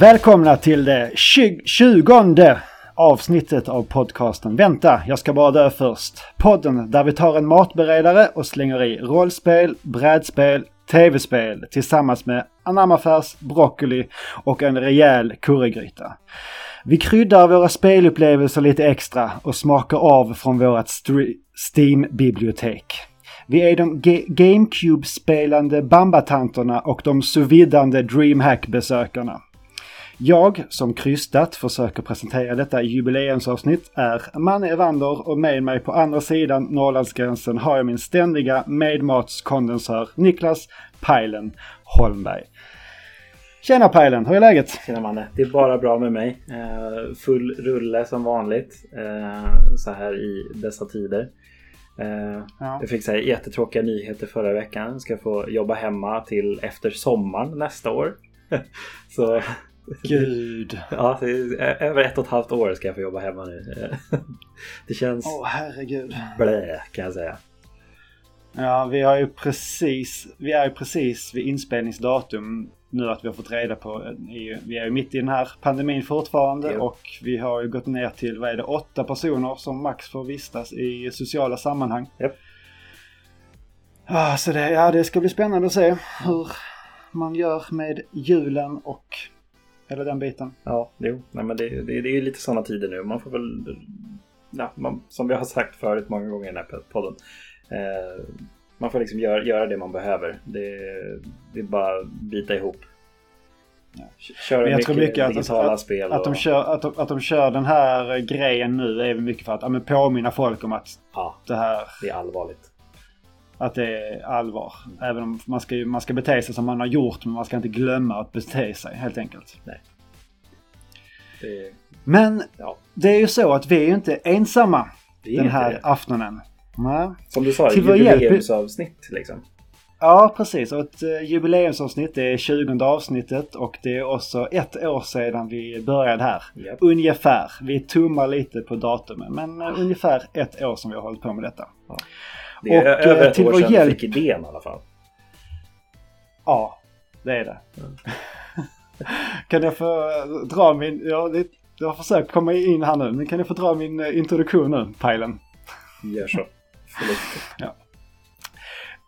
Välkomna till det 20 avsnittet av podcasten Vänta, jag ska bara dö först. Podden där vi tar en matberedare och slänger i rollspel, brädspel, tv-spel tillsammans med anamafärs, broccoli och en rejäl currygryta. Vi kryddar våra spelupplevelser lite extra och smakar av från vårt Steam-bibliotek. Vi är de GameCube-spelande Bambatanterna och de suvidande DreamHack-besökarna. Jag, som krystat, försöker presentera detta jubileumsavsnitt är Manne Evander och med mig på andra sidan Norrlandsgränsen har jag min ständiga medmatskondensör Niklas Pajlen Holmberg. Tjena Pajlen, hur är läget? Tjena Manne, det är bara bra med mig. Eh, full rulle som vanligt eh, så här i dessa tider. Eh, ja. Jag fick så här jättetråkiga nyheter förra veckan. Jag ska få jobba hemma till efter sommaren nästa år. så Gud. Ja, över ett och ett halvt år ska jag få jobba hemma nu. Det känns... Åh oh, herregud. Blä kan jag säga. Ja, vi har ju precis, vi är ju precis vid inspelningsdatum nu att vi har fått reda på. Vi är ju mitt i den här pandemin fortfarande jo. och vi har ju gått ner till, vad är det, åtta personer som max får vistas i sociala sammanhang. Yep. Ah, så det, ja, det ska bli spännande att se hur man gör med julen och Hela den biten. Ja, jo. Nej, men det, det, det är ju lite sådana tider nu. Man får väl, ja, man, som vi har sagt förut många gånger i den här podden. Eh, man får liksom göra, göra det man behöver. Det, det är bara bita ihop. Ja. Köra men jag mycket, tror mycket digitala att, spel. Att, och... de kör, att, de, att de kör den här grejen nu är mycket för att ja, påminna folk om att ja, det här... Det är allvarligt att det är allvar. Även om man ska, man ska bete sig som man har gjort men man ska inte glömma att bete sig helt enkelt. Nej. Det, men ja. det är ju så att vi är ju inte ensamma den här det. aftonen. Nej. Som du sa, jubileumsavsnitt liksom. Ja, precis. Och ett uh, jubileumsavsnitt, det är 20 avsnittet och det är också ett år sedan vi började här. Yep. Ungefär. Vi tummar lite på datumen, men uh, ungefär ett år som vi har hållit på med detta. Ja. Det är och, över ett år sedan hjälp... fick idén i alla fall. Ja, det är det. Mm. Kan jag få dra min... Ja, det, jag har försökt komma in här nu, men kan jag få dra min eh, introduktion nu, Pajlen? Gör så. ja.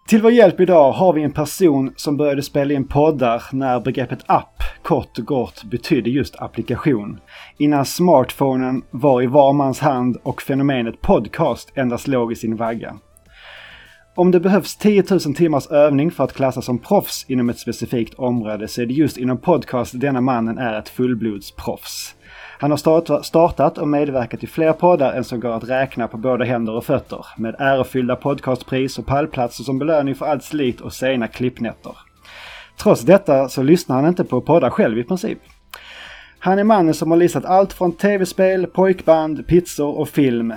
Till vår hjälp idag har vi en person som började spela in poddar när begreppet app kort och gott betydde just applikation. Innan smartphonen var i var mans hand och fenomenet podcast endast låg i sin vagga. Om det behövs 10 000 timmars övning för att klassas som proffs inom ett specifikt område så är det just inom podcast denna mannen är ett fullblodsproffs. Han har startat och medverkat i fler poddar än som går att räkna på båda händer och fötter, med ärofyllda podcastpris och pallplatser som belöning för allt slit och sena klippnätter. Trots detta så lyssnar han inte på poddar själv i princip. Han är mannen som har listat allt från tv-spel, pojkband, pizzor och film.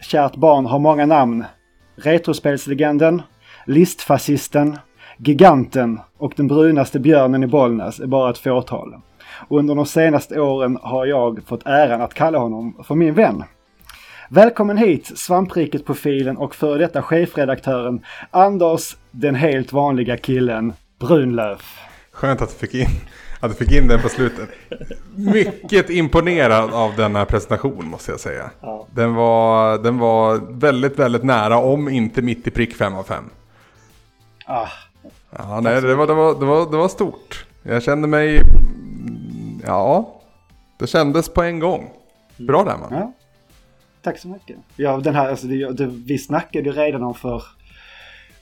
Kärt barn har många namn, Retrospelslegenden, Listfascisten, Giganten och den brunaste björnen i Bollnäs är bara ett fåtal. Och under de senaste åren har jag fått äran att kalla honom för min vän. Välkommen hit svampriket-profilen och före detta chefredaktören Anders den helt vanliga killen Brunlöf. Skönt att du fick in att du fick in den på slutet. Mycket imponerad av denna presentation måste jag säga. Ja. Den, var, den var väldigt, väldigt nära, om inte mitt i prick 5 av 5. Ah. Ja, nej, det var, det, var, det, var, det var stort. Jag kände mig... Ja, det kändes på en gång. Bra där man. Ja. Tack så mycket. Ja, den här, alltså, det, det, vi snackade ju redan om för...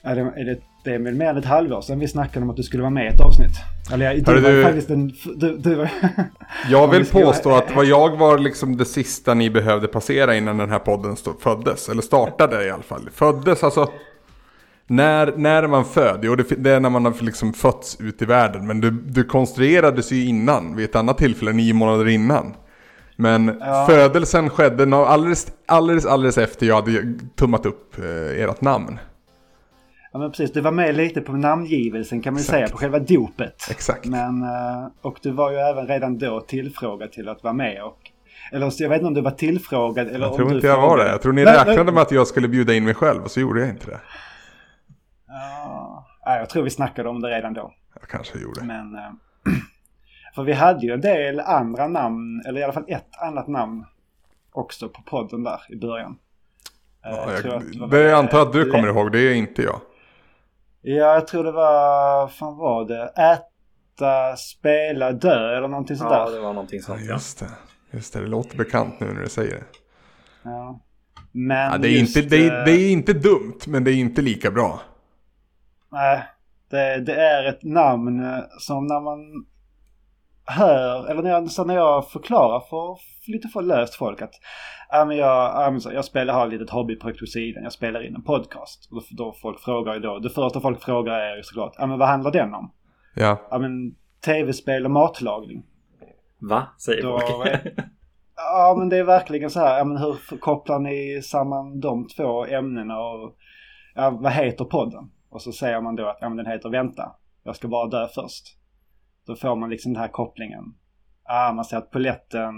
Är det, är det det är väl mer än ett halvår sedan vi snackade om att du skulle vara med i ett avsnitt. Eller du, var du, faktiskt en... Du, du var, jag vill påstå att vad jag var liksom det sista ni behövde passera innan den här podden stod, föddes. Eller startade i alla fall. Föddes alltså... När, när är man född? Jo, det, det, är när man har liksom fötts ut i världen. Men du, du konstruerades ju innan, vid ett annat tillfälle, nio månader innan. Men ja. födelsen skedde alldeles, alldeles, alldeles efter jag hade tummat upp eh, ert namn. Ja men precis, du var med lite på namngivelsen kan man Exakt. säga, på själva dopet. Exakt. Men, eh, och du var ju även redan då tillfrågad till att vara med och eller jag vet inte om du var tillfrågad eller jag tror inte jag frågade. var det. Jag tror ni nej, räknade nej. med att jag skulle bjuda in mig själv och så gjorde jag inte det. Ja, jag tror vi snackade om det redan då. Jag kanske gjorde. Men, äh, För vi hade ju en del andra namn, eller i alla fall ett annat namn också på podden där i början. Eh, ja, jag, jag det, jag antar att du kommer ihåg, det är inte jag. Ja, jag tror det var, fan var det, äta, spela, dö eller någonting sånt ja, där. Ja, det var någonting sånt. Ja, just det. Just det, det låter bekant nu när du säger det. Ja. Men ja, det, är just, inte, det, är, det är inte dumt, men det är inte lika bra. Nej, det, det är ett namn som när man hör, eller när jag, när jag förklarar för lite för löst folk att ja, men jag, jag spelar, har ett litet hobbyprojekt på sidan, jag spelar in en podcast. Och då, då folk frågar ju då, det första folk frågar är ju såklart, ja men vad handlar den om? Ja. Ja men tv-spel och matlagning. Va? Säger då, folk. ja men det är verkligen så här, ja men hur kopplar ni samman de två ämnena och ja, vad heter podden? Och så säger man då att ja, men den heter Vänta, jag ska bara dö först. Då får man liksom den här kopplingen. Ah, man ser att poletten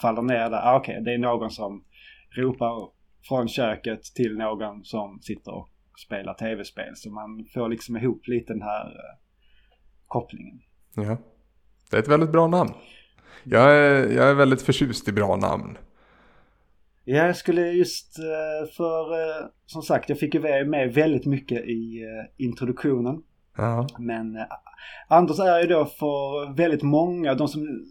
faller ner där. Ah, Okej, okay, det är någon som ropar från köket till någon som sitter och spelar tv-spel. Så man får liksom ihop lite den här uh, kopplingen. Ja, det är ett väldigt bra namn. Jag är, jag är väldigt förtjust i bra namn. Ja, jag skulle just eh, för eh, som sagt, jag fick ju med väldigt mycket i introduktionen. Ja. Men Anders är ju då för väldigt många, de som,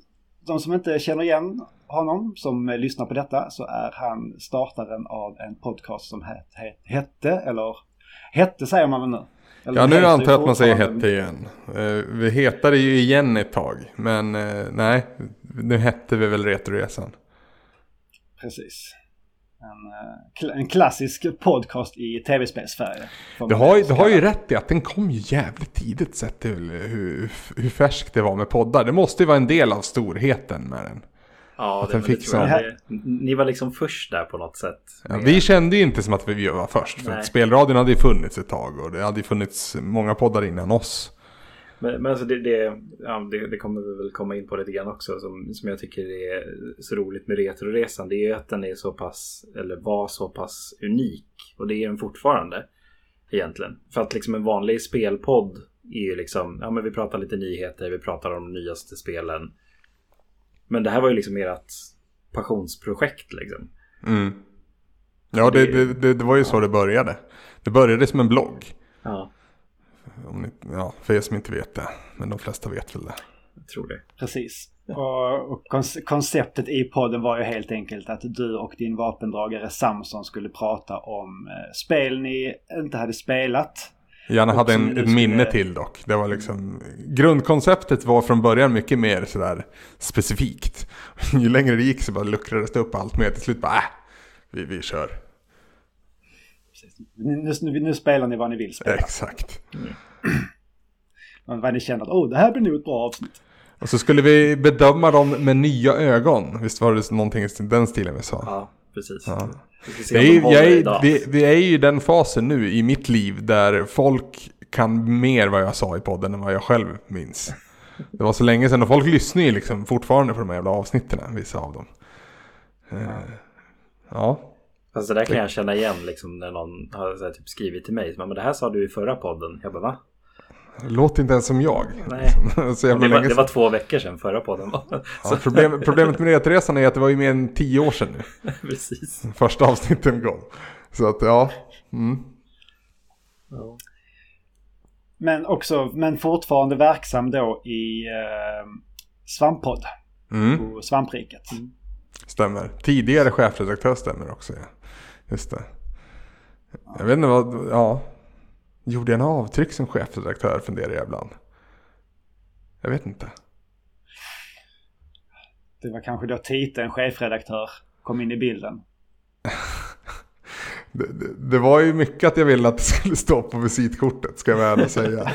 de som inte känner igen honom, som lyssnar på detta, så är han startaren av en podcast som het, het, hette, eller hette säger man väl nu? Eller ja, nu antar jag att man säger hette igen. Uh, vi hetade ju igen ett tag, men uh, nej, nu hette vi väl Retroresan. Precis. En, eh, en klassisk podcast i tv-spelsfärger. Du har, du har ju rätt i att den kom ju jävligt tidigt sett till hur, hur färsk det var med poddar. Det måste ju vara en del av storheten med den. Ja, det, fick så... det, Ni var liksom först där på något sätt. Ja, vi kände ju inte som att vi var först. För spelradion hade ju funnits ett tag och det hade ju funnits många poddar innan oss. Men, men alltså det, det, ja, det, det, kommer vi väl komma in på lite grann också som, som jag tycker är så roligt med Retroresan. Det är ju att den är så pass, eller var så pass unik. Och det är den fortfarande egentligen. För att liksom en vanlig spelpodd är ju liksom, ja men vi pratar lite nyheter, vi pratar om de nyaste spelen. Men det här var ju liksom ert passionsprojekt liksom. Mm. Ja, det, det, det, var ju så det började. Det började som en blogg. Ja. Om ni, ja, för er som inte vet det. Men de flesta vet väl det. Jag tror det. Precis. Och, och konceptet i podden var ju helt enkelt att du och din vapendragare Samson skulle prata om eh, spel ni inte hade spelat. Gärna hade en, ett minne till dock. Det var liksom, grundkonceptet var från början mycket mer sådär specifikt. Ju längre det gick så bara luckrades det upp allt mer. Till slut bara, äh, vi, vi kör. Nu, nu, nu, spelar ni vad ni vill spela. Exakt. Mm. vad ni känner att oh, det här blir nog ett bra avsnitt. Och så skulle vi bedöma dem med nya ögon. Visst var det någonting i den stilen vi sa? Ja, precis. Ja. Vi, är, jag är, vi, vi, är ju i den fasen nu i mitt liv där folk kan mer vad jag sa i podden än vad jag själv minns. Det var så länge sedan och folk lyssnar ju liksom fortfarande på de här jävla avsnitten, vissa av dem. Ja. Uh, ja. Fast det där kan jag känna igen liksom när någon har här, typ skrivit till mig. Men det här sa du i förra podden. Jag bara va? Låter inte ens som jag. Nej. så jävla det, var, det var två veckor sedan förra podden. ja, problem, problemet med Retresan är att det var ju mer än tio år sedan nu. Precis. Första avsnitten kom. Så att ja. Mm. ja. Men också, men fortfarande verksam då i eh, Svamppodd. Mm. På Svampriket. Mm. Stämmer. Tidigare chefredaktör stämmer också. Ja. Just det. Jag vet inte vad, ja. Gjorde jag en avtryck som chefredaktör funderar jag ibland. Jag vet inte. Det var kanske då titeln chefredaktör kom in i bilden. det, det, det, var ju mycket att jag ville att det skulle stå på visitkortet, ska jag väl säga.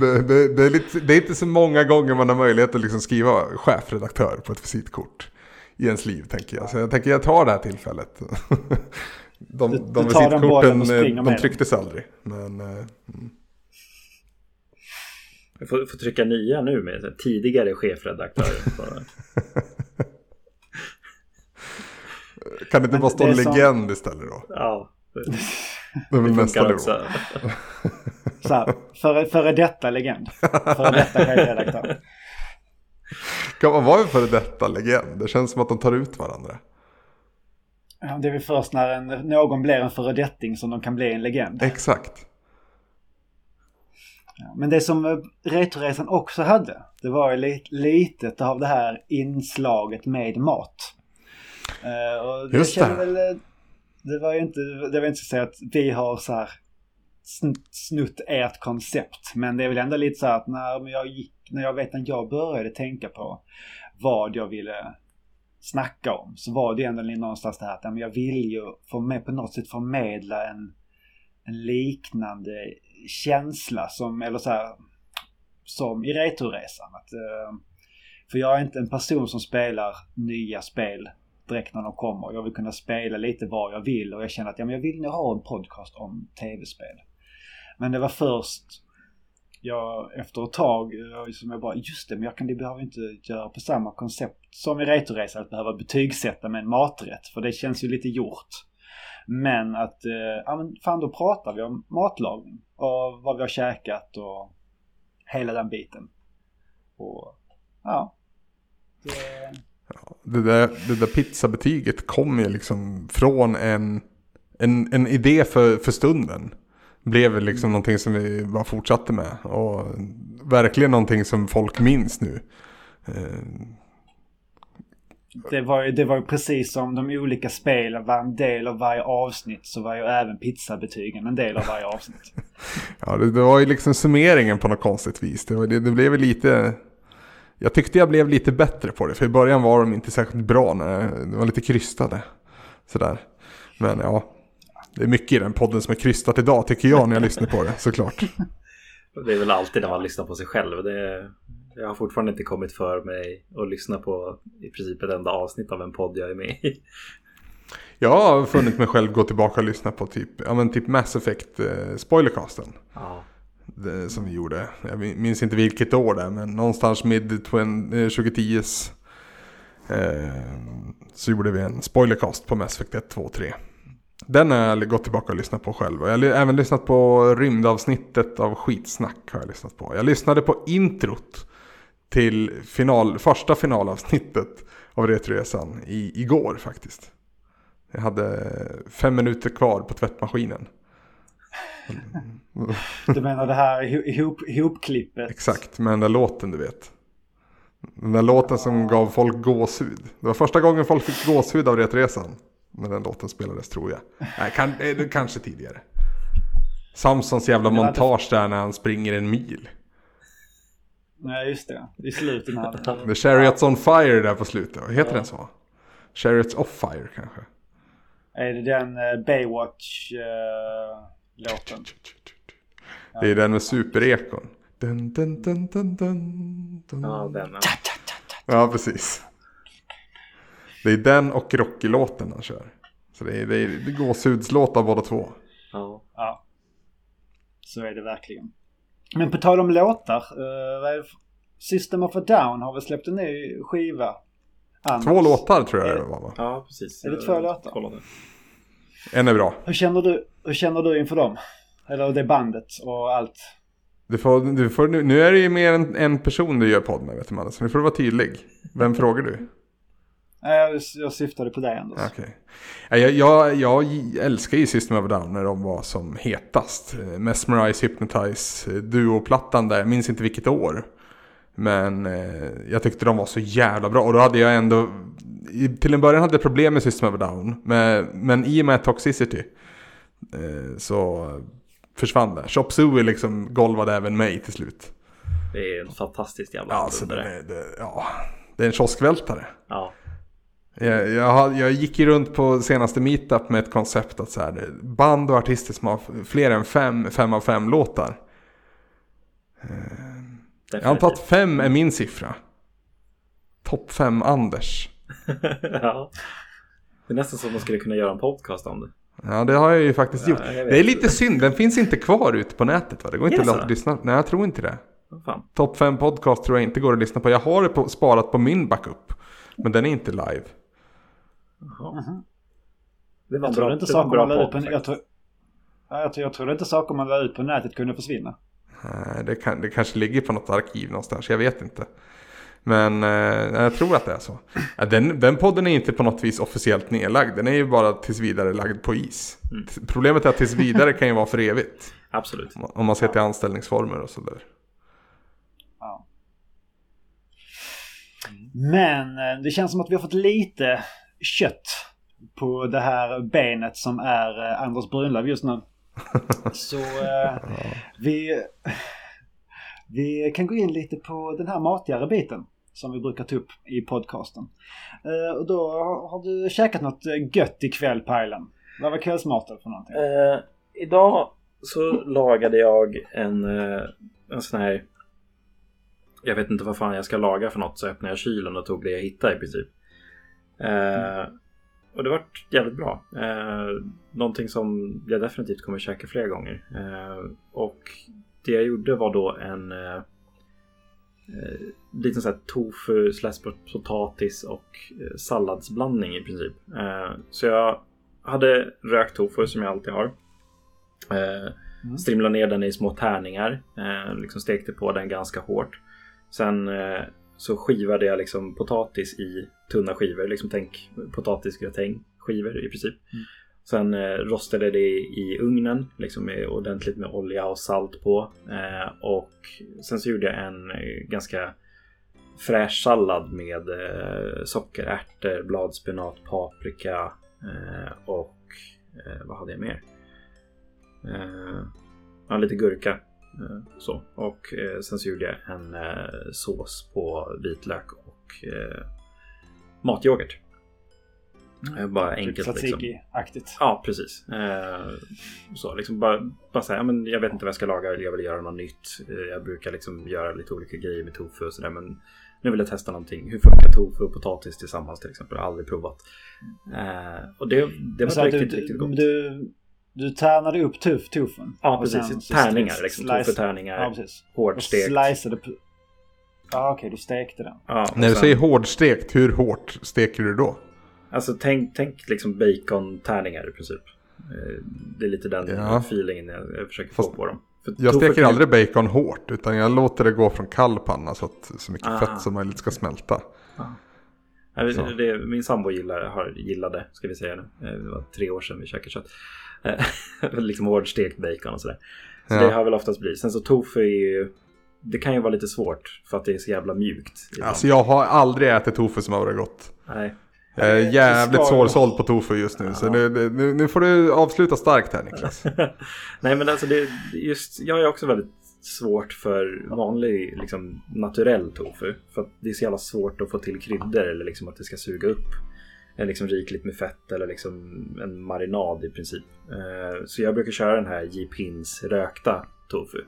det, det, är lite, det är inte så många gånger man har möjlighet att liksom skriva chefredaktör på ett visitkort i ens liv, tänker jag. Så jag tänker jag tar det här tillfället. De, du, de visitkorten eh, de trycktes aldrig. Men, uh, mm. Jag får, får, trycka nya nu med tidigare chefredaktör. kan det inte bara stå en legend istället då? Ja. Det är väl nästa nivå. Så här, före, före detta legend. Före detta chefredaktör. kan man vara en före detta legend? Det känns som att de tar ut varandra. Ja, det är väl först när en, någon blir en föredetting som de kan bli en legend. Exakt. Ja, men det som eh, Retroresan också hade, det var ju lite, litet av det här inslaget med mat. Uh, och Just det. Väl, eh, det var ju inte, det var inte så att vi har så här snutt ert koncept. Men det är väl ändå lite så att när jag gick, när jag vet när jag började tänka på vad jag ville snacka om så var det ändå någonstans det här att jag vill ju få med, på något sätt förmedla en, en liknande känsla som, eller så här, som i Returresan. Att, eh, för jag är inte en person som spelar nya spel direkt när de kommer. Jag vill kunna spela lite vad jag vill och jag känner att ja, men jag vill nog ha en podcast om tv-spel. Men det var först jag efter ett tag eh, som jag bara just det men jag kan det behöver inte göra på samma koncept som i Retoresa att behöva betygsätta med en maträtt för det känns ju lite gjort. Men att, eh, ja men fan då pratar vi om matlagning och vad vi har käkat och hela den biten. Och ja. Det, det där, det där pizzabetyget kom ju liksom från en, en, en idé för, för stunden. Blev liksom någonting som vi bara fortsatte med. Och verkligen någonting som folk minns nu. Eh, det var, ju, det var ju precis som de olika spelen var en del av varje avsnitt så var ju även pizzabetygen en del av varje avsnitt. ja, det, det, var ju liksom summeringen på något konstigt vis. Det, var, det, det blev lite... Jag tyckte jag blev lite bättre på det. För i början var de inte särskilt bra. När de var lite krystade. Sådär. Men ja, det är mycket i den podden som är krystat idag tycker jag när jag lyssnar på det såklart. Det är väl alltid när man lyssnar på sig själv. Det, jag har fortfarande inte kommit för mig att lyssna på i princip ett enda avsnitt av en podd jag är med i. Jag har funnit mig själv gå tillbaka och lyssna på typ, ja, men typ Mass Effect eh, spoilercasten. Ja. Det, som vi gjorde. Jag minns inte vilket år det är men någonstans mid 2010 eh, eh, så gjorde vi en spoilercast på Mass Effect 1, 2, 3. Den har jag gått tillbaka och lyssnat på själv. Jag har även lyssnat på rymdavsnittet av Skitsnack. Har jag, lyssnat på. jag lyssnade på introt till final, första finalavsnittet av Retroresan i, igår faktiskt. Jag hade fem minuter kvar på tvättmaskinen. Du menar det här ihop, ihopklippet? Exakt, med den där låten du vet. Den där låten som gav folk gåshud. Det var första gången folk fick gåshud av Retresan. När den låten spelades tror jag. Nej, kan, eh, kanske tidigare. Samsons jävla montage där när han springer en mil. Nej, just det. I slutet här. The Chariots on Fire där på slutet. Heter ja. den så? Chariots off Fire kanske? Är det den uh, Baywatch-låten? Uh, det är den med superekon. Dun, dun, dun, dun, dun, dun. Ja, den. Ja. ja, precis. Det är den och Rocky-låten han kör. Så det är, det är, det är gåshudslåtar båda två. Ja. ja. Så är det verkligen. Men på tal om låtar. Uh, System of a Down har väl släppt en ny skiva. Anders. Två låtar tror jag det var va? Ja, precis. Är det två låtar? Kollade. En är bra. Hur känner du, hur känner du inför dem? Eller det bandet och allt? Du får, du får, nu är det ju mer än en person du gör podd med vet du man. Så nu får du vara tydlig. Vem frågar du? Jag, jag syftade på det Anders. Okay. Jag, jag, jag älskar ju System of a Down när de var som hetast. Mesmerize, Hypnotize, duoplattan där. Jag minns inte vilket år. Men eh, jag tyckte de var så jävla bra. Och då hade jag ändå... Till en början hade jag problem med System of a Down. Men, men i och med Toxicity eh, så försvann det. Chop Suey liksom golvade även mig till slut. Det är en fantastisk jävla ja, alltså, det, det, ja, det är en kioskvältare. Ja. Jag, jag, jag gick ju runt på senaste meetup med ett koncept att så här, band och artister som har fler än fem, fem av fem låtar. Definitivt. Jag antar att fem är min siffra. Topp fem Anders. ja. Det är nästan som man skulle kunna göra en podcast om det. Ja, det har jag ju faktiskt ja, gjort. Det är lite synd, den finns inte kvar ute på nätet va? Det går inte att lyssna Nej, jag tror inte det. Oh, Topp fem podcast tror jag inte går att lyssna på. Jag har det på, sparat på min backup. Men den är inte live. Mm. Det var jag bra, inte saker man la ut på, jag jag, tror inte saker man la ut på nätet kunde försvinna. Det, kan, det kanske ligger på något arkiv någonstans, jag vet inte. Men eh, jag tror att det är så. Den, den podden är inte på något vis officiellt nedlagd. Den är ju bara tills vidare lagd på is. Mm. Problemet är att tills vidare kan ju vara för evigt. Absolut. Om man ser till anställningsformer och sådär. Ja. Men eh, det känns som att vi har fått lite kött på det här benet som är eh, Anders Brunlöv just nu. Så eh, vi, vi kan gå in lite på den här matigare biten som vi brukar ta upp i podcasten. Eh, och då har du käkat något gött ikväll Pajlen. Vad var kvällsmaten för någonting? Eh, idag så lagade jag en, eh, en sån här jag vet inte vad fan jag ska laga för något så öppnade jag kylen och tog det jag hittade i princip. Eh, mm. Och det vart jävligt bra. Eh, någonting som jag definitivt kommer käka fler gånger. Eh, och det jag gjorde var då en eh, eh liten sån här tofu, slash potatis och eh, salladsblandning i princip. Eh, så jag hade rökt tofu som jag alltid har. Mm. Strimlade ner den i små tärningar. Liksom stekte på den ganska hårt. Sen så skivade jag liksom potatis i tunna skivor. Liksom tänk potatisgratäng skivor i princip. Mm. Sen eh, rostade det i ugnen liksom med ordentligt med olja och salt på. Eh, och sen så gjorde jag en eh, ganska fräsch sallad med eh, socker, ärtor, bladspenat, paprika eh, och eh, vad hade jag mer? ja, lite gurka. Så. Och sen så gjorde jag en sås på vitlök och matyoghurt. Mm. Bara enkelt. Typ Tzatziki-aktigt. Ja, precis. Eh, så liksom bara, bara men jag vet inte vad jag ska laga, jag vill göra något nytt. Eh, jag brukar liksom göra lite olika grejer med tofu och sådär, men nu vill jag testa någonting. Hur funkar tofu och potatis tillsammans till exempel? Jag har aldrig provat. Eh, och det, det var riktigt, du, riktigt gott. Du, du tärnade upp tuf, tufun? Ja, precis. Tärningar, liksom. Tofu-tärningar. Ja, Hårdstekt. Sliceade Ja, okej, okay, du stekte den. Ja, När du sen... säger hårdstekt, hur hårt steker du då? Alltså tänk, tänk liksom bacon-tärningar i princip. Eh, det är lite den ja. feelingen jag, jag försöker Fast få på dem. För jag steker aldrig bacon hårt utan jag låter det gå från kall panna så att så mycket ah. fett som möjligt ska smälta. Ah. Det, det, min sambo gillar, har, gillade, ska vi säga nu. Eh, det var tre år sedan vi käkade kött. Eh, liksom hårdstekt bacon och sådär. Så ja. det har väl oftast blivit. Sen så tofu är ju det kan ju vara lite svårt för att det är så jävla mjukt. Alltså jag har aldrig ätit tofu som har varit gott. Nej. Jag är jävligt svårsåld på tofu just nu. Ja. Så nu, nu, nu, får du avsluta starkt här Niklas. Nej men alltså det, just, jag är också väldigt svårt för vanlig liksom, naturell tofu. För att det är så jävla svårt att få till kryddor eller liksom att det ska suga upp liksom rikligt med fett eller liksom en marinad i princip. Eh, så jag brukar köra den här J-Pins rökta tofu.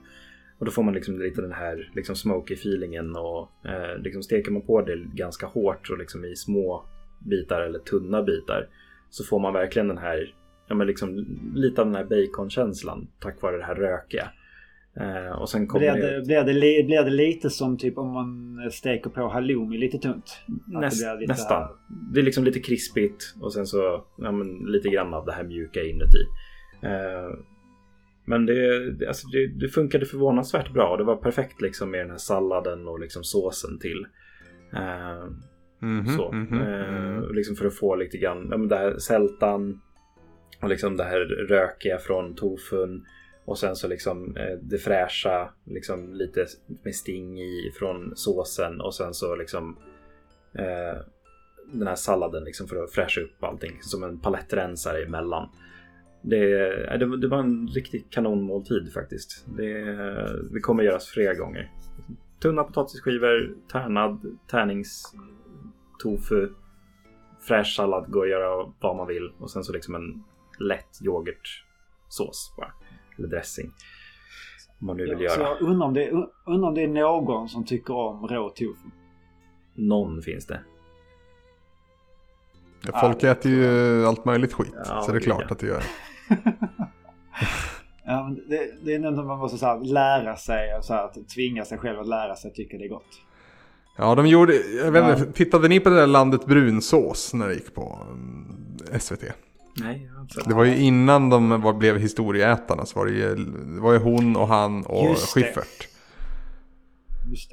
Och då får man liksom lite den här liksom smoky feelingen och eh, liksom steker man på det ganska hårt och liksom i små bitar eller tunna bitar så får man verkligen den här, ja men liksom lite av den här baconkänslan tack vare det här rökiga. Eh, och sen kommer blir, det, blir, det, blir det lite som typ om man steker på halloumi lite tunt? Näst, det nästan. Här... Det är liksom lite krispigt och sen så ja, men, lite grann av det här mjuka inuti. Eh, men det, det, alltså det, det funkade förvånansvärt bra. Det var perfekt liksom med den här salladen och liksom såsen till. Eh, Mm -hmm, så. Mm -hmm, eh, liksom för att få lite grann, ja, men det här sältan och liksom det här rökiga från tofun. Och sen så liksom eh, det fräscha, liksom lite med sting i från såsen och sen så liksom eh, den här salladen liksom för att fräscha upp allting som en palettrensare emellan. Det, eh, det, det var en riktig kanonmåltid faktiskt. Det, eh, det kommer göras flera gånger. Tunna potatisskivor, tärnad, tärnings tofu, fräsch sallad, går att göra vad man vill. Och sen så liksom en lätt yoghurtsås bara. Eller dressing. Om man nu vill ja, göra. Så jag undrar om, det, undrar om det är någon som tycker om rå tofu. Någon finns det. Ja, folk ah, äter ju allt möjligt skit. Ja, så det är klart ja. att det gör. ja, men det, det är något man måste så här, lära sig. Så här, att tvinga sig själv att lära sig tycka det är gott. Ja, de gjorde, jag vet inte, ja. tittade ni på det där Landet Brunsås när det gick på mm, SVT? Nej, alltså. Det var ju innan de var, blev historieätarna så var det ju, det var ju hon och han och Just Schiffert. Det. Just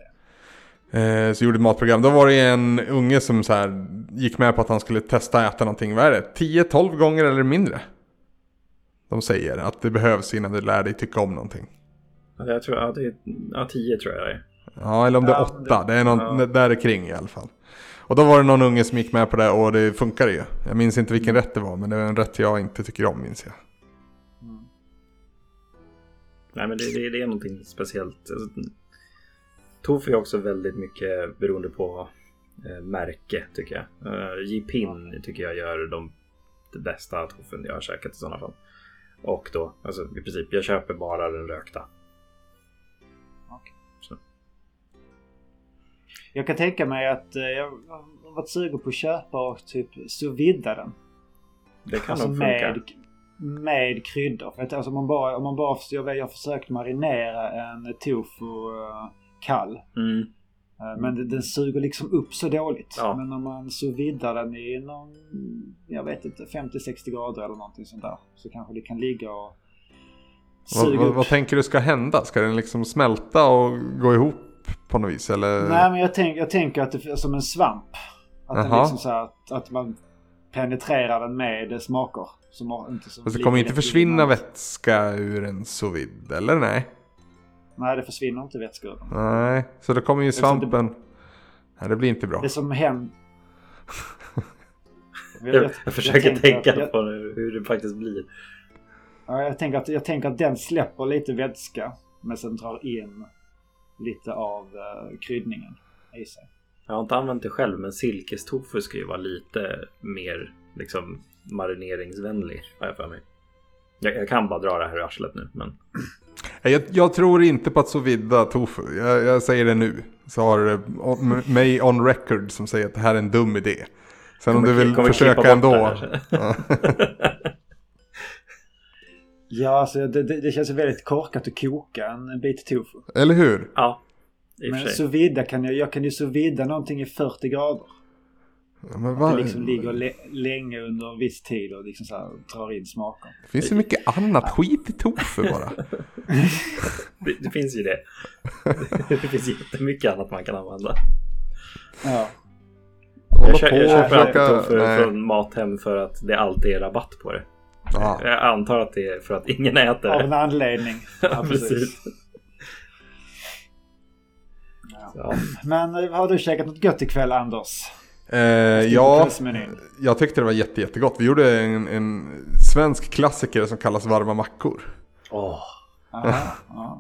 Eh, så gjorde ett matprogram. Då var det en unge som så här gick med på att han skulle testa äta någonting. Vad är det? 10-12 gånger eller mindre? De säger att det behövs innan du lär dig tycka om någonting. Jag tror att det är ja, 10 tror jag det är. Ja, eller om det är 8. Det är någon, ja. där kring i alla fall. Och då var det någon unge som gick med på det och det funkade ju. Jag minns inte vilken rätt det var, men det var en rätt jag inte tycker om minns jag. Mm. Nej, men det, det, det är någonting speciellt. Alltså, Tofu är också väldigt mycket beroende på eh, märke tycker jag. Eh, Jipin tycker jag gör de, det bästa tofun jag har käkat i sådana fall. Och då, alltså i princip, jag köper bara den rökta. Jag kan tänka mig att eh, jag har varit sugen på att köpa och typ sous den. Det kan alltså nog funka. Med, med kryddor. För att alltså man bara, om man bara, jag, jag har försökt marinera en tofu uh, kall. Mm. Uh, men den, suger liksom upp så dåligt. Ja. Men om man sous den i någon, jag vet inte, 50-60 grader eller någonting sånt där. Så kanske det kan ligga och vad, vad, vad, tänker du ska hända? Ska den liksom smälta och gå ihop på något vis? Eller? Nej, men jag, tänk, jag tänker att det är som en svamp. Att, den liksom så att, att man penetrerar den med smaker. Som inte som Fast det kommer inte försvinna vätska ur en sous vide, eller nej? Nej, det försvinner inte vätska ur den. Nej, så då kommer ju svampen... Det... Nej, det blir inte bra. Det som händer... jag, jag, jag, försöker jag tänka att, på hur det faktiskt blir. Ja, jag, tänker att, jag tänker att den släpper lite vätska. Men sen drar in lite av uh, kryddningen i sig. Jag har inte använt det själv men silkestofu ska ju vara lite mer liksom marineringsvänlig har jag för mig. Jag, jag, kan bara dra det här i arslet nu men... Jag, jag tror inte på att så vidda tofu. Jag, jag, säger det nu. Så har du mig on record som säger att det här är en dum idé. Sen kommer, om du vill försöka ändå. Ja, alltså det, det, det känns väldigt korkat att koka en bit tofu. Eller hur? Ja. Men så vidda kan jag, jag kan ju så vidda någonting i 40 grader. Ja, men vad... Att det liksom ligger länge under en viss tid och liksom så här, drar in smaken. Det finns ju mycket annat skit i tofu bara. det, det, finns ju det. det finns jättemycket annat man kan använda. Ja. Jag, kö jag köper alltid tofu från Mathem för att det alltid är rabatt på det. Ja. Jag antar att det är för att ingen äter det. Av en anledning. ja, precis. Ja. Men eh, har du käkat något gott ikväll Anders? Eh, ja, jag tyckte det var jätte, jättegott. Vi gjorde en, en svensk klassiker som kallas varma mackor. Åh. Oh.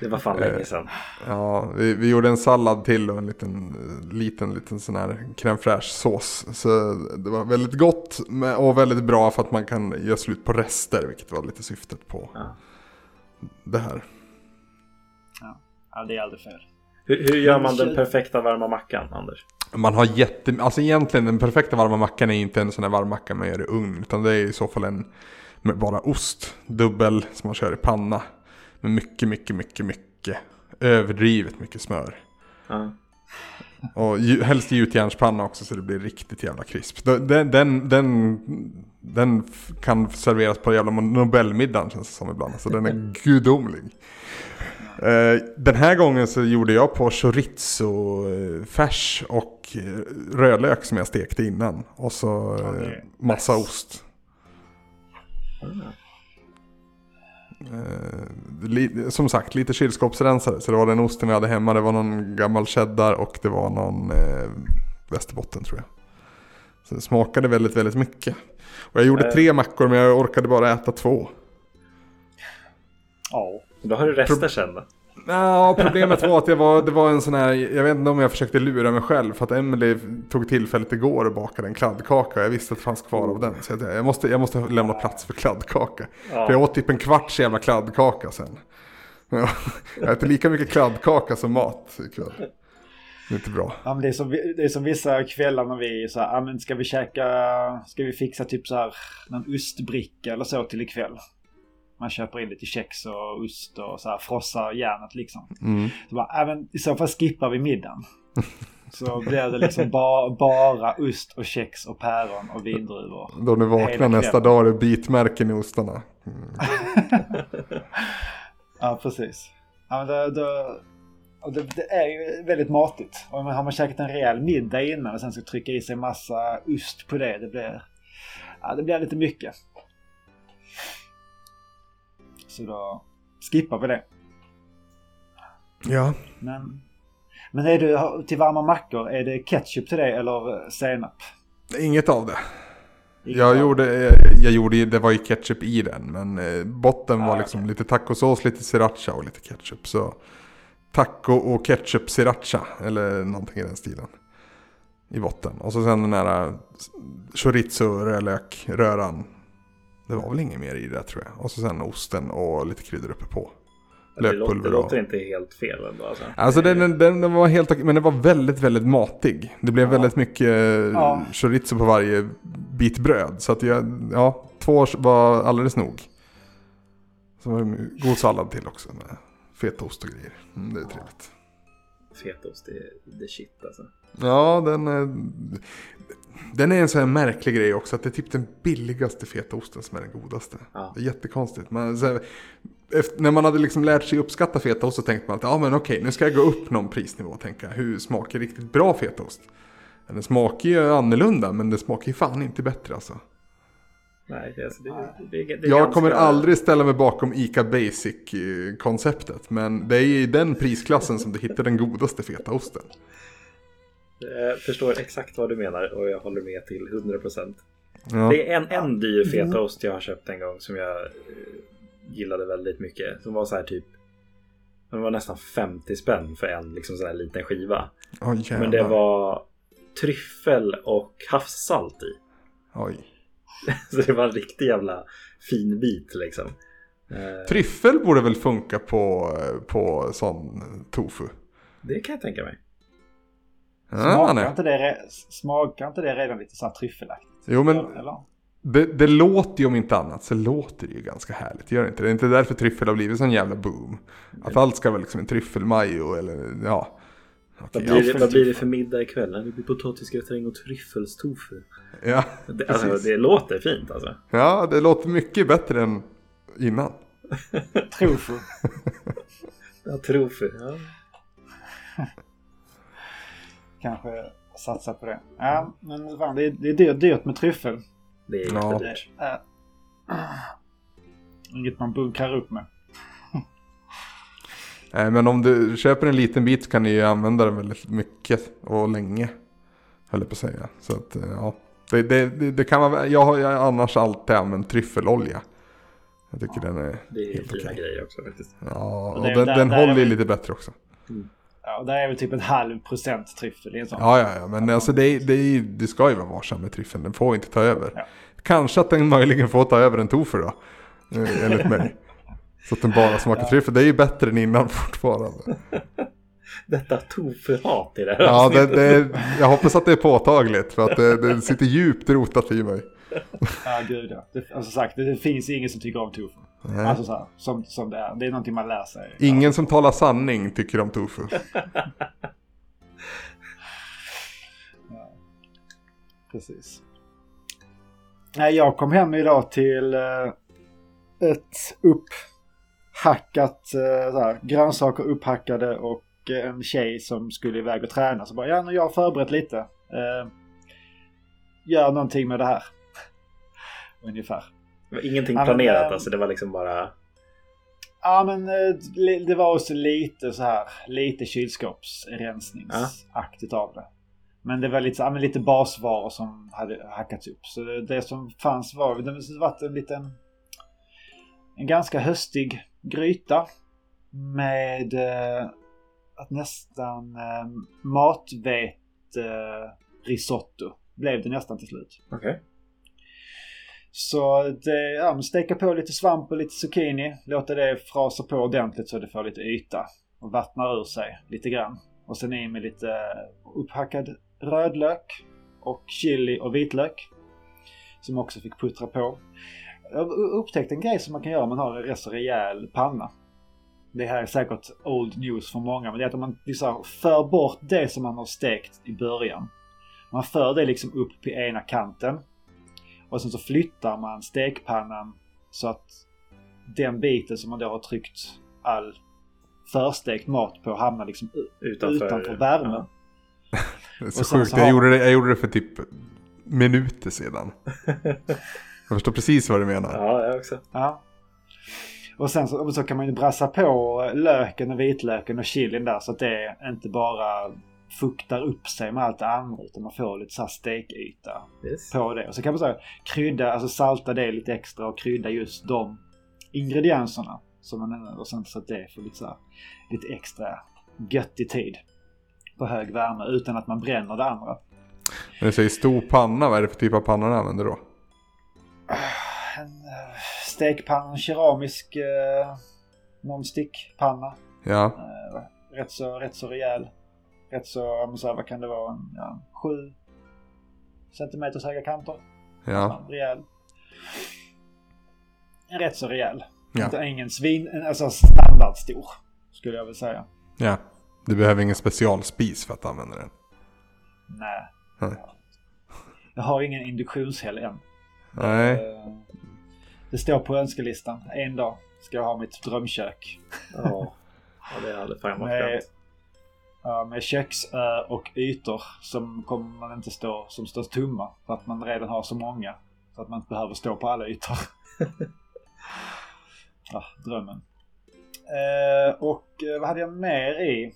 Det var fan länge sedan. Ja, vi, vi, gjorde en sallad till och en liten, liten, liten sån här crème fraîche sås. Så det var väldigt gott och väldigt bra för att man kan göra slut på rester, vilket var lite syftet på ja. det här. Ja. ja, det är aldrig fel. Hur, hur gör man den perfekta varma mackan, Anders? Man har jätte... Alltså egentligen den perfekta varma mackan är inte en sån här varm macka man gör i ugn. Utan det är i så fall en med bara ost. Dubbel som man kör i panna. Med mycket, mycket, mycket, mycket. Överdrivet mycket smör. Ja. Och helst gjutjärnspanna också så det blir riktigt jävla krisp. Den, den, den, den kan serveras på jävla Nobelmiddagen känns det som ibland. Så den är gudomlig. Eh, den här gången så gjorde jag på chorizo-färs och eh, rödlök som jag stekte innan. Och så massa ost. Eh, som sagt, lite kylskåpsrensare. Så det var den osten vi hade hemma. Det var någon gammal cheddar och det var någon eh, västerbotten tror jag. Så det smakade väldigt, väldigt mycket. Och jag gjorde tre mackor men jag orkade bara äta två. Ja. Då har du rester sen då? Ja, problemet var att det var, det var en sån här, jag vet inte om jag försökte lura mig själv för att Emily tog tillfället igår och bakade en kladdkaka. Jag visste att det fanns kvar av den. Så jag, jag, måste, jag måste lämna plats för kladdkaka. Ja. För jag åt typ en kvarts jävla kladdkaka sen. Jag äter lika mycket kladdkaka som mat ikväll. Det är inte bra. Ja, men det, är som, det är som vissa kvällar när vi så här, men ska vi käka, ska vi fixa typ så här någon ostbricka eller så till ikväll. Man köper in lite kex och ost och så här frossar järnet liksom. Mm. Så bara, även, I så fall skippar vi middagen. Så blir det liksom ba, bara ost och kex och päron och vindruvor. Då ni vaknar nästa dag är det bitmärken i ostarna. Mm. ja, precis. Ja, men då, då, Och det, det, är ju väldigt matigt. Och har man käkat en rejäl middag innan och sen ska trycka i sig massa ost på det. Det blir, ja, det blir lite mycket. Så då skippar vi det. Ja. Men, men är du till varma mackor, är det ketchup till det eller senap? Inget av det. jag gjorde, jag gjorde, det var ju ketchup i den, men eh, botten var ah, liksom okay. lite tacosås, lite sriracha och lite ketchup. Så taco och ketchup sriracha, eller någonting i den stilen. I botten. Och så sen den här eh, chorizo rödlök röran. Det var väl inget mer i det tror jag. Och så sen osten och lite kryddor uppe på. Lökpulver det låter, inte helt fel ändå. Alltså, alltså den, den, den, var helt men den var väldigt, väldigt matig. Det blev ja. väldigt mycket ja. chorizo på varje bit bröd. Så att jag, ja, två var alldeles nog. Så var det god sallad till också med fetaost och grejer. Mm, det är trevligt. Fetaost, det är shit alltså. Ja, den är, den är en sån här märklig grej också. Att det är typ den billigaste fetaosten som är den godaste. Ja. Det är jättekonstigt. Man, här, efter, när man hade liksom lärt sig uppskatta fetaost så tänkte man att ja men okej, nu ska jag gå upp någon prisnivå och tänka hur smakar riktigt bra fetaost? Den smakar ju annorlunda men det smakar ju fan inte bättre alltså. Nej, det, alltså, det, det, det, det jag ganska... kommer aldrig ställa mig bakom ICA Basic-konceptet. Men det är i den prisklassen som du hittar den godaste fetaosten. Jag förstår exakt vad du menar och jag håller med till 100%. Ja. Det är en, en dyr fetaost jag har köpt en gång som jag gillade väldigt mycket. Som var så här typ den var nästan 50 spänn för en liksom sån här liten skiva. Oh, Men det var tryffel och havssalt i. Oj. så det var en riktig jävla fin bit liksom. Eh, tryffel borde väl funka på, på sån tofu? Det kan jag tänka mig. Smakar, inte, det, smakar inte det redan lite så tryffelaktigt? Jo men eller? Det, det, låter ju om inte annat så låter det ju ganska härligt. Gör det inte? Det är inte därför tryffel har blivit sån jävla boom. Att allt ska vara liksom en tryffelmajo eller ja. Okay, vad, blir det, vad blir det för middag ikväll? Det blir potatisgratäng och tryffelstofu. Ja, det, alltså, det låter fint alltså. Ja, det låter mycket bättre än innan. Trofu. ja, trofu. Ja. Kanske satsa på det. Ja, men fan, det är, det är dyrt, dyrt med tryffel. Det är ja. Det är, inget man bunkrar upp med. Nej, men om du köper en liten bit kan du ju använda den väldigt mycket och länge. Höll jag på att säga. Så att, ja. Det, det, det, kan vara, jag har annars alltid använt tryffelolja. Jag tycker ja, den är Det är helt fina okay. grejer också faktiskt. Ja, och, och den, där, den där håller ju lite bättre också. Mm. Ja, där är väl typ en halv procent tryffel i en sån. Ja, ja, ja. Men alltså det, det, det ska ju vara varsam med tryffeln. Den får inte ta över. Ja. Kanske att den möjligen får ta över en tofu då. Eh, enligt mig. Så att den bara smakar ja. tryffel. Det är ju bättre än innan fortfarande. Detta tofu-hat i det här Ja, det, det, jag hoppas att det är påtagligt. För att det, det sitter djupt rotat i mig. Ja, gud ja. Det, alltså sagt, det finns ingen som tycker om tofu. Nej. Alltså så här, som, som det är. Det är någonting man lär sig. Ingen som talar sanning tycker om tofu. ja. Precis. Jag kom hem idag till eh, ett upphackat, eh, så här, grönsaker upphackade och en tjej som skulle iväg och träna. Så bara, ja jag har förberett lite. Eh, gör någonting med det här. Ungefär. Var ingenting planerat men, alltså, det var liksom bara... Ja men det var också lite så här, lite kylskåpsrensningsaktigt av det. Men det var lite, ja, lite basvaror som hade hackats upp. Så det, det som fanns var, det varit en liten, en ganska höstig gryta med eh, att nästan eh, matvete risotto blev det nästan till slut. Okay. Så det, eh, ja, steka på lite svamp och lite zucchini. Låta det frasa på ordentligt så det får lite yta. Och vattnar ur sig lite grann. Och sen i med lite eh, upphackad rödlök och chili och vitlök. Som också fick puttra på. Jag upptäckte en grej som man kan göra om man har en rätt så rejäl panna. Det här är säkert old news för många men det är att om man liksom för bort det som man har stekt i början. Man för det liksom upp på ena kanten. Och sen så flyttar man stekpannan så att den biten som man då har tryckt all förstekt mat på hamnar liksom utanför, utanför värmen. Ja. Det är så sjukt. Så jag, gjorde det, jag gjorde det för typ minuter sedan. jag förstår precis vad du menar. Ja, jag också. Ja. Och sen så, så, kan man ju brassa på löken och vitlöken och chilin där så att det inte bara fuktar upp sig med allt det andra utan man får lite såhär stekyta yes. på det. Och så kan man så krydda, alltså salta det lite extra och krydda just de ingredienserna. Som man, och sen så att det får lite, så här, lite extra göttig tid på hög värme utan att man bränner det andra. Men du säger stor panna, vad är det för typ av panna du använder då? En uh, stekpanna, en keramisk uh, non-stick-panna. Ja. Uh, rätt, så, rätt så rejäl. Rätt så, så här, vad kan det vara, en, ja, sju centimeters höga kanter. Ja. Rejäl. Rätt så rejäl. Ja. Inte ingen svin, alltså standardstor. Skulle jag väl säga. Ja. Du behöver ingen specialspis för att använda den. Nej. Nej. Jag har ingen induktionshäll än. Nej. Eh, det står på önskelistan. En dag ska jag ha mitt drömkök. Ja, ja det hade fan varit med, ja, med köksö och ytor som kommer man inte stå som står tomma. För att man redan har så många. Så att man inte behöver stå på alla ytor. ja, drömmen. Eh, och eh, vad hade jag mer i?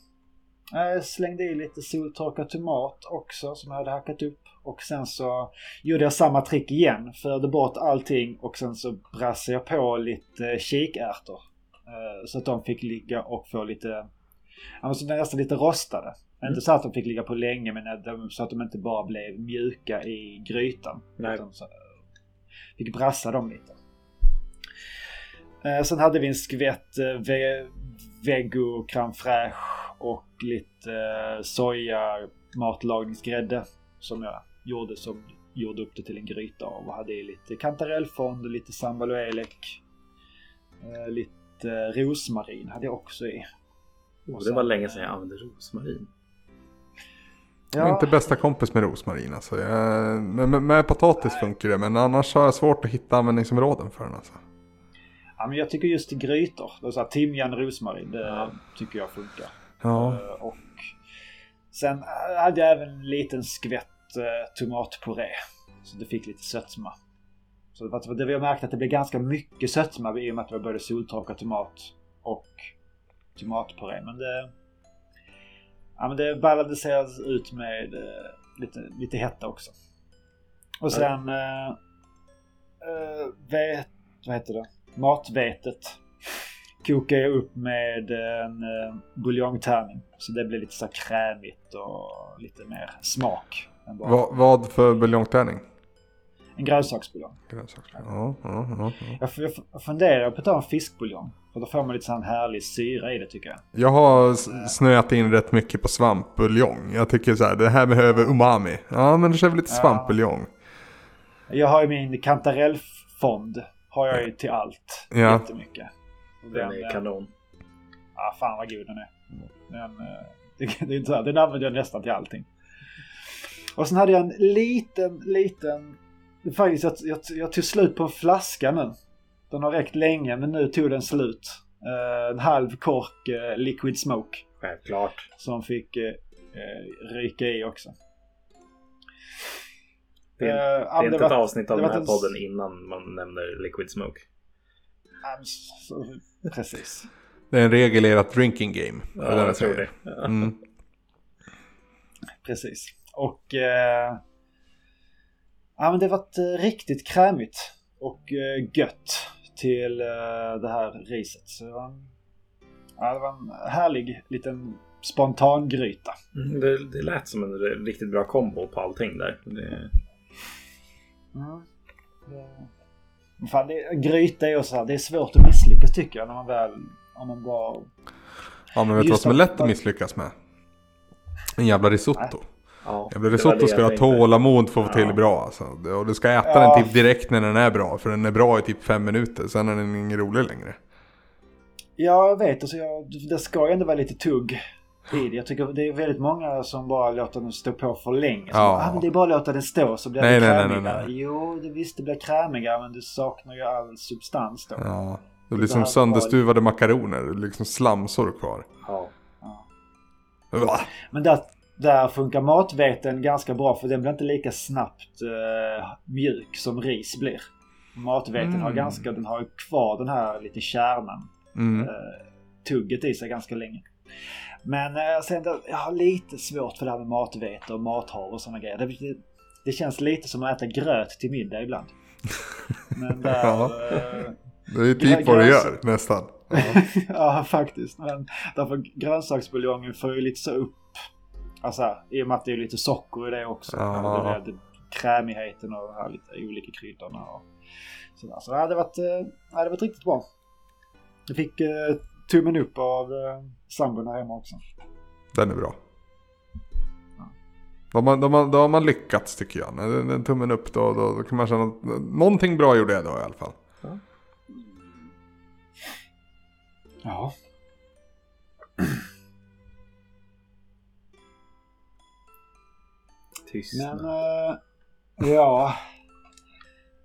Jag slängde i lite soltorkad tomat också som jag hade hackat upp. Och sen så gjorde jag samma trick igen. Förde bort allting och sen så brassade jag på lite kikärtor. Eh, så att de fick ligga och få lite, alltså nästan lite rostade. Mm. Inte så att de fick ligga på länge men så att de inte bara blev mjuka i grytan. Nej. Utan så, fick brassa dem lite. Sen hade vi en skvätt vego crème fraîche och lite eh, soja matlagningsgrädde som jag gjorde som gjorde upp det till en gryta av och hade i lite kantarellfond, lite sambal och elek. Eh, lite rosmarin hade jag också i. Och det var länge sedan jag använde rosmarin. Jag är inte bästa kompis med rosmarin alltså. Jag, med, med, med potatis Nej. funkar det men annars har jag svårt att hitta användningsområden för den alltså. Ja, men jag tycker just grytor, det är så här, timjan, rosmarin, det ja. tycker jag funkar. Ja. Uh, och sen hade jag även en liten skvätt uh, tomatpuré. Så det fick lite sötma. Så det var det vi har märkt att det blev ganska mycket sötma i och med att det var både soltorkad tomat och tomatpuré. Men det, ja, men det balanserades ut med uh, lite, lite hetta också. Och sen... Uh, vet, vad heter det? matvetet kokar jag upp med en eh, buljongtärning. Så det blir lite så krämigt och lite mer smak. Va, vad för buljongtärning? En grönsaksbuljong. Grönsaksbuljong. Ja, ja, ja, ja. Jag, jag funderar på att ta en fiskbuljong. För då får man lite sån härlig syra i det tycker jag. Jag har snöat in rätt mycket på svampbuljong. Jag tycker så här, det här behöver umami. Ja, men det kör väl lite svampbuljong. Jag har ju min kantarellfond har jag ju till allt. Ja. Jättemycket. Den, den är kanon. Ja, fan vad god den är. Den, eh, det, det är inte så här, den använder jag nästan till allting. Och sen hade jag en liten, liten... Faktiskt, jag, jag, jag tog slut på en flaska nu. Den har räckt länge men nu tog den slut. Uh, en halv kork uh, liquid smoke. Självklart. Som fick uh, ryka i också. Det är, uh, det är inte ett avsnitt av den här podden innan man nämner Liquid Smoke. precis. Det är en regel i ert drinking game. Ja, jag tror det. Ja. Mm. Precis. Och... Eh, ja, men det var eh, riktigt krämigt och eh, gött till eh, det här riset. Så det var, en, ja, det var en härlig liten spontan gryta. Mm, det, det lät som en riktigt bra kombo på allting där. Det... Mm. Det... Fan, det, gryta är ju så här, det är svårt att misslyckas tycker jag när man väl, om man bara... Ja men vet du vad som är lätt att misslyckas med? En jävla risotto. Ja, jävla risotto ska ha tålamod för att få till bra alltså. Och du ska äta ja. den typ direkt när den är bra. För den är bra i typ fem minuter, sen är den ingen rolig längre. Ja, jag vet. Alltså, jag, det ska ju ändå vara lite tugg tid. Jag tycker det är väldigt många som bara låter den stå på för länge. Så ja. ah, men det är bara att låta den stå så blir det krämigare. Jo, det, visst det blir krämigare men du saknar ju all substans då. Ja. Det blir som sönderstuvade makaroner, liksom slamsor kvar. Ja. ja. Men där, där funkar matveten ganska bra för den blir inte lika snabbt uh, mjuk som ris blir. Matveten mm. har ganska, den har kvar den här lite kärnan. Mm. Uh, tugget i sig ganska länge. Men uh, sen jag har lite svårt för det här med matvete och mathav och sådana grejer. Det, det, det, känns lite som att äta gröt till middag ibland. Men där, ja. Det är ju typ vad du gör nästan. Ja. ja, faktiskt. Men därför grönsaksbuljongen får ju lite så upp. Alltså i och med att det är lite socker i det också. Ja. Det, det, krämigheten och de här lite olika kryddorna. Och sådär. Så det hade varit, eh, det hade varit riktigt bra. Jag fick eh, tummen upp av eh, sambon här hemma också. Den är bra. Då har, man, då har man lyckats tycker jag. När den tummen upp då, då, då kan man känna att någonting bra gjorde jag då i alla fall. Ja. Ja. Tystnad. Men, uh, ja.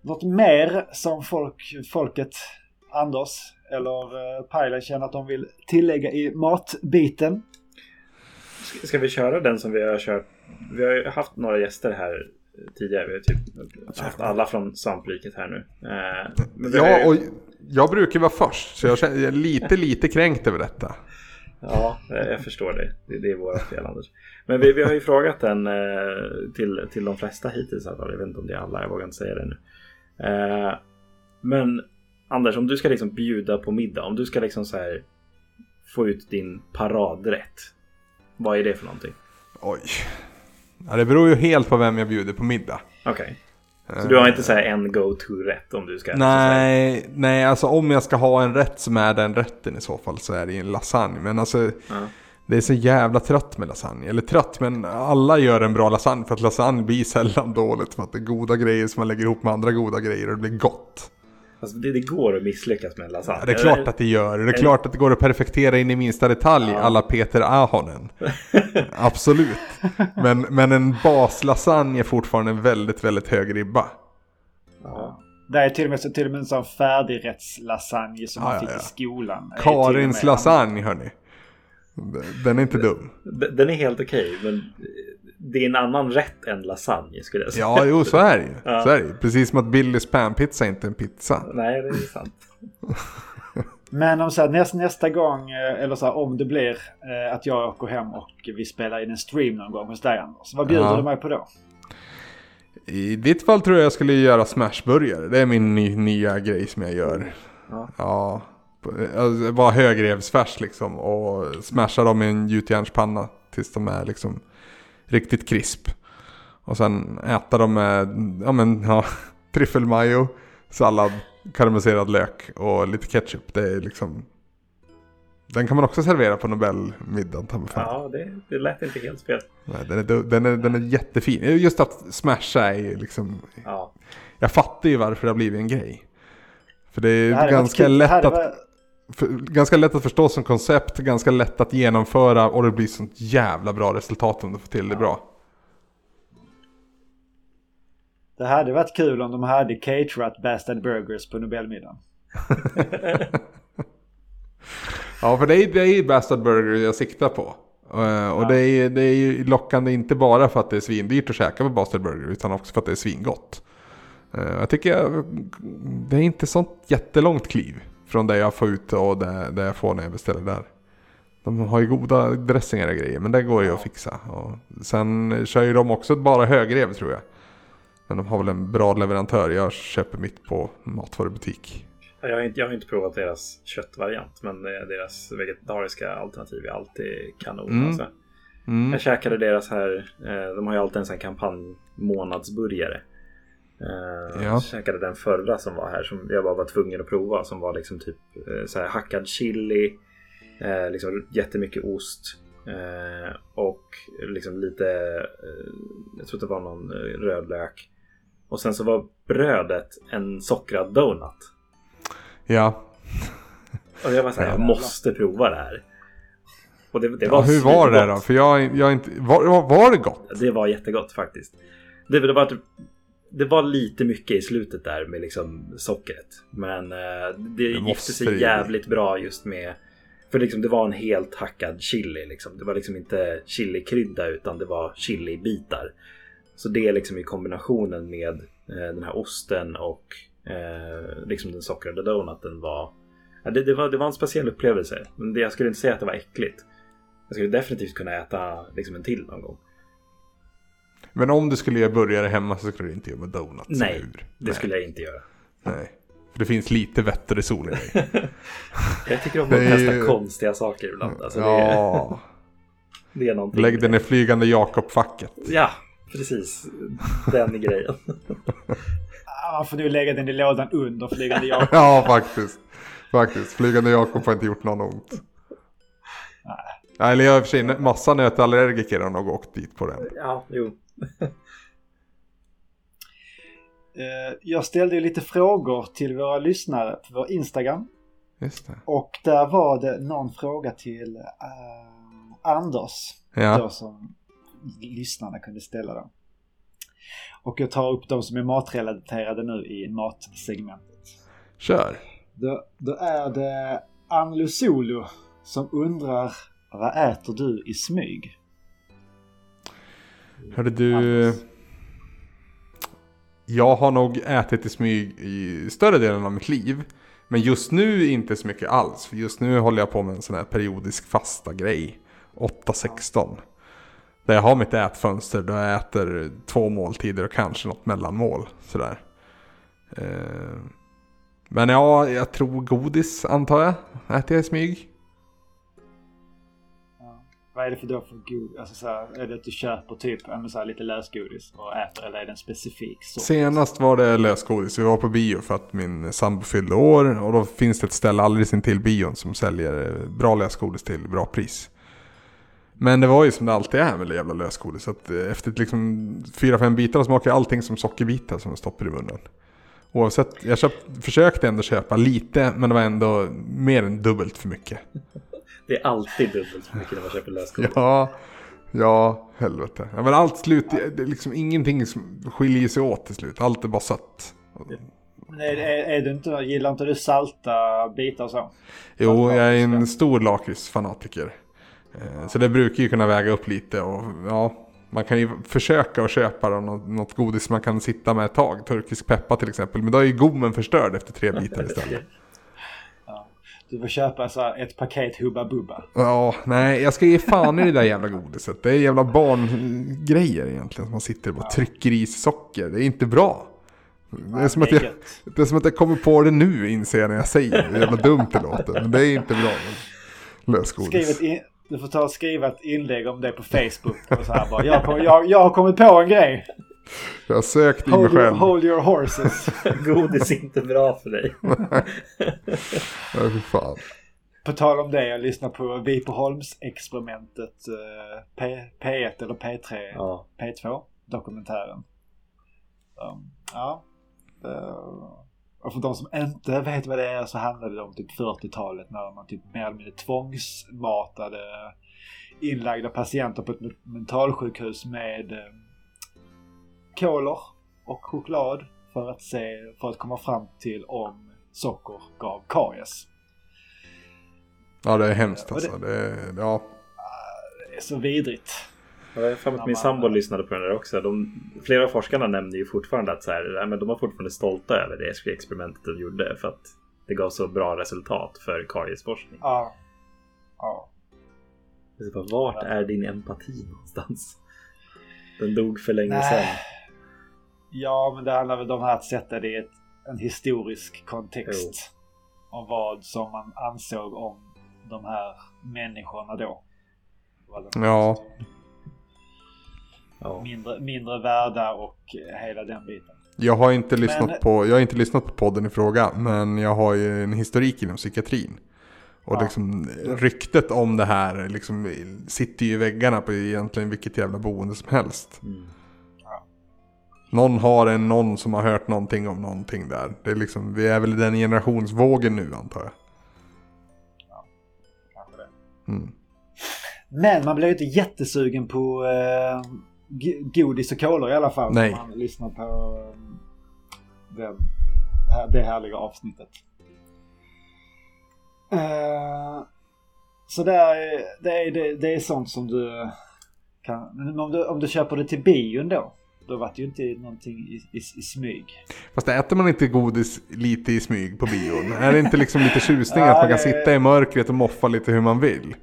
Något mer som folk, folket, Anders eller uh, Pajla känner att de vill tillägga i matbiten? Ska, ska vi köra den som vi har kört? Vi har ju haft några gäster här tidigare. Vi har typ haft alla från svampriket här nu. Uh, ja, och jag brukar vara först, så jag känner lite, lite kränkt över detta. Ja, jag förstår det. Det, det är våra fel Anders. Men vi, vi har ju frågat den eh, till, till de flesta hittills. Jag vet inte om det är alla, jag vågar inte säga det nu. Eh, men Anders, om du ska liksom bjuda på middag. Om du ska liksom så här få ut din paradrätt. Vad är det för någonting? Oj. Ja, det beror ju helt på vem jag bjuder på middag. Okej. Okay. Så du har inte så en go-to-rätt om du ska? Nej, nej, alltså om jag ska ha en rätt som är den rätten i så fall så är det en lasagne. Men alltså, ja. det är så jävla trött med lasagne. Eller trött, men alla gör en bra lasagne för att lasagne blir sällan dåligt. För att det är goda grejer som man lägger ihop med andra goda grejer och det blir gott. Alltså det, det, går att misslyckas med en lasagne. Ja, det är klart att det gör. Det är klart att det går att perfektera in i minsta detalj ja. alla Peter Ahonen. Absolut. Men, men en baslasagne är fortfarande en väldigt, väldigt hög ribba. Ja. Det är till och med, så, till och med en sån färdigrättslasagne som ja, man fick ja, i skolan. Karins lasagne hörni. Den är inte dum. Den är helt okej, okay, men det är en annan rätt än lasagne skulle jag säga. Ja, jo så är det ju. Ja. Så är det. Precis som att Billys panpizza inte är en pizza. Nej, det är sant. Men om så här, näst, nästa gång, eh, eller så här, om det blir eh, att jag åker hem och vi spelar in en stream någon gång hos dig Anders. Vad bjuder ja. du mig på då? I ditt fall tror jag jag skulle göra smashburgare. Det är min ny, nya grej som jag gör. Ja. ja alltså, vara högrevsfärs liksom och smasha dem i en gjutjärnspanna tills de är liksom riktigt krisp. Och sen äta dem med ja, men, ja, tryffelmajo, sallad, karamelliserad lök och lite ketchup. Det är liksom... Den kan man också servera på Nobelmiddagen. Ja, det, det lät inte helt fel. Nej, den, är, den, är, den är jättefin. Just att smasha är ju liksom... Ja. Jag fattar ju varför det har blivit en grej. För det är det ganska lätt att... För, ganska lätt att förstå som koncept, ganska lätt att genomföra och det blir sånt jävla bra resultat om du får till det bra. Det hade varit kul om de hade caterat Bastard Burgers på Nobelmiddagen. ja, för det är, det är Bastard Burger jag siktar på. Uh, och ja. det, är, det är ju lockande inte bara för att det är svindyrt att käka på Bastard Burger utan också för att det är svingott. Uh, jag tycker jag, det är inte sånt jättelångt kliv från det jag får ut och det, det jag får när jag beställer där. De har ju goda dressingar och grejer men det går ju att fixa. Och sen kör ju de också bara högrev tror jag. Men de har väl en bra leverantör. Jag köper mitt på matvarubutik. Jag har, inte, jag har inte provat deras köttvariant men deras vegetariska alternativ är alltid kanon. Mm. Alltså. Mm. Jag käkade deras här, eh, de har ju alltid en sån här kampanj månadsburgare. Uh, ja. Käkade den förra som var här som jag bara var tvungen att prova. Som var liksom typ uh, så här hackad chili. Uh, liksom jättemycket ost. Och liksom lite, jag tror det var någon rödlök. Och sen så var brödet en sockrad donut. Ja. Och jag var såhär, jag måste prova det här. Och det, det var ja, hur var det då? För jag, jag inte, var, var det gott? Det var jättegott faktiskt. Det, det var typ det var lite mycket i slutet där med liksom sockret. Men eh, det, det gifte sig jävligt bra just med för liksom det var en helt hackad chili. Liksom. Det var liksom inte chilikrydda utan det var chilibitar. Så det liksom i kombinationen med eh, den här osten och eh, liksom den sockrade donuten var ja, det, det, var... det var en speciell upplevelse. Men det, jag skulle inte säga att det var äckligt. Jag skulle definitivt kunna äta liksom en till någon gång. Men om du skulle göra burgare hemma så skulle du inte göra med donuts? Nej, det Nej. skulle jag inte göra. Nej. För det finns lite vett och reson i dig. jag tycker om att testa konstiga saker ibland. Alltså, ja. Det, det är någonting. Lägg den i flygande Jakob-facket. Ja, precis. Den grejen. Ja, får du lägga den i lådan under flygande Jakob. ja, faktiskt. Faktiskt. Flygande Jakob har inte gjort någon ont. Nej. Eller jag i och för sig, massa nötallergiker har nog åkt dit på den. Ja, jo. Eh, jag ställde ju lite frågor till våra lyssnare på vår Instagram. Och där var det någon fråga till uh, Anders. Ja. Då som lyssnarna kunde ställa dem. Och jag tar upp de som är matrelaterade nu i matsegmentet. Kör! Då, då är det Anlu Solo som undrar vad äter du i smyg? Hörde du... Jag har nog ätit i smyg i större delen av mitt liv. Men just nu inte så mycket alls. För just nu håller jag på med en sån här periodisk fasta grej. 8-16. Där jag har mitt ätfönster då jag äter två måltider och kanske något mellanmål. Sådär. Eh, men ja, jag tror godis antar jag. Äter jag i smyg. Vad är det för då för godis? Alltså så här, är det att du köper typ så här, lite lösgodis och äter eller är det en specifik sort? Senast var det lösgodis. Vi var på bio för att min sambo fyllde år. Och då finns det ett ställe alldeles intill bion som säljer eh, bra lösgodis till bra pris. Men det var ju som det alltid är med jävla lösgodis. Att eh, efter liksom fyra, fem bitar smakar allting som sockerbitar som jag stoppar i munnen. Oavsett, jag köpt, försökte ändå köpa lite men det var ändå mer än dubbelt för mycket. Det är alltid dubbelt så mycket när man köper lösgodis. Ja, ja, helvete. Ja, men allt slut, det är liksom ingenting som skiljer sig åt till slut. Allt är bara sött. Nej, är, är du inte, gillar inte du salta bitar och så? Jo, jag är en stor lakritsfanatiker. Eh, så det brukar ju kunna väga upp lite och ja, man kan ju försöka att köpa något, något godis man kan sitta med ett tag. Turkisk peppa till exempel. Men då är ju gommen förstörd efter tre bitar istället. Du får köpa så ett paket Hubba Bubba. Ja, nej, jag ska ge fan i det där jävla godiset. Det är jävla barngrejer egentligen. Som man sitter och ja. trycker i socker. Det är inte bra. Det är, som att jag, det är som att jag kommer på det nu inser jag när jag säger det. Hur jävla dumt det låter. Men det är inte bra. Lösgodis. In, du får ta och skriva ett inlägg om det på Facebook. Och så här bara, jag, jag, jag har kommit på en grej. Jag har sökt i mig själv. Your, hold your horses. Godis är inte bra för dig. Nej, för fan. På tal om det, jag lyssnar på Vipeholms-experimentet eh, P, P1 eller P3, ja. P2 dokumentären. Um, ja. Uh, och för de som inte vet vad det är så handlar det om typ 40-talet när man typ mer eller mindre tvångsmatade inlagda patienter på ett mentalsjukhus med eh, kolor och choklad för att, se, för att komma fram till om socker gav karies. Ja det är hemskt alltså. Det, det, ja. det är så vidrigt. Jag har för att min sambo lyssnade på den där också. De, flera av forskarna nämner ju fortfarande att så här, men de var fortfarande stolta över det experimentet de gjorde. För att det gav så bra resultat för kariesforskning. Ja. ja. Vart är din empati någonstans? Den dog för länge sedan. Ja, men det handlar väl om att sätta det i ett, en historisk kontext. Jo. Om vad som man ansåg om de här människorna då. Ja. Mindre, mindre värda och hela den biten. Jag har, inte lyssnat men, på, jag har inte lyssnat på podden i fråga, men jag har ju en historik inom psykiatrin. Och ja. liksom, ryktet om det här liksom, sitter ju i väggarna på egentligen vilket jävla boende som helst. Mm. Någon har en någon som har hört någonting om någonting där. Det är liksom, vi är väl i den generationsvågen nu antar jag. Ja, kanske det. Mm. Men man blir ju inte jättesugen på eh, godis och kolor i alla fall. Nej. man lyssnar på den, det härliga avsnittet. Uh, så det är, det, är, det, det är sånt som du kan... Om du, om du köper det till bion då? Då var det ju inte någonting i, i, i smyg. Fast äter man inte godis lite i smyg på bion? är det inte liksom lite tjusning ja, att man kan det... sitta i mörkret och moffa lite hur man vill?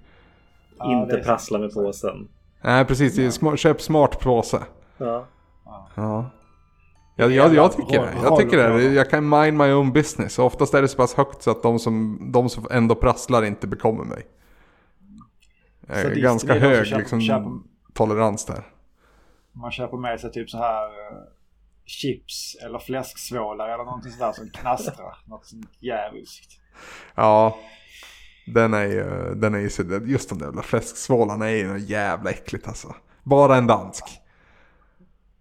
Ja, inte prassla med påsen. Nej, precis. Ja. Sm köp smart påse. Ja. Ja. Jag, jag, jag tycker det. Jag tycker det. Jag kan mind my own business. Oftast är det så pass högt så att de som, de som ändå prasslar inte bekommer mig. Jag ganska hög liksom, köper, tolerans där. Man köper med sig typ så här uh, chips eller fläsksvålar eller någonting sådär som knastrar. Något sånt djävulskt. Ja, den är ju, den är ju, just de där jävla fläsksvålarna är ju jävla äckligt alltså. Bara en dansk.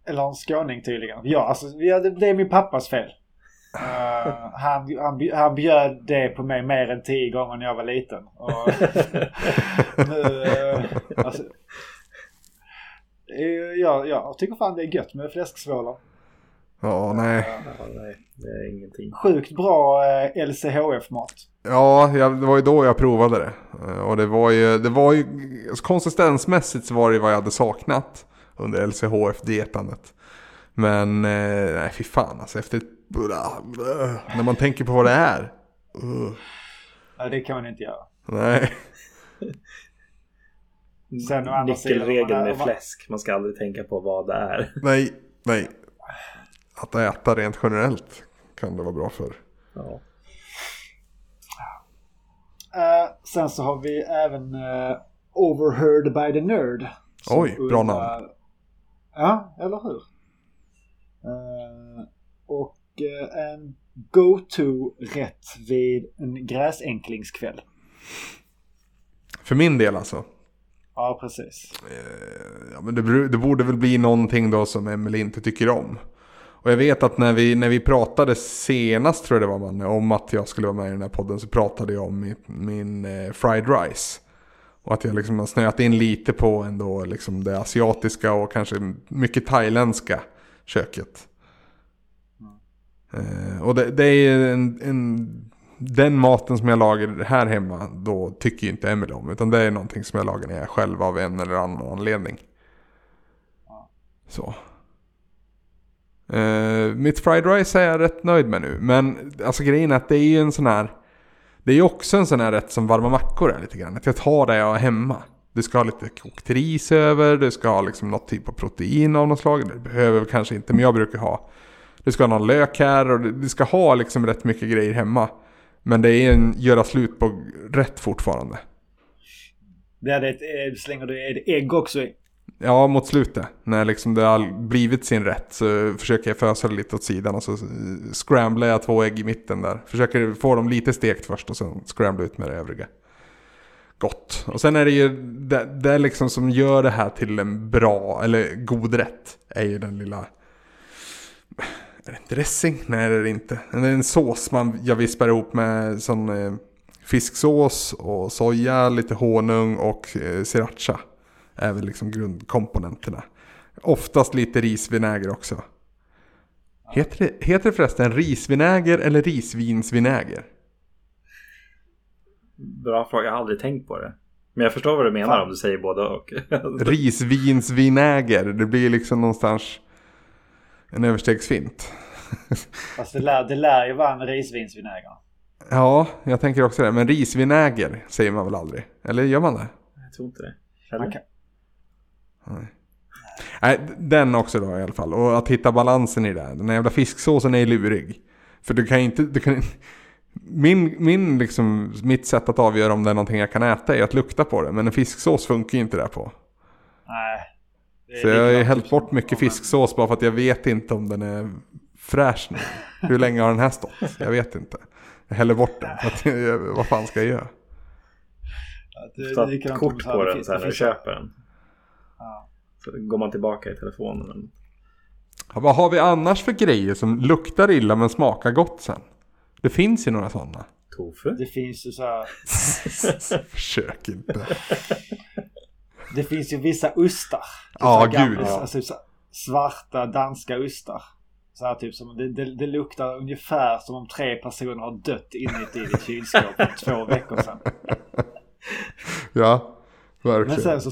Eller en skåning tydligen. Ja, alltså det är min pappas fel. Uh, han, han, han bjöd det på mig mer än tio gånger när jag var liten. Och, nu, uh, alltså, ja, jag tycker fan det är gött med fläsksvålar. Ja, nej. Ja, nej. Det är ingenting. Sjukt bra eh, LCHF-mat. Ja, jag, det var ju då jag provade det. Och det var ju, det var ju alltså, konsistensmässigt så var det vad jag hade saknat under LCHF-dietandet. Men eh, nej, fy fan alltså. Efter när man tänker på vad det är. Uh. Ja, det kan man inte göra. Nej. Sen Nyckelregeln med fläsk. Man ska aldrig tänka på vad det är. Nej, nej. Att äta rent generellt kan det vara bra för. Ja. Uh, sen så har vi även uh, Overheard by the Nerd. Oj, bra namn. Ja, eller hur? Uh, och uh, en go-to-rätt vid en gräsänklingskväll. För min del alltså? Ja, precis. Uh, ja, men det, det, borde väl bli någonting då som Emily inte tycker om. Och jag vet att när vi, när vi pratade senast tror jag det var man, om att jag skulle vara med i den här podden så pratade jag om min, min fried rice. Och att jag liksom har snöat in lite på ändå liksom det asiatiska och kanske mycket thailändska köket. Mm. och det, det är en, en, den maten som jag lagar här hemma då tycker ju inte Emelie om. Utan det är någonting som jag lagar när jag är själv av en eller annan anledning. Så. Uh, mitt fried rice är jag rätt nöjd med nu. Men alltså grejen är att det är ju en sån här det är ju också en sån här rätt som varma mackor är lite grann. Att jag tar det jag har hemma. Du ska ha lite kokt ris över, du ska ha liksom något typ av protein av något slag. Det behöver vi kanske inte, men jag brukar ha. Du ska ha någon lök här och du ska ha liksom rätt mycket grejer hemma. Men det är en göra slut på rätt fortfarande. Det är det, eh, slänger du ägg också i? Ja, mot slutet. När liksom det har blivit sin rätt så försöker jag fösa det lite åt sidan och så scramblar jag två ägg i mitten där. Försöker få dem lite stekt först och sen scrambla ut med det övriga. Gott. Och sen är det ju det, det liksom som gör det här till en bra eller god rätt. Är ju den lilla... Är det en dressing? Nej det är det inte. Det är en sås man, jag vispar ihop med sån eh, fisksås och soja, lite honung och eh, sriracha är väl liksom grundkomponenterna. Oftast lite risvinäger också. Heter det, heter det förresten risvinäger eller risvinsvinäger? Bra fråga, jag har aldrig tänkt på det. Men jag förstår vad du menar Fan. om du säger både och. Risvinsvinäger, det blir liksom någonstans en överstegsfint. Fast det lär, det lär ju vara en risvinsvinäger. Ja, jag tänker också det. Men risvinäger säger man väl aldrig? Eller gör man det? Jag tror inte det. Man kan, Nej. Nej, den också då i alla fall. Och att hitta balansen i det. Den jävla fisksåsen är lurig. För du kan inte... Du kan, min, min liksom, mitt sätt att avgöra om det är någonting jag kan äta är att lukta på det. Men en fisksås funkar ju inte där på. Nej. Så jag har ju hällt bort mycket fisksås bara för att jag vet inte om den är fräsch nu. Hur länge har den här stått? Jag vet inte. Jag häller bort den. Att, vad fan ska jag göra? Du tar ett kort på den sen när du köper den. Så går man tillbaka i telefonen. Ja, vad har vi annars för grejer som luktar illa men smakar gott sen? Det finns ju några sådana. Tofu? Det finns ju så här... Försök inte. Det finns ju vissa ostar. Ja, gud ja. Alltså, svarta danska ostar. Så här, typ som, det, det, det, luktar ungefär som om tre personer har dött inuti ditt kylskåp för två veckor sedan. Ja, verkligen. Men sen så,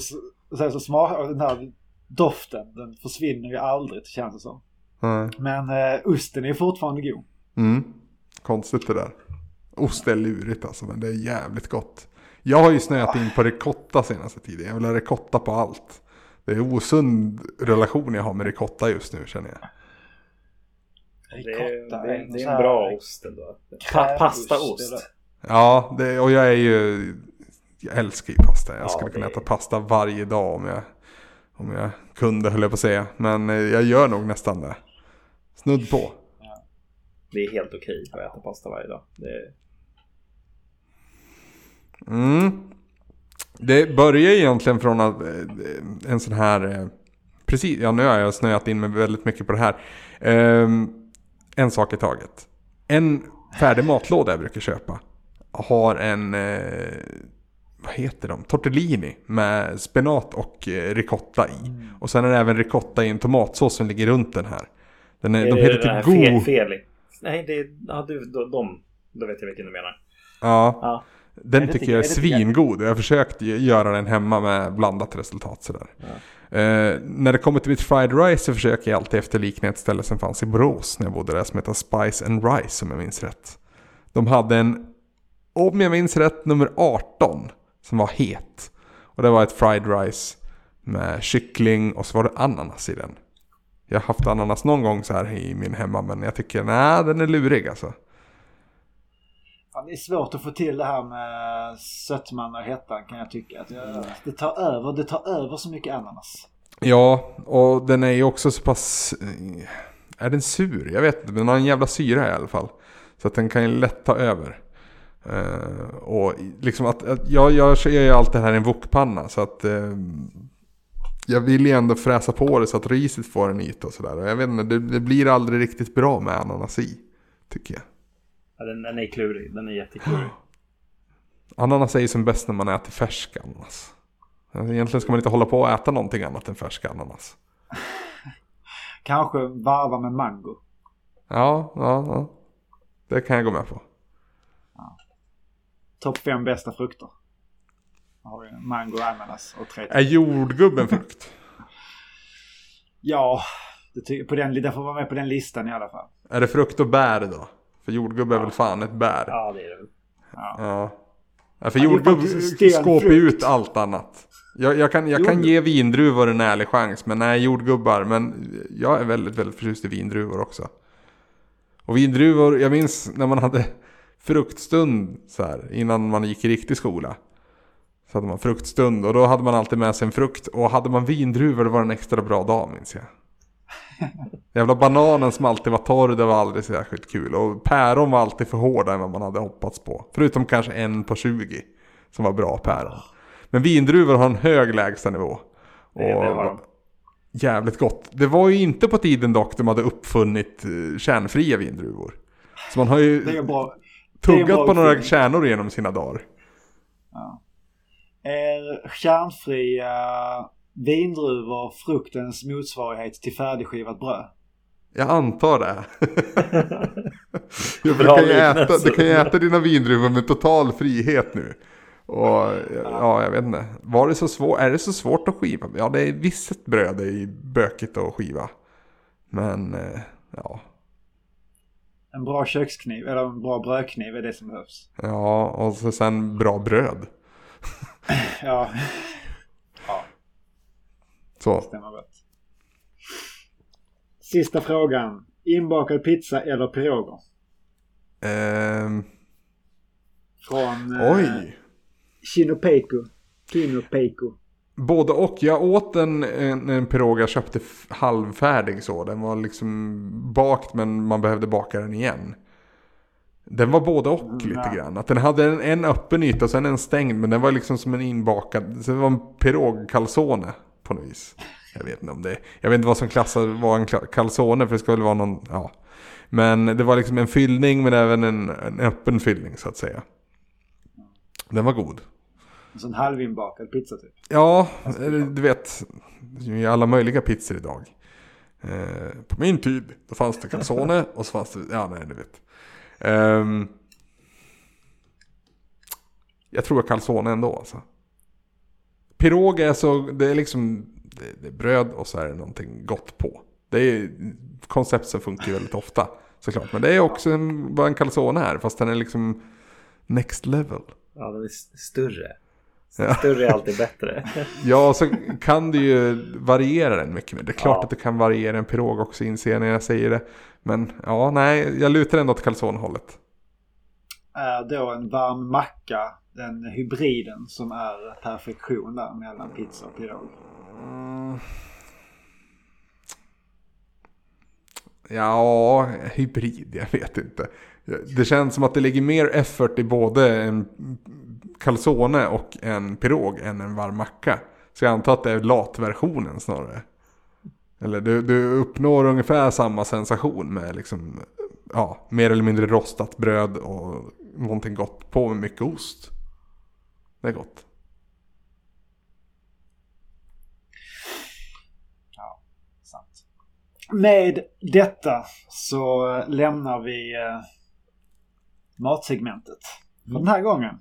sen så smakar den här doften, den försvinner ju aldrig känns det som. Nej. Men eh, osten är fortfarande god. Mm. Konstigt det där. Ost är lurigt alltså, men det är jävligt gott. Jag har ju snöat in på ricotta senaste tiden. Jag vill ha ricotta på allt. Det är osund relation jag har med ricotta just nu känner jag. Det är, det, är, det är en bra ost ändå. Pa pastaost. Ja, det, och jag är ju... Jag älskar ju pasta. Jag skulle kunna äta pasta varje dag om jag, om jag kunde höll jag på att säga. Men eh, jag gör nog nästan det. Snudd på. Ja. Det är helt okej att äta pasta varje dag. Det... Mm. Det börjar egentligen från att eh, en sån här... Eh, precis, ja nu har jag snöat in mig väldigt mycket på det här. Um, en sak i taget. En färdig matlåda jag brukar köpa har en, eh, vad heter de, tortellini med spenat och ricotta i. Mm. Och sen är det även ricotta i en tomatsås som ligger runt den här. Den är, är de heter typ Go... Fel, Nej, det är, ja, du, de, då vet jag vilken du menar. Ja. ja. Den tycker jag är, svingod. Jag har försökt göra den hemma med blandat resultat sådär. Ja. Eh, när det kommer till mitt fried rice så försöker jag alltid efterlikna ett ställe som fanns i Borås när jag bodde där som heter Spice and Rice om jag minns rätt. De hade en, om jag minns rätt, nummer 18 som var het. Och det var ett fried rice med kyckling och så var det ananas i den. Jag har haft ananas någon gång så här i min hemma men jag tycker nej den är lurig alltså. Ja, det är svårt att få till det här med sötman och hettan kan jag tycka. Att jag, det, tar över, det tar över så mycket ananas. Ja, och den är ju också så pass... Eh, är den sur? Jag vet inte, men den har en jävla syra i alla fall. Så att den kan ju lätt ta över. Uh, och liksom att, att jag, jag gör ju allt det här i en wokpanna så att uh, jag vill ju ändå fräsa på det så att riset får en yta och sådär. Och jag vet inte, det, det, blir aldrig riktigt bra med ananas i. Tycker jag. Ja, den, den är klurig. Den är jätteklurig. Ananas är ju som bäst när man äter färsk ananas. Egentligen ska man inte hålla på och äta någonting annat än färsk ananas. Kanske varva med mango. Ja, ja, ja. Det kan jag gå med på. Ja. Topp fem bästa frukter. Mango, ananas och tre. Är jordgubben frukt? ja, det, på den, det får vara med på den listan i alla fall. Är det frukt och bär då? För jordgubb är väl fan ett bär? Ja, det är det väl. Ja. ja. för jordgubb skåpar ut allt annat. Jag, jag kan, jag kan ge vindruvor en ärlig chans, men nej, jordgubbar. Men jag är väldigt, väldigt förtjust i vindruvor också. Och vindruvor, jag minns när man hade fruktstund så här, innan man gick i riktig skola. Så hade man fruktstund och då hade man alltid med sig en frukt. Och hade man vindruvor då var det en extra bra dag minns jag. Jävla bananen som alltid var torr, det var aldrig särskilt kul. Och päron var alltid för hårda än vad man hade hoppats på. Förutom kanske en på 20 som var bra päron. Men vindruvor har en hög lägstanivå. Och det, det jävligt gott. Det var ju inte på tiden dock de hade uppfunnit eh, kärnfria vindruvor. Så man har ju tuggat på några kärnor genom sina dagar. Ja. Är kärnfria vindruvor fruktens motsvarighet till färdigskivat bröd? Jag antar det. jag kan ju äta, du kan ju äta dina vindruvor med total frihet nu. Och ja, jag vet inte. Var det så svårt? Är det så svårt att skiva? Ja, det är visst bröd är bökigt att skiva. Men eh, ja. En bra kökskniv eller en bra brödkniv är det som behövs. Ja, och så sen bra bröd. ja. Så. Stämmer rätt. Sista frågan. Inbakad pizza eller piroger? Um, Från eh, oj. Kinopeko. Kinopeko. Både och. Jag åt en, en, en pirog jag köpte halvfärdig så. Den var liksom bakt men man behövde baka den igen. Den var både och mm, lite grann. Att den hade en, en öppen yta och sen en stängd. Men den var liksom som en inbakad. Så det var en pirog calzone på något vis. Jag vet inte om det, jag vet inte vad som klassar var en calzone för det ska väl vara någon, ja. Men det var liksom en fyllning men även en, en öppen fyllning så att säga. Den var god. En sån halvinbakad pizza typ? Ja, du vet. Det är alla möjliga pizzor idag. Eh, på min tid, då fanns det calzone och så fanns det, ja nej du vet. Um, jag tror calzone ändå alltså. Pirog är så, det är liksom, det, är bröd och så är det någonting gott på. Det är, koncept som funkar väldigt ofta såklart. Men det är också en, vad en calzone är, fast den är liksom next level. Ja, den är större. Ja. Större är alltid bättre. ja, så kan det ju variera den mycket mer. Det är klart ja. att det kan variera en pirog också inser jag när jag säger det. Men ja, nej, jag lutar ändå åt calzonehållet. Är då en varm macka den hybriden som är perfektion där mellan pizza och pirog? Mm. Ja, hybrid, jag vet inte. Det känns som att det ligger mer effort i både en calzone och en pirog än en varm macka. Så jag antar att det är latversionen snarare. Eller du, du uppnår ungefär samma sensation med liksom, ja, mer eller mindre rostat bröd och någonting gott på med mycket ost. Det är gott. Ja, sant. Med detta så lämnar vi eh, matsegmentet för den här gången.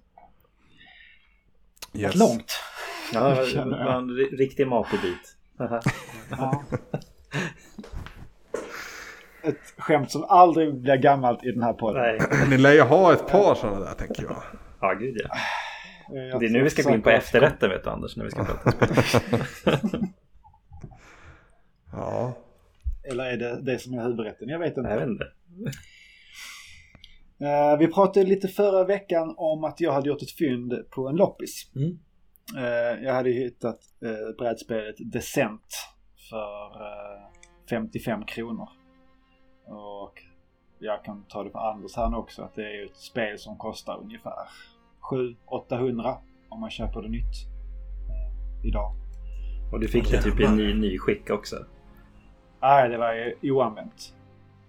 Yes. långt. Ja, det var en riktig matbit. ja. Ett skämt som aldrig blir gammalt i den här podden. Nej. Ni lär ju ha ett par sådana där tänker jag. Ja, gud ja. Det är nu vi ska gå in på efterrätten vet du Anders. När vi ska prata Ja. Eller är det det som är huvudrätten? Jag vet inte. Jag vet inte. Uh, vi pratade lite förra veckan om att jag hade gjort ett fynd på en loppis. Mm. Uh, jag hade hittat brädspelet Descent för 55 kronor. Och jag kan ta det på Anders här också att det är ett spel som kostar ungefär 700-800 om man köper det nytt idag. Och du fick det typ i ny, ny skick också? Nej, det var ju oanvänt.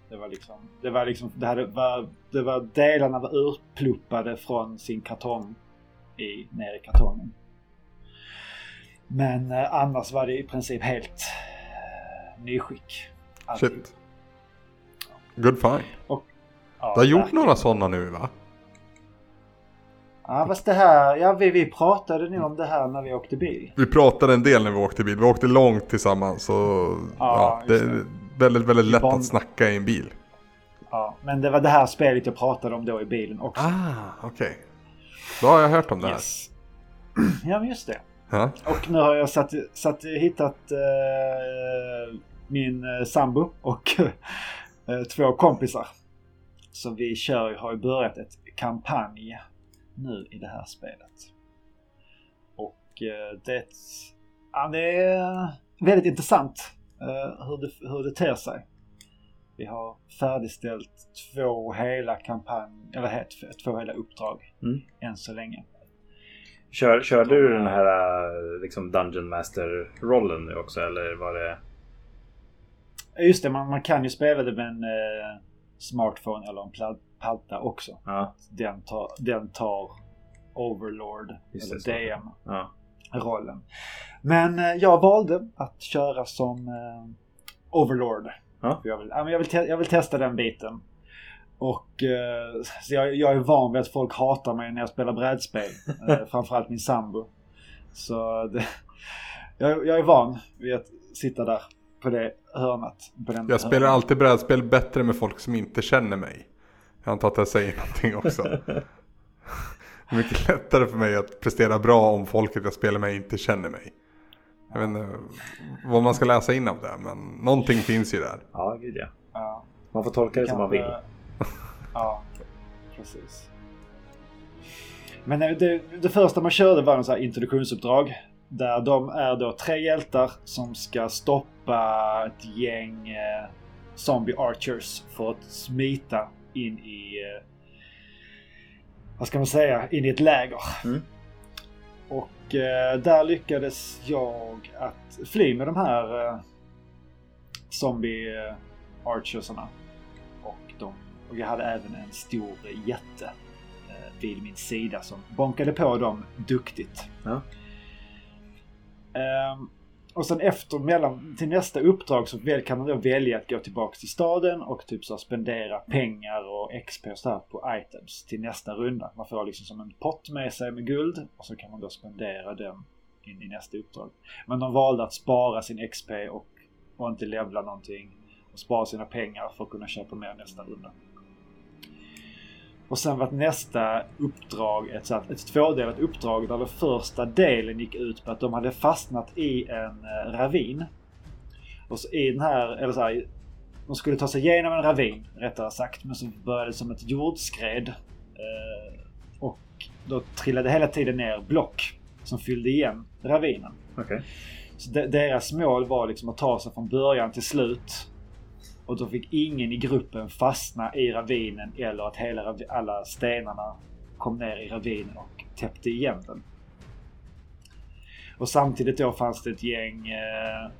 Det var liksom, det var liksom, det, hade, var, det var delarna var urpluppade från sin kartong i, ner i kartongen. Men eh, annars var det i princip helt eh, nyskick. Shit. Good fine. Och, ja, du har gjort några sådana nu va? Ja fast det här, ja vi, vi pratade nu om det här när vi åkte bil. Vi pratade en del när vi åkte bil. Vi åkte långt tillsammans. Och, ja, ja det, det väldigt, väldigt lätt Bond... att snacka i en bil. Ja, men det var det här spelet jag pratade om då i bilen också. Ah, okej. Okay. Då har jag hört om det yes. här. Ja, men just det. Ha? Och nu har jag satt, satt, hittat eh, min eh, sambo och två kompisar. Så vi kör, har ju börjat ett kampanj nu i det här spelet. Och eh, det, ja, det är väldigt intressant Eh, hur, det, hur det ter sig. Vi har färdigställt två hela kampanj, eller två hela uppdrag mm. än så länge. Kör, körde du den här eh, liksom Dungeon Master-rollen nu också eller var det? Just det, man, man kan ju spela det med en eh, smartphone eller en platta också. Ja. Den, tar, den tar Overlord Just eller DM. Ja rollen. Men eh, jag valde att köra som eh, Overlord. Ja. Jag, vill, jag, vill jag vill testa den biten. Och eh, jag, jag, är van vid att folk hatar mig när jag spelar brädspel. eh, framförallt min sambo. Så det, jag, jag, är van vid att sitta där på det hörnet. Jag spelar hörnet. alltid brädspel bättre med folk som inte känner mig. Jag antar att jag säger någonting också. Det är mycket lättare för mig att prestera bra om folket jag spelar med inte känner mig. Jag vet inte vad man ska läsa in av det, men någonting finns ju där. Ja, gud ja. ja. Man får tolka det, det som man vill. Ja, precis. Men det, det första man körde var en här introduktionsuppdrag. Där de är då tre hjältar som ska stoppa ett gäng eh, zombie archers för att smita in i eh, vad ska man säga, in i ett läger. Mm. Och eh, där lyckades jag att fly med de här eh, zombie eh, archersarna. Och, de, och jag hade även en stor jätte eh, vid min sida som bonkade på dem duktigt. Ja. Ehm, och sen efter, mellan, till nästa uppdrag så kan man då välja att gå tillbaks till staden och typ så spendera pengar och XP och sådär på items till nästa runda. Man får liksom som en pott med sig med guld och så kan man då spendera den in i nästa uppdrag. Men de valde att spara sin XP och, och inte levla någonting och spara sina pengar för att kunna köpa mer nästa runda. Och sen var nästa uppdrag ett, ett tvådelat uppdrag där den första delen gick ut på att de hade fastnat i en eh, ravin. Och så i den här, eller så här, de skulle ta sig igenom en ravin rättare sagt. Men så började det som ett jordskred. Eh, och då trillade hela tiden ner block som fyllde igen ravinen. Okay. Så de, deras mål var liksom att ta sig från början till slut och då fick ingen i gruppen fastna i ravinen eller att hela, alla stenarna kom ner i ravinen och täppte igen den. Och samtidigt då fanns det ett gäng eh, eh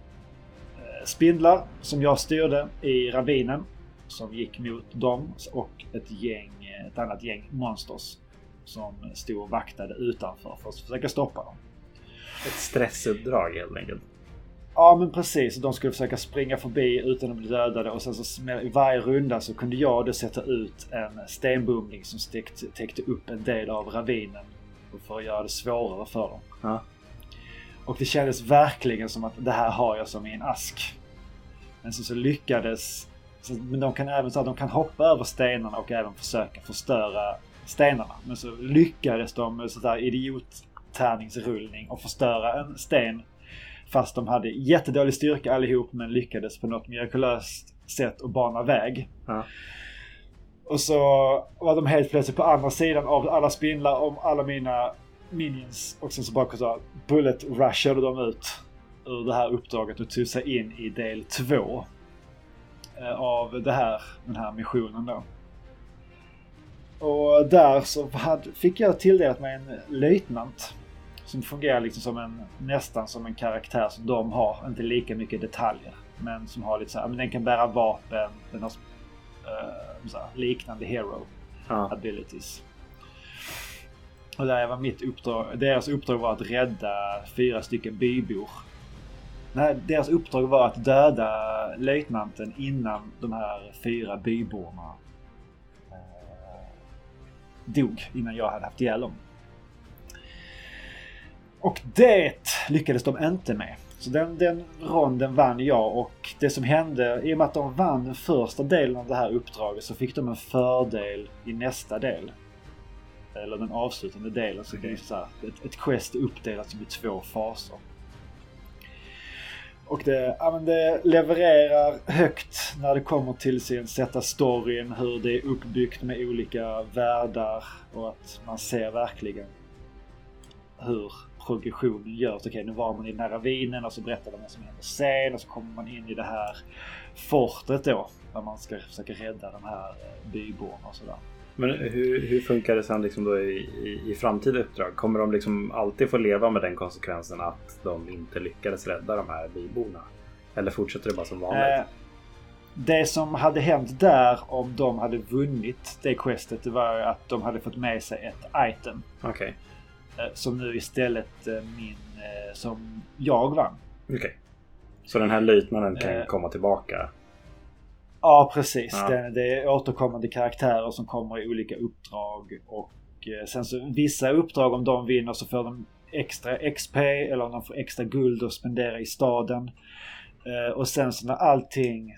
spindlar som jag styrde i ravinen. Som gick mot dem och ett gäng, eh, ett annat gäng monsters. Som stod och vaktade utanför för att försöka stoppa dem. Ett stressuppdrag helt enkelt. Ja men precis. De skulle försöka springa förbi utan att bli dödade och sen så i varje runda så kunde jag då sätta ut en stenbumling som täckte, täckte upp en del av ravinen. För att göra det svårare för dem. Ja. Och det kändes verkligen som att det här har jag som i en ask. Men så, så lyckades... Så, men de kan även så att de kan hoppa över stenarna och även försöka förstöra stenarna. Men så lyckades de med sådär idiottärningsrullning och förstöra en sten Fast de hade jättedålig styrka allihop men lyckades på något mirakulöst sätt att bana väg. Ja. Och så var de helt plötsligt på andra sidan av alla spindlar om alla mina minions. Och sen så bara så bullet rushade de ut ur det här uppdraget och tog sig in i del två. Eh, av det här, den här missionen då. Och där så hade, fick jag tilldelat mig en löjtnant. Som fungerar liksom som en, nästan som en karaktär som de har. Inte lika mycket detaljer. Men som har lite så här, men den kan bära vapen. Den har uh, här, liknande hero ja. abilities. Och där var mitt uppdrag. Deras uppdrag var att rädda fyra stycken bybor. Nej, deras uppdrag var att döda löjtnanten innan de här fyra byborna uh, dog. Innan jag hade haft ihjäl dem. Och det lyckades de inte med. Så den, den ronden vann jag och det som hände, i och med att de vann den första delen av det här uppdraget så fick de en fördel i nästa del. Eller den avslutande delen. Så okay. det så här, ett, ett quest uppdelat i två faser. Och det, ja, men det levererar högt när det kommer till sin sätta storyn, hur det är uppbyggt med olika världar och att man ser verkligen hur progressionen görs. Okej, nu var man i den här ravinen och så berättar de vad som händer sen och så kommer man in i det här fortet då. Där man ska försöka rädda de här eh, byborna och sådär. Men hur, hur funkar det sen liksom då i, i, i framtida uppdrag? Kommer de liksom alltid få leva med den konsekvensen att de inte lyckades rädda de här byborna? Eller fortsätter det bara som vanligt? Eh, det som hade hänt där om de hade vunnit det questet det var att de hade fått med sig ett item. Okej. Okay. Eh, som nu istället eh, min... Eh, som jag vann. Okej. Okay. Så den här löjtnanten kan eh, komma tillbaka? Ja, precis. Ja. Det, det, är återkommande karaktärer som kommer i olika uppdrag. Och sen så vissa uppdrag om de vinner så får de extra XP eller om de får extra guld att spendera i staden. Och sen så när allting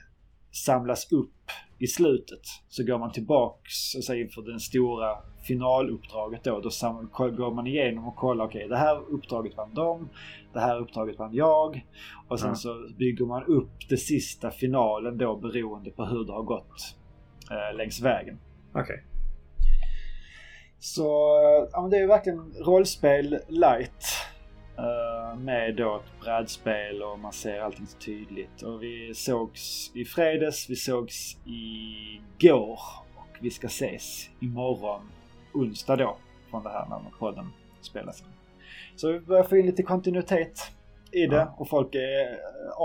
samlas upp i slutet så går man tillbaks och inför den stora finaluppdraget då. Då går man igenom och kollar, okej okay, det här uppdraget vann de, det här uppdraget vann jag. Och sen mm. så bygger man upp det sista finalen då beroende på hur det har gått eh, längs vägen. Okej. Okay. Så ja, men det är verkligen rollspel light. Uh, med då ett brädspel och man ser allting så tydligt. Och vi sågs i fredags, vi sågs igår och vi ska ses imorgon onsdag då från det här när podden spelas. Så vi börjar få in lite kontinuitet i det och folk är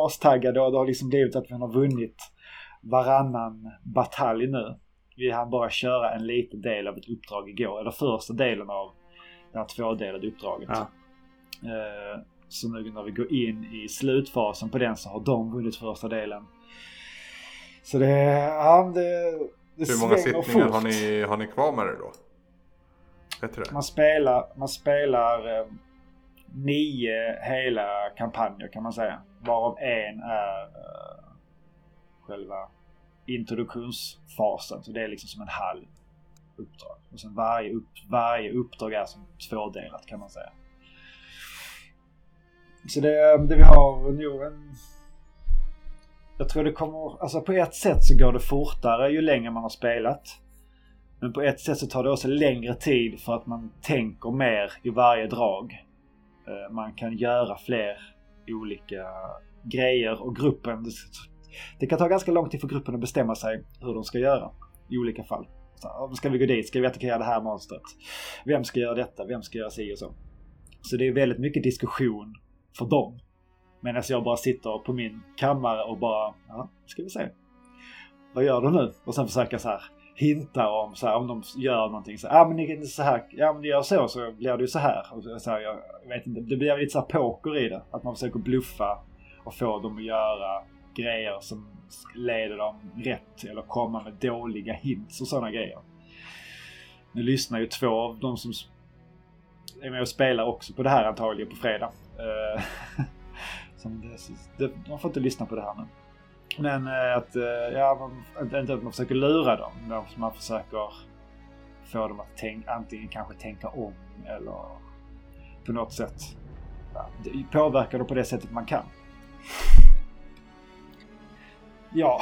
astaggade och det har liksom blivit att vi har vunnit varannan batalj nu. Vi hann bara köra en liten del av ett uppdrag igår, eller första delen av det här tvådelade uppdraget. Ja. Uh, Så nu när vi går in i slutfasen på den så har de vunnit första delen. Så det, ja, det, det Hur många sittningar har ni, har ni kvar med det då? Det? Man spelar, man spelar eh, nio hela kampanjer kan man säga. Varav en är eh, själva introduktionsfasen. Så det är liksom som en halv uppdrag. Och sen varje, upp, varje uppdrag är som tvådelat kan man säga. Så det, eh, det vi har nog en... Jag tror det kommer... Alltså på ett sätt så går det fortare ju längre man har spelat. Men på ett sätt så tar det också längre tid för att man tänker mer i varje drag. Eh, man kan göra fler olika grejer och gruppen... Det kan ta ganska lång tid för gruppen att bestämma sig hur de ska göra i olika fall. Så, ska vi gå dit? Ska vi attackera det här monstret? Vem ska göra detta? Vem ska göra si och så? Så det är väldigt mycket diskussion för dem. Medan jag bara sitter på min kammare och bara, ja, ska vi se. Vad gör de nu? Och sen försöka så här hintar om så här, om de gör någonting. Så, ja ah, men det är inte så här, ja men det gör så så blir det ju så här. Och så här jag vet inte, det blir lite så här poker i det. Att man försöker bluffa och få dem att göra grejer som leder dem rätt eller komma med dåliga hints och sådana grejer. Nu lyssnar ju två av de som är med och spelar också på det här antagligen på fredag. Uh, som det, de får inte lyssna på det här nu. Men eh, att, eh, ja, man, inte att man försöker lura dem, men man försöker få dem att tänka, antingen kanske tänka om eller på något sätt ja, påverka dem på det sättet man kan. Ja,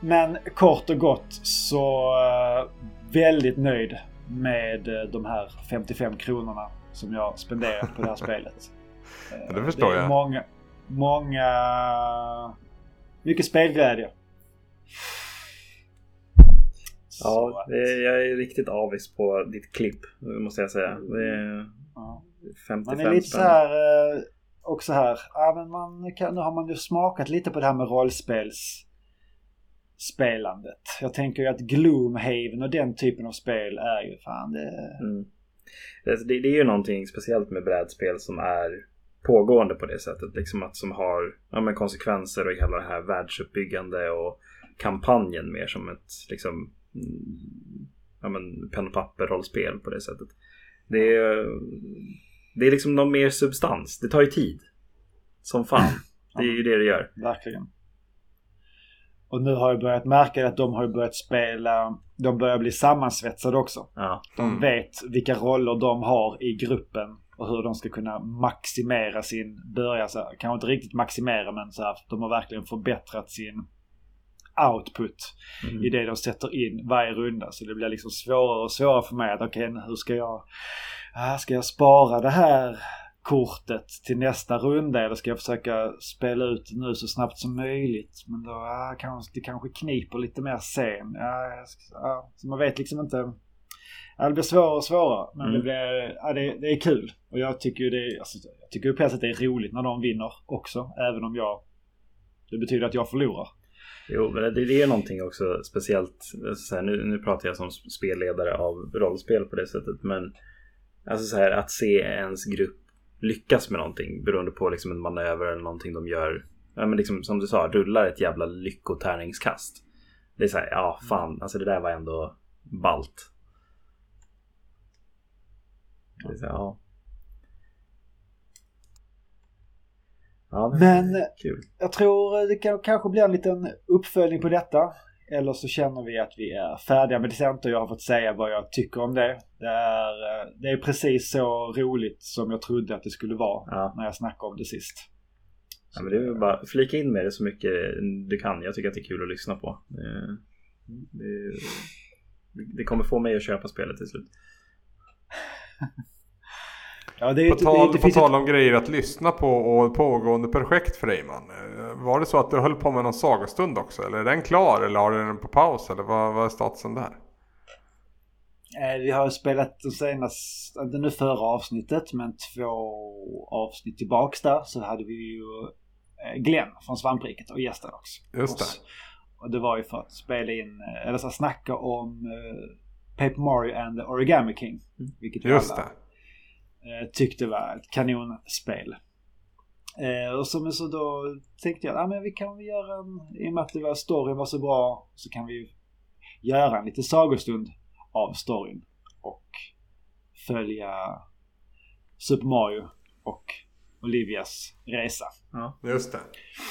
men kort och gott så väldigt nöjd med de här 55 kronorna som jag spenderat på det här spelet. Det förstår det är jag. Många, många... Mycket spelglädje. Ja, är, jag är riktigt avis på ditt klipp, måste jag säga. Det är ja. 55 Man är lite så här, eh, också här, ja, men man kan, nu har man ju smakat lite på det här med rollspels spelandet. Jag tänker ju att Gloomhaven och den typen av spel är ju fan det... Mm. Det, det är ju någonting speciellt med brädspel som är pågående på det sättet. Liksom att som har ja, men konsekvenser och hela det här världsuppbyggande och kampanjen mer som ett liksom mm, ja, men pen och papper rollspel på det sättet. Det är, det är liksom någon mer substans. Det tar ju tid. Som fan. Det är ju det det gör. Verkligen. Och nu har jag börjat märka att de har börjat spela, de börjar bli sammansvetsade också. Ja. De mm. vet vilka roller de har i gruppen och hur de ska kunna maximera sin, börja så här, kanske inte riktigt maximera men så här, de har verkligen förbättrat sin output mm. i det de sätter in varje runda. Så det blir liksom svårare och svårare för mig att okej, okay, hur ska jag, ah, ska jag spara det här kortet till nästa runda eller ska jag försöka spela ut nu så snabbt som möjligt? Men då ah, kanske, det kanske kniper lite mer sen. Ah, ah, så man vet liksom inte. Ja, det blir svårare och svårare. Men mm. det, blir, ja, det, det, är kul. Och jag tycker ju det, alltså, jag tycker på att det är roligt när de vinner också. Även om jag... Det betyder att jag förlorar. Jo, men det, det är någonting också speciellt. Så här, nu, nu pratar jag som spelledare av rollspel på det sättet. Men alltså så här, att se ens grupp lyckas med någonting beroende på liksom en manöver eller någonting de gör. Ja, men liksom, som du sa, rullar ett jävla lyckotärningskast. Det är så här, ja fan, alltså det där var ändå balt. Det är så här, ja. Ja, men kul. jag tror det kan, kanske blir en liten uppföljning på detta. Eller så känner vi att vi är färdiga med decenter. Jag har fått säga vad jag tycker om det. Det är, eh, det är precis så roligt som jag trodde att det skulle vara ja. när jag snackade om det sist. Ja, men det är bara flika in med det så mycket du kan. Jag tycker att det är kul att lyssna på. Det, det, det kommer få mig att köpa spelet till slut. Ja, det, på tal, det, det på tal om grejer att lyssna på och pågående projekt för dig man. Var det så att du höll på med någon sagostund också? Eller är den klar eller har du den på paus? Eller vad, vad är statusen där? Eh, vi har spelat det senaste, inte nu förra avsnittet, men två avsnitt tillbaks där så hade vi ju eh, Glenn från Svampriket och gästen också. Just det. Och det var ju för att spela in, eh, eller så snacka om Paper Mario and the Origami King. Vilket Just alla det. Tyckte var ett kanonspel. Eh, och så, så då tänkte jag ah, vi kan väl göra en, i och med att det var, storyn var så bra, så kan vi göra en liten sagostund av storyn. Och följa Super Mario och Olivias resa. Ja. Just det.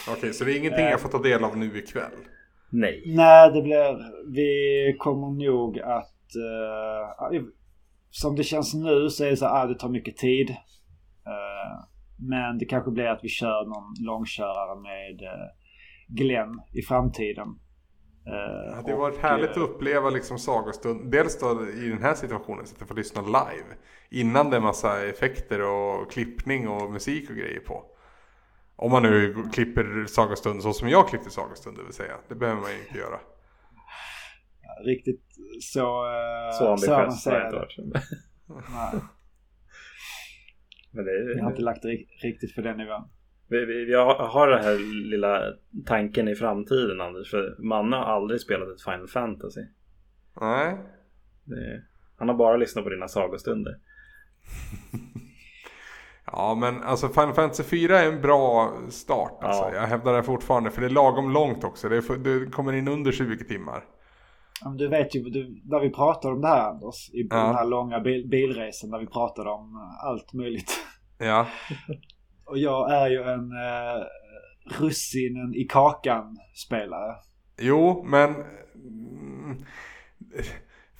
Okej, okay, så det är ingenting jag får ta del av nu ikväll? Nej. Nej, det blir... Vi kommer nog att... Uh, som det känns nu så är det så att ah, det tar mycket tid. Uh, men det kanske blir att vi kör någon långkörare med uh, Glenn i framtiden. Uh, det har varit härligt att uppleva liksom sagostund. Dels då i den här situationen så att jag får lyssna live. Innan det är massa effekter och klippning och musik och grejer på. Om man nu klipper sagostund så som jag klippte sagostund det vill säga. Det behöver man ju inte göra. Riktigt så... Uh, så ambitiöst har jag inte varit. Nej. Men det, jag har inte lagt det riktigt för den nivån. Vi, vi, vi har den här lilla tanken i framtiden Anders. För Manne har aldrig spelat ett Final Fantasy. Nej. Det, han har bara lyssnat på dina sagostunder. ja men alltså Final Fantasy 4 är en bra start. Alltså. Ja. Jag hävdar det fortfarande. För det är lagom långt också. Det, är, det kommer in under 20 timmar. Du vet ju, du, när vi pratade om det här Anders. I ja. den här långa bil, bilresan. Där vi pratade om allt möjligt. Ja. Och jag är ju en eh, russinen i kakan spelare. Jo, men... Mm,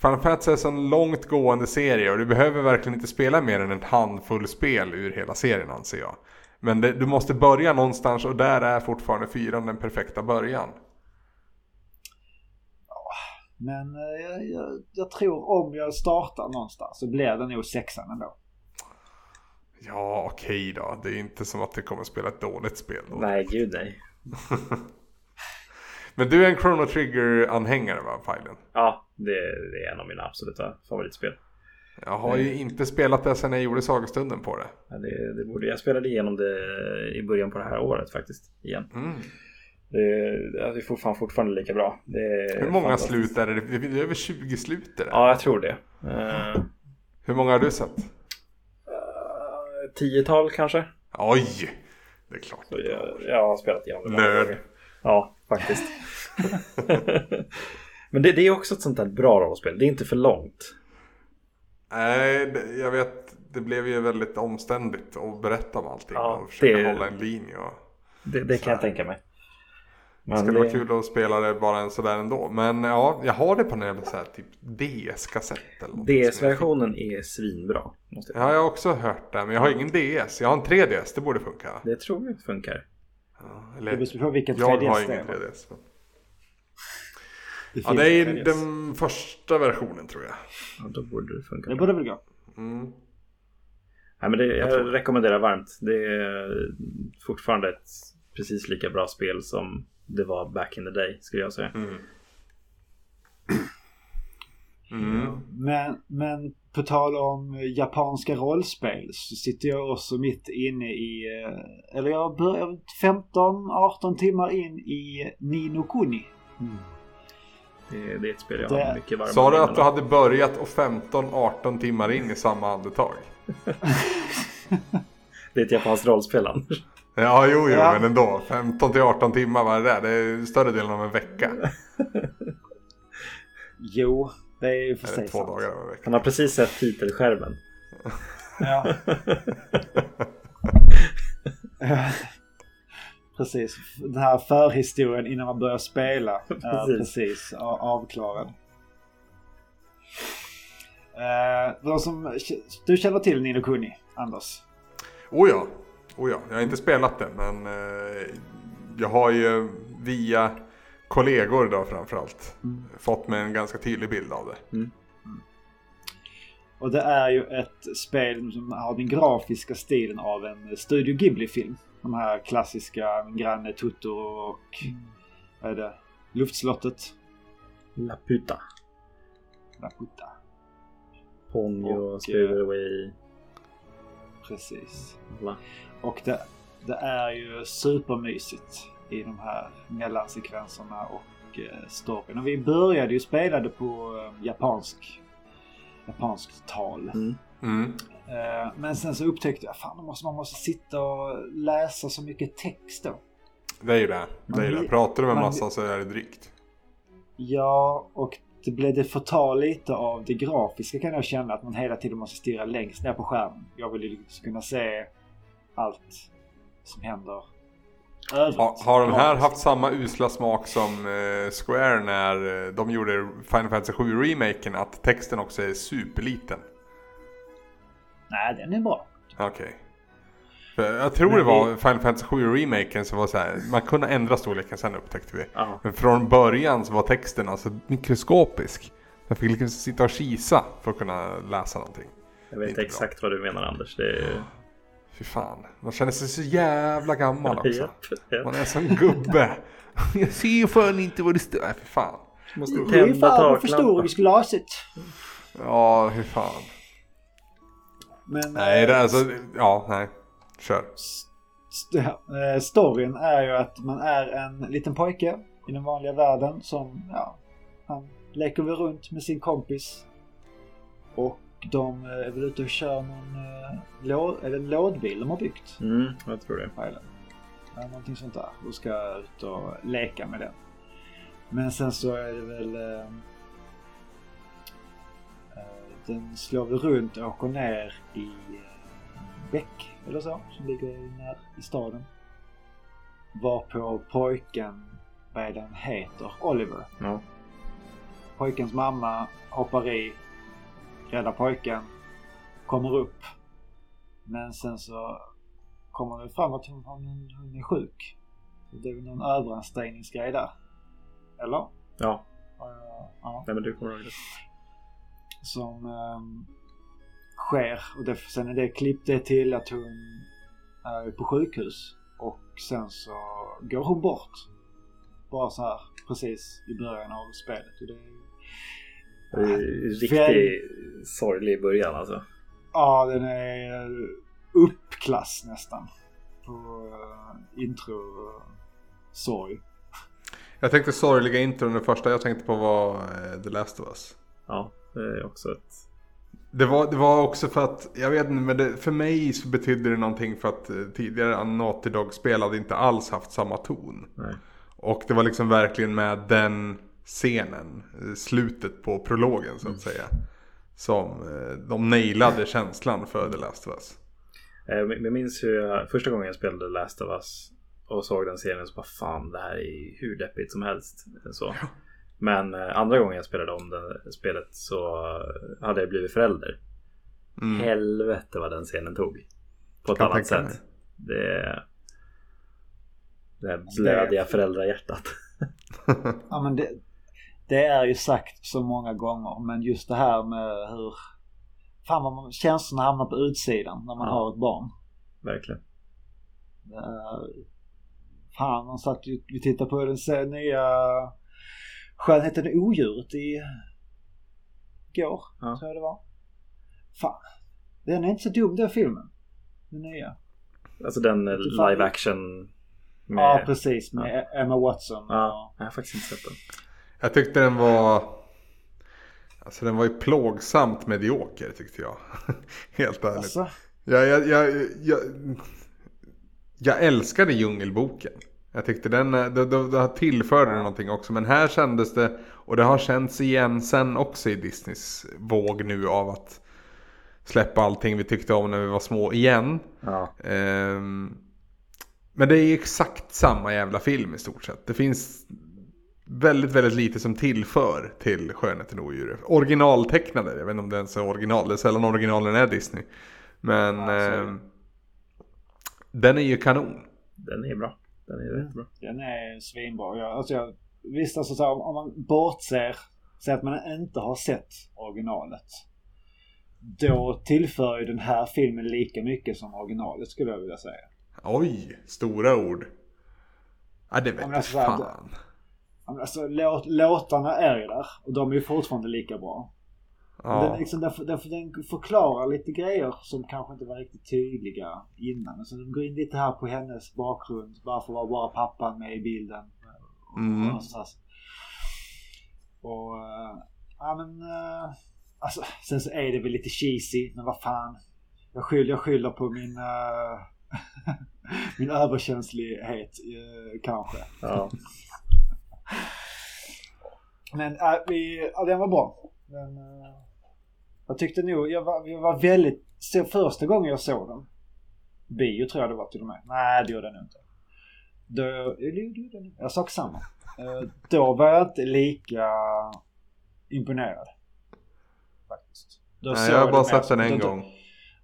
Final Fantasy är en långt gående serie och du behöver verkligen inte spela mer än en handfull spel ur hela serien anser jag. Men det, du måste börja någonstans och där är fortfarande fyran den perfekta början. Men eh, jag, jag, jag, tror om jag startar någonstans så blir det nog sexan ändå. Ja, okej okay då. Det är inte som att du kommer spela ett dåligt spel då. Nej, gud nej. Men du är en Chrono Trigger-anhängare va, Filen? Ja, det, det, är en av mina absoluta favoritspel. Jag har ju inte spelat det sedan jag gjorde sagostunden på det. Ja, det, det borde, jag spelade igenom det i början på det här året faktiskt. Igen. Mm. Det, det är fortfarande, fortfarande lika bra. Hur många slut är det? Det är över 20 slut är det? Ja, jag tror det. Uh, Hur många har du sett? Uh, tiotal kanske. Oj! Det är klart. Jag, jag har spelat igenom det. Nörd. Ja, faktiskt. Men det, det, är också ett sånt där bra rollspel. Det är inte för långt. Nej, jag vet. Det blev ju väldigt omständigt att berätta om allting ja, och försöka det, hålla en linje. Och det, det kan jag tänka mig. Men det skulle det... vara kul att spela det bara en sådär ändå. Men ja, jag har det på en så här, typ DS-kassett. DS-versionen är svinbra. Måste jag, ja, jag har också hört det. Men jag har ingen DS. Jag har en 3DS. Det borde funka. Det tror jag funkar. Ja, eller, det beror på vilken 3DS Jag har ingen 3DS. Men... Det ja, det är den första versionen tror jag. Ja, då borde det funka. Det borde väl gå. Mm. Nej, men det, jag, jag rekommenderar varmt. Det är fortfarande ett precis lika bra spel som det var back in the day skulle jag säga. Mm. Mm. Men, men på tal om japanska rollspel så sitter jag också mitt inne i, eh, eller jag börjar 15-18 timmar in i Nino Kuni. Mm. Det, det, är ett spel jag det... har mycket varmt Sa du att du hade börjat och 15-18 timmar in i samma andetag? det är ett japanskt rollspel Anders. Ja, jo, jo, ja. men ändå. 15 till 18 timmar var det där. Det är större delen av en vecka. jo, det är ju för sig två dagar av en vecka. Han har precis sett titelskärmen. ja. precis. Den här förhistorien innan man börjar spela är precis avklarad. Uh, som, du känner till Nino Kuni, Anders? Oh ja, Oh ja, jag har inte spelat det men eh, jag har ju via kollegor då framförallt mm. fått mig en ganska tydlig bild av det. Mm. Mm. Och det är ju ett spel som har den grafiska stilen av en Studio Ghibli-film. De här klassiska Granne Tutto och mm. vad är det? Luftslottet. La Puta. La Puta. Ponyo, Spirited Away. Precis. La. Och det, det är ju supermysigt i de här mellansekvenserna och eh, storyn. Och vi började ju spela det på eh, japansk, japanskt tal. Mm. Mm. Eh, men sen så upptäckte jag fan man måste sitta och läsa så mycket text då. Det är ju det. det, är det. Pratar du med massa så är det drygt. Ja, och det blev det förtar lite av det grafiska kan jag känna. Att man hela tiden måste stirra längst ner på skärmen. Jag vill ju kunna se allt som händer Ha, har de här haft samma usla smak som eh, Square när eh, de gjorde Final Fantasy 7 remaken? Att texten också är superliten? Nej, den är bra. Okej. Okay. Jag tror Men det var vi... Final Fantasy 7 remaken som var så här, man kunde ändra storleken sen upptäckte vi. Ja. Men från början så var texten alltså mikroskopisk. Man fick liksom sitta och kisa för att kunna läsa någonting. Jag vet exakt bra. vad du menar Anders. Det är... Fy fan, man känner sig så jävla gammal också. Man är som gubbe. Jag ser ju fan inte vad det står. Nej, fy fan. Måste tända taklampan. fan förstoringsglaset. Ja, hur fan. Men, nej, det är alltså, ja, nej. Kör. St eh, storyn är ju att man är en liten pojke i den vanliga världen som, ja, han leker väl runt med sin kompis. Och de är väl ute och kör någon eh, är det lådbil de har byggt? Mm, jag tror det. Någonting sånt där. Och ska ut och leka med den. Men sen så är det väl... Eh, eh den slår väl runt och åker ner i eh, bäck eller så som ligger när, i staden. Varpå pojken, vad är den heter, Oliver. Ja. Pojkens mamma hoppar i räddar pojken, kommer upp. Men sen så kommer det fram att hon, hon, hon är sjuk. Det är väl någon överansträngningsgrej där. Eller? Ja. Uh, ja. Nej men du kommer ihåg det. Som um, sker och det, sen är det klippt det till att hon är på sjukhus. Och sen så går hon bort. Bara så här precis i början av spelet. Och det Riktigt sorglig början alltså. Ja, den är uppklass nästan. På uh, intro sorg. Jag tänkte sorgliga intron. Det första jag tänkte på var uh, The Last of Us. Ja, det är också ett... Det var, det var också för att, jag vet inte, men det, för mig så betydde det någonting för att uh, tidigare Naughty Dog spelade inte alls haft samma ton. Nej. Och det var liksom verkligen med den scenen, slutet på prologen så att mm. säga. Som eh, de nailade känslan för The Last of Us. Eh, jag minns hur jag, första gången jag spelade The Last of Us och såg den serien så bara fan det här är hur deppigt som helst. Så. Men eh, andra gången jag spelade om det spelet så hade jag blivit förälder. Mm. Helvete vad den scenen tog. På ett annat sätt. Det, det här blödiga föräldrahjärtat. ja men det, det är ju sagt så många gånger men just det här med hur fan vad man, känslorna hamnar på utsidan när man ja. har ett barn. Verkligen. Uh, fan man satt ju, vi tittade på den nya Skönheten och odjuret i går ja. tror jag det var. Fan. Den är inte så dum den filmen. Den nya. Alltså den live action med... Ja precis med ja. Emma Watson. Ja, jag har faktiskt inte sett den. Jag tyckte den var... Alltså den var ju plågsamt medioker tyckte jag. Helt ärligt. Alltså? Jag, jag, jag, jag, jag älskade Djungelboken. Jag tyckte den, det, det, det tillförde ja. någonting också. Men här kändes det, och det har känts igen sen också i Disneys våg nu av att släppa allting vi tyckte om när vi var små igen. Ja. Um, men det är exakt samma jävla film i stort sett. Det finns väldigt, väldigt lite som tillför till Skönheten och odjuret. Originaltecknade, jag vet inte om det ens är original, det är sällan originalen är Disney. Men ja, eh, den är ju kanon. Den är bra. Den är rätt bra. Den är svinbra. Jag, alltså jag, visst alltså så här, om man bortser, säger att man inte har sett originalet. Då tillför ju den här filmen lika mycket som originalet skulle jag vilja säga. Oj, stora ord. Ja det vet alltså, fan. Alltså låt, låtarna är ju där och de är ju fortfarande lika bra. Ja. Den, liksom, den, den, den, förklarar lite grejer som kanske inte var riktigt tydliga innan. Alltså, den går in lite här på hennes bakgrund. Varför var bara pappan med i bilden? Mm. Och, och, och, ja men... Uh, Alltså, sen så är det väl lite cheesy, men vad fan. Jag skyller, jag skyller på min... Uh, min överkänslighet uh, kanske. Ja. Men uh, vi, ja, den var bra. Men, uh, jag tyckte nog, jag var, jag var väldigt... Så första gången jag såg den. Bio tror jag det var till och med. Nej det gjorde den inte. Då, jag sa samma. Då var jag inte lika imponerad. Faktiskt. Då Nej, jag har bara sett den en gång.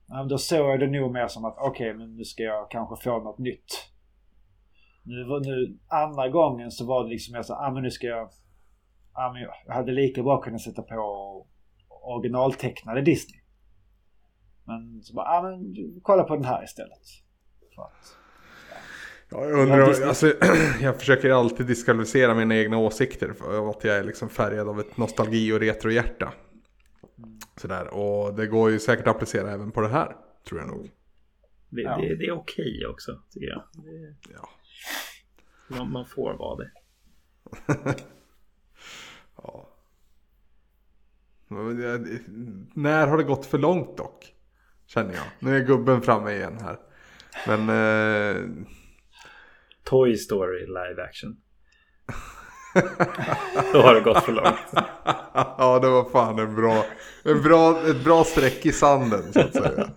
Då, då såg jag det nog mer som att okej, okay, men nu ska jag kanske få något nytt. Nu, nu andra gången så var det liksom mer så ah, men nu ska jag... Ah, men jag hade lika bra kunnat sätta på originaltecknade Disney. Men så bara, ah, men kolla på den här istället. Att, Ja, jag undrar, alltså, jag försöker alltid diskvalificera mina egna åsikter för att jag är liksom färgad av ett nostalgi och retrohjärta. Mm. Sådär, och det går ju säkert att applicera även på det här, tror jag nog. Det, ja. det, det är okej också, tycker jag. Det, ja. Man, man får vara det. ja. När har det gått för långt dock? Känner jag. Nu är gubben framme igen här. Men... Eh... Toy Story live action. Då har det gått för långt. ja, det var fan en bra, en bra, ett bra streck i sanden så att säga.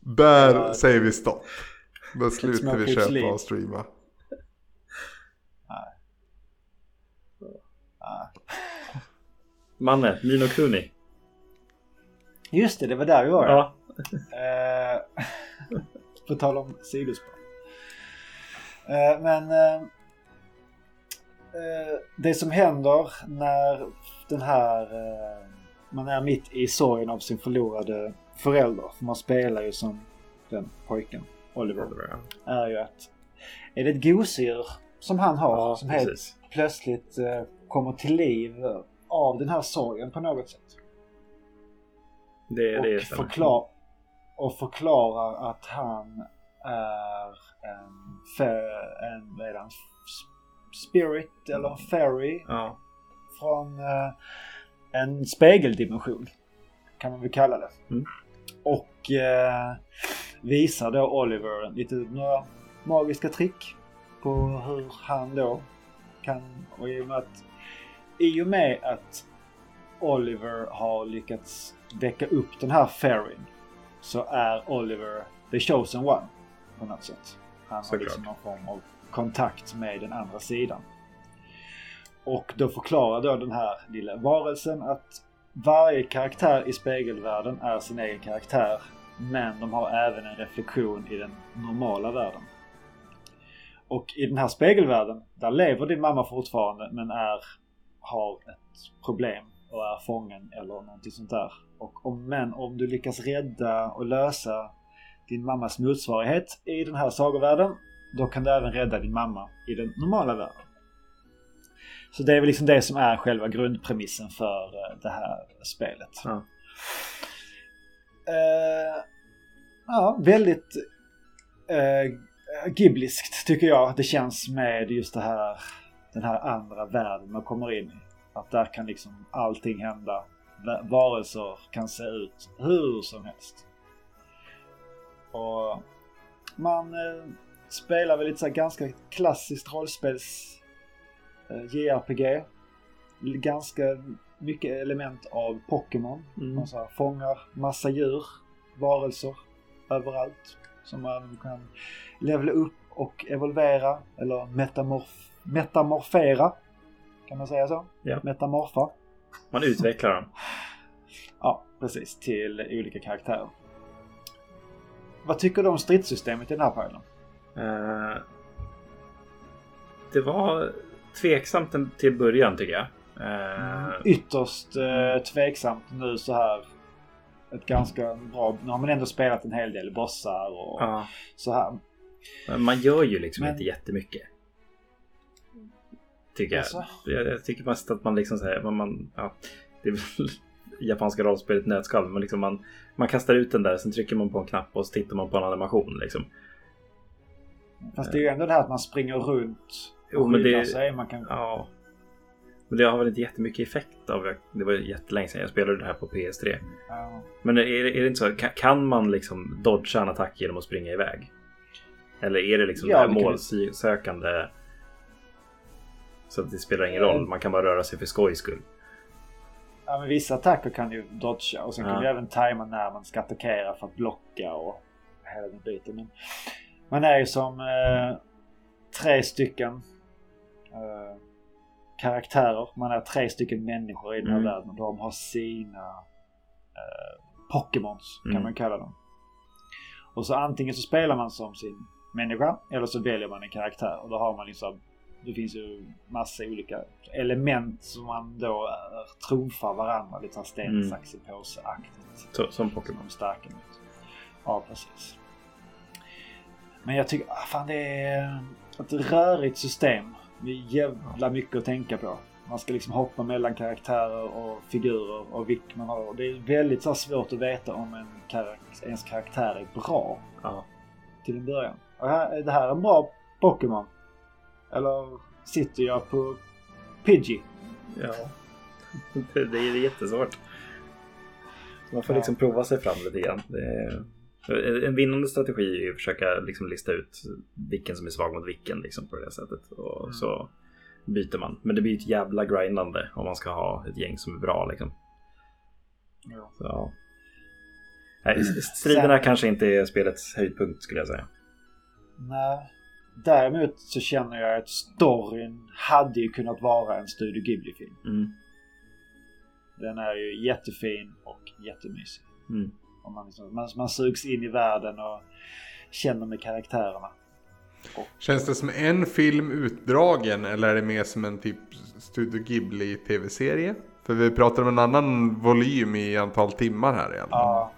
Där säger vi stopp. Då slutar vi köpa och streama. Manne, Nino Kuni. Just det, det var där vi var. Ja. Eh, på tal om sidospår. Eh, men eh, det som händer när den här man är mitt i sorgen av sin förlorade förälder. För man spelar ju som den pojken, Oliver. Oliver ja. Är ju att är det ett gosedjur som han har ja, som precis. helt plötsligt kommer till liv av den här sorgen på något sätt. Det, och, det förklar och förklarar att han är en, en, vad är en spirit eller en fairy ja. från uh, en spegeldimension. Kan man väl kalla det. Mm. Och uh, visar då Oliver lite några magiska trick på hur han då kan, och i och med att, i och med att Oliver har lyckats väcka upp den här fairyn så är Oliver the chosen one på något sätt. Han har liksom någon form av kontakt med den andra sidan. Och då förklarar då den här lilla varelsen att varje karaktär i spegelvärlden är sin egen karaktär. Men de har även en reflektion i den normala världen. Och i den här spegelvärlden, där lever din mamma fortfarande men är, har ett problem och är fången eller någonting sånt där. Och om, men om du lyckas rädda och lösa din mammas motsvarighet i den här sagovärlden, då kan du även rädda din mamma i den normala världen. Så det är väl liksom det som är själva grundpremissen för eh, det här spelet. Ja, eh, ja väldigt eh, gibliskt tycker jag det känns med just det här den här andra världen man kommer in i. Att där kan liksom allting hända. Varelser kan se ut hur som helst. Och man eh, spelar väl lite så ganska klassiskt rollspels eh, JRPG. Ganska mycket element av Pokémon. Mm. Man så här, fångar massa djur, varelser överallt. Som man kan levla upp och evolvera eller metamorf metamorfera. Kan man säga så? Ja. Metamorfa. Man utvecklar dem. ja, precis. Till olika karaktärer. Vad tycker du om stridssystemet i den här pajlen? Uh, det var tveksamt till början tycker jag. Uh, Ytterst uh, tveksamt nu så här. Ett ganska bra... Nu har man ändå spelat en hel del bossar och uh. så här. Men man gör ju liksom Men... inte jättemycket. Tycker alltså. jag. jag. tycker mest att man liksom säger... Man, man, ja, det är väl japanska rollspelet nötskal. Men liksom man, man kastar ut den där, sen trycker man på en knapp och så tittar man på en animation. Liksom. Fast det är ju ändå det här att man springer runt och jo, men det, sig. Man kan... Ja. Men det har väl inte jättemycket effekt av det. var jättelänge sedan jag spelade det här på PS3. Ja. Men är, är det inte så? Kan man liksom dodga en attack genom att springa iväg? Eller är det liksom ja, det målsökande? Så att det spelar ingen roll. Man kan bara röra sig för skojs skull. Ja, men vissa attacker kan ju dodga och sen ja. kan du även tajma när man ska attackera för att blocka och hela den biten. Men man är ju som eh, tre stycken eh, karaktärer. Man är tre stycken människor i den här mm. världen. De har sina eh, Pokémons kan mm. man kalla dem. Och så antingen så spelar man som sin människa eller så väljer man en karaktär. Och då har man liksom det finns ju massa olika element som man då trumfar varandra. Lite såhär sten, mm. sax, påse-aktigt. Som Pokémon. Starka mot. Ja, precis. Men jag tycker, ah, fan det är ett rörigt system. Det är jävla mycket att tänka på. Man ska liksom hoppa mellan karaktärer och figurer och vilka man har. Det är väldigt så svårt att veta om en karaktär, ens karaktär är bra. Ja. Till en början. Här, det här är en bra Pokémon. Eller sitter jag på Pidgey? Ja, det är jättesvårt. man får liksom prova sig fram lite grann. En vinnande strategi är att försöka liksom lista ut vilken som är svag mot vilken liksom på det sättet. Och mm. så byter man. Men det blir ett jävla grindande om man ska ha ett gäng som är bra liksom. Ja. Så. Nej, striderna Sen... kanske inte är spelets höjdpunkt skulle jag säga. Nej, Däremot så känner jag att storyn hade ju kunnat vara en Studio Ghibli-film. Mm. Den är ju jättefin och jättemysig. Mm. Och man, liksom, man, man sugs in i världen och känner med karaktärerna. Och... Känns det som en film utdragen eller är det mer som en typ Studio Ghibli tv-serie? För vi pratar om en annan volym i antal timmar här egentligen. Ja,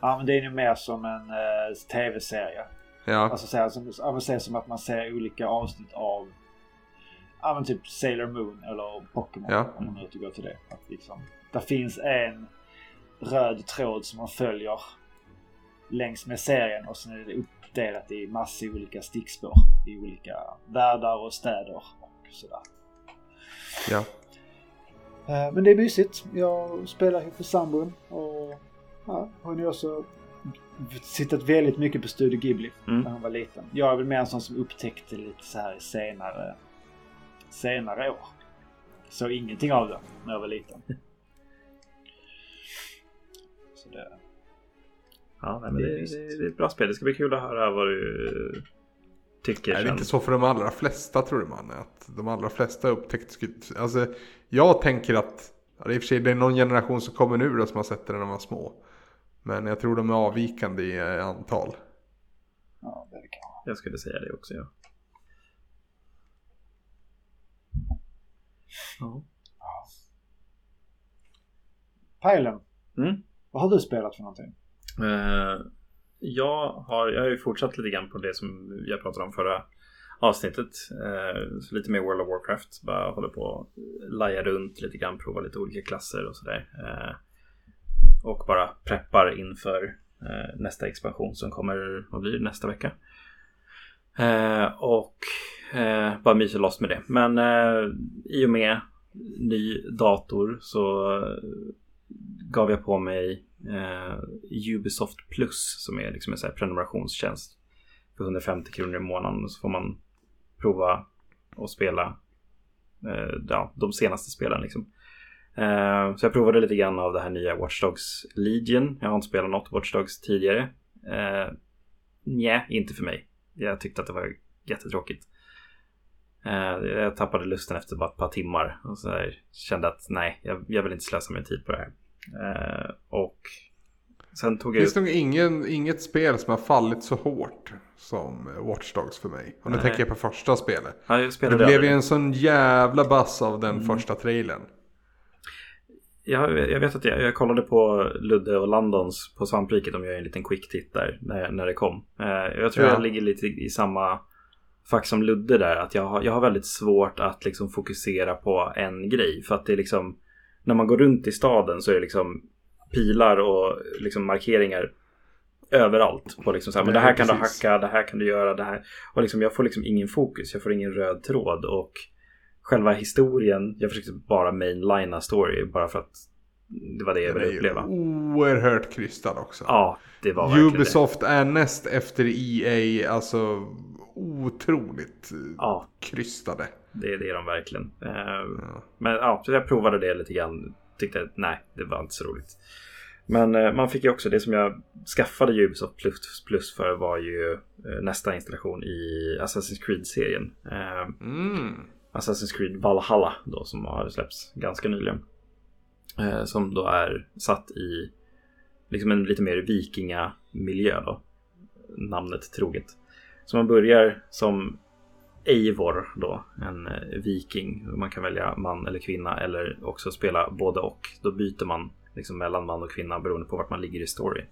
ja men det är nog mer som en uh, tv-serie. Ja. Alltså så som, ja, som att man ser olika avsnitt av ja, men typ Sailor Moon eller Pokémon. Ja. Om man nu återgår till det. Att liksom, där finns en röd tråd som man följer längs med serien och sen är det uppdelat i massa olika stickspår i olika världar och städer och sådär. Ja. Eh, men det är mysigt. Jag spelar ihop med sambon och ja, hon är också tittat väldigt mycket på Studio Ghibli mm. när han var liten. Jag är väl mer en sån som upptäckte lite så här senare, senare år. Så ingenting av det när jag var liten. Så det... Ja, men det, det, det, det är ett bra spel. Det ska bli kul att höra vad du tycker. Är det inte så för de allra flesta tror man? Att de allra flesta upptäckte... Alltså, jag tänker att... Ja, I och för sig det är någon generation som kommer nu då som har sett det när de var små. Men jag tror de är avvikande i antal. Ja, det kan. Jag skulle säga det också, ja. Ja. Pajlen. Mm? Vad har du spelat för någonting? Uh, jag, har, jag har ju fortsatt lite grann på det som jag pratade om förra avsnittet. Uh, så lite mer World of Warcraft. Bara håller på att laja runt lite grann, prova lite olika klasser och sådär. Uh, och bara preppar inför nästa expansion som kommer, vad blir nästa vecka. Och bara myser loss med det. Men i och med ny dator så gav jag på mig eh, Ubisoft Plus som är liksom en sån prenumerationstjänst för 150 kronor i månaden. Så får man prova och spela eh, ja, de senaste spelen. Liksom. Eh, så jag provade lite grann av det här nya Watch Dogs Legion. Jag har inte spelat något Watch Dogs tidigare. Eh, nej, inte för mig. Jag tyckte att det var jättetråkigt. Eh, jag tappade lusten efter bara ett par timmar. Och så här, kände att nej, jag, jag, vill inte slösa min tid på det här. Uh, och sen tog jag... Det finns nog ingen, inget spel som har fallit så hårt som Watch Dogs för mig. Och nu nej. tänker jag på första spelet. Ja, det blev ju en sån jävla bass av den mm. första trailern jag, jag vet att jag, jag kollade på Ludde och Landons på Svampriket. De gör en liten quick titt där när, när det kom. Eh, jag tror ja. jag ligger lite i samma fack som Ludde där. Att jag har, jag har väldigt svårt att liksom fokusera på en grej. För att det är liksom när man går runt i staden så är det liksom pilar och liksom markeringar överallt. På liksom så här, men det här kan precis. du hacka, det här kan du göra, det här. Och liksom, jag får liksom ingen fokus, jag får ingen röd tråd. Och själva historien, jag försökte bara mainlina story bara för att det var det jag ville uppleva. Oerhört krystad också. Ja, det var verkligen Ubisoft det. är näst efter EA, alltså otroligt ja. krystade. Det, det är de verkligen. Eh, ja. Men ja, så jag provade det lite grann. Tyckte att nej, det var inte så roligt. Men eh, man fick ju också det som jag skaffade Ubisoft Plus, Plus för var ju eh, nästa installation i Assassin's Creed-serien. Mm. Assassin's Creed Valhalla då som har släppts ganska nyligen. Som då är satt i liksom en lite mer vikingamiljö då. Namnet troget. Så man börjar som Eivor då, en eh, viking. Man kan välja man eller kvinna eller också spela både och. Då byter man liksom mellan man och kvinna beroende på vart man ligger i storyn.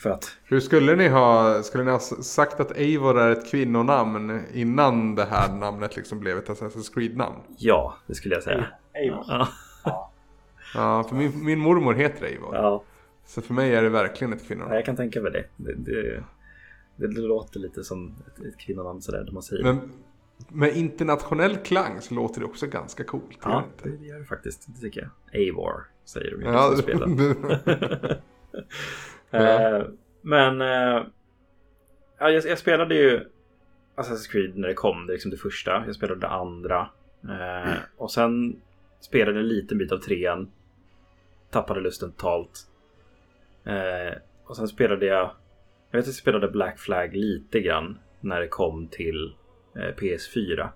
För att... Hur skulle ni ha, skulle ni ha sagt att Eivor är ett kvinnonamn innan det här namnet liksom blev ett Assassin's Creed-namn? Ja, det skulle jag säga. Eivor? Ja. ja, för min, min mormor heter Eivor. Ja. Så för mig är det verkligen ett kvinnonamn. Ja, jag kan tänka mig det. det, det det låter lite som ett, ett kvinnonamn sådär. Man säger. Men med internationell klang så låter det också ganska coolt. Ja, det, gör det faktiskt. Det tycker jag. Eivor säger de ju ja, som spelar. ja. uh, men uh, ja, jag, jag, spelade ju Assassin's Creed när det kom. Det liksom det första. Jag spelade det andra. Uh, mm. Och sen spelade en liten bit av trean. Tappade lusten totalt. och sen spelade jag jag vet att jag spelade Black Flag lite grann när det kom till eh, Eh, PS4.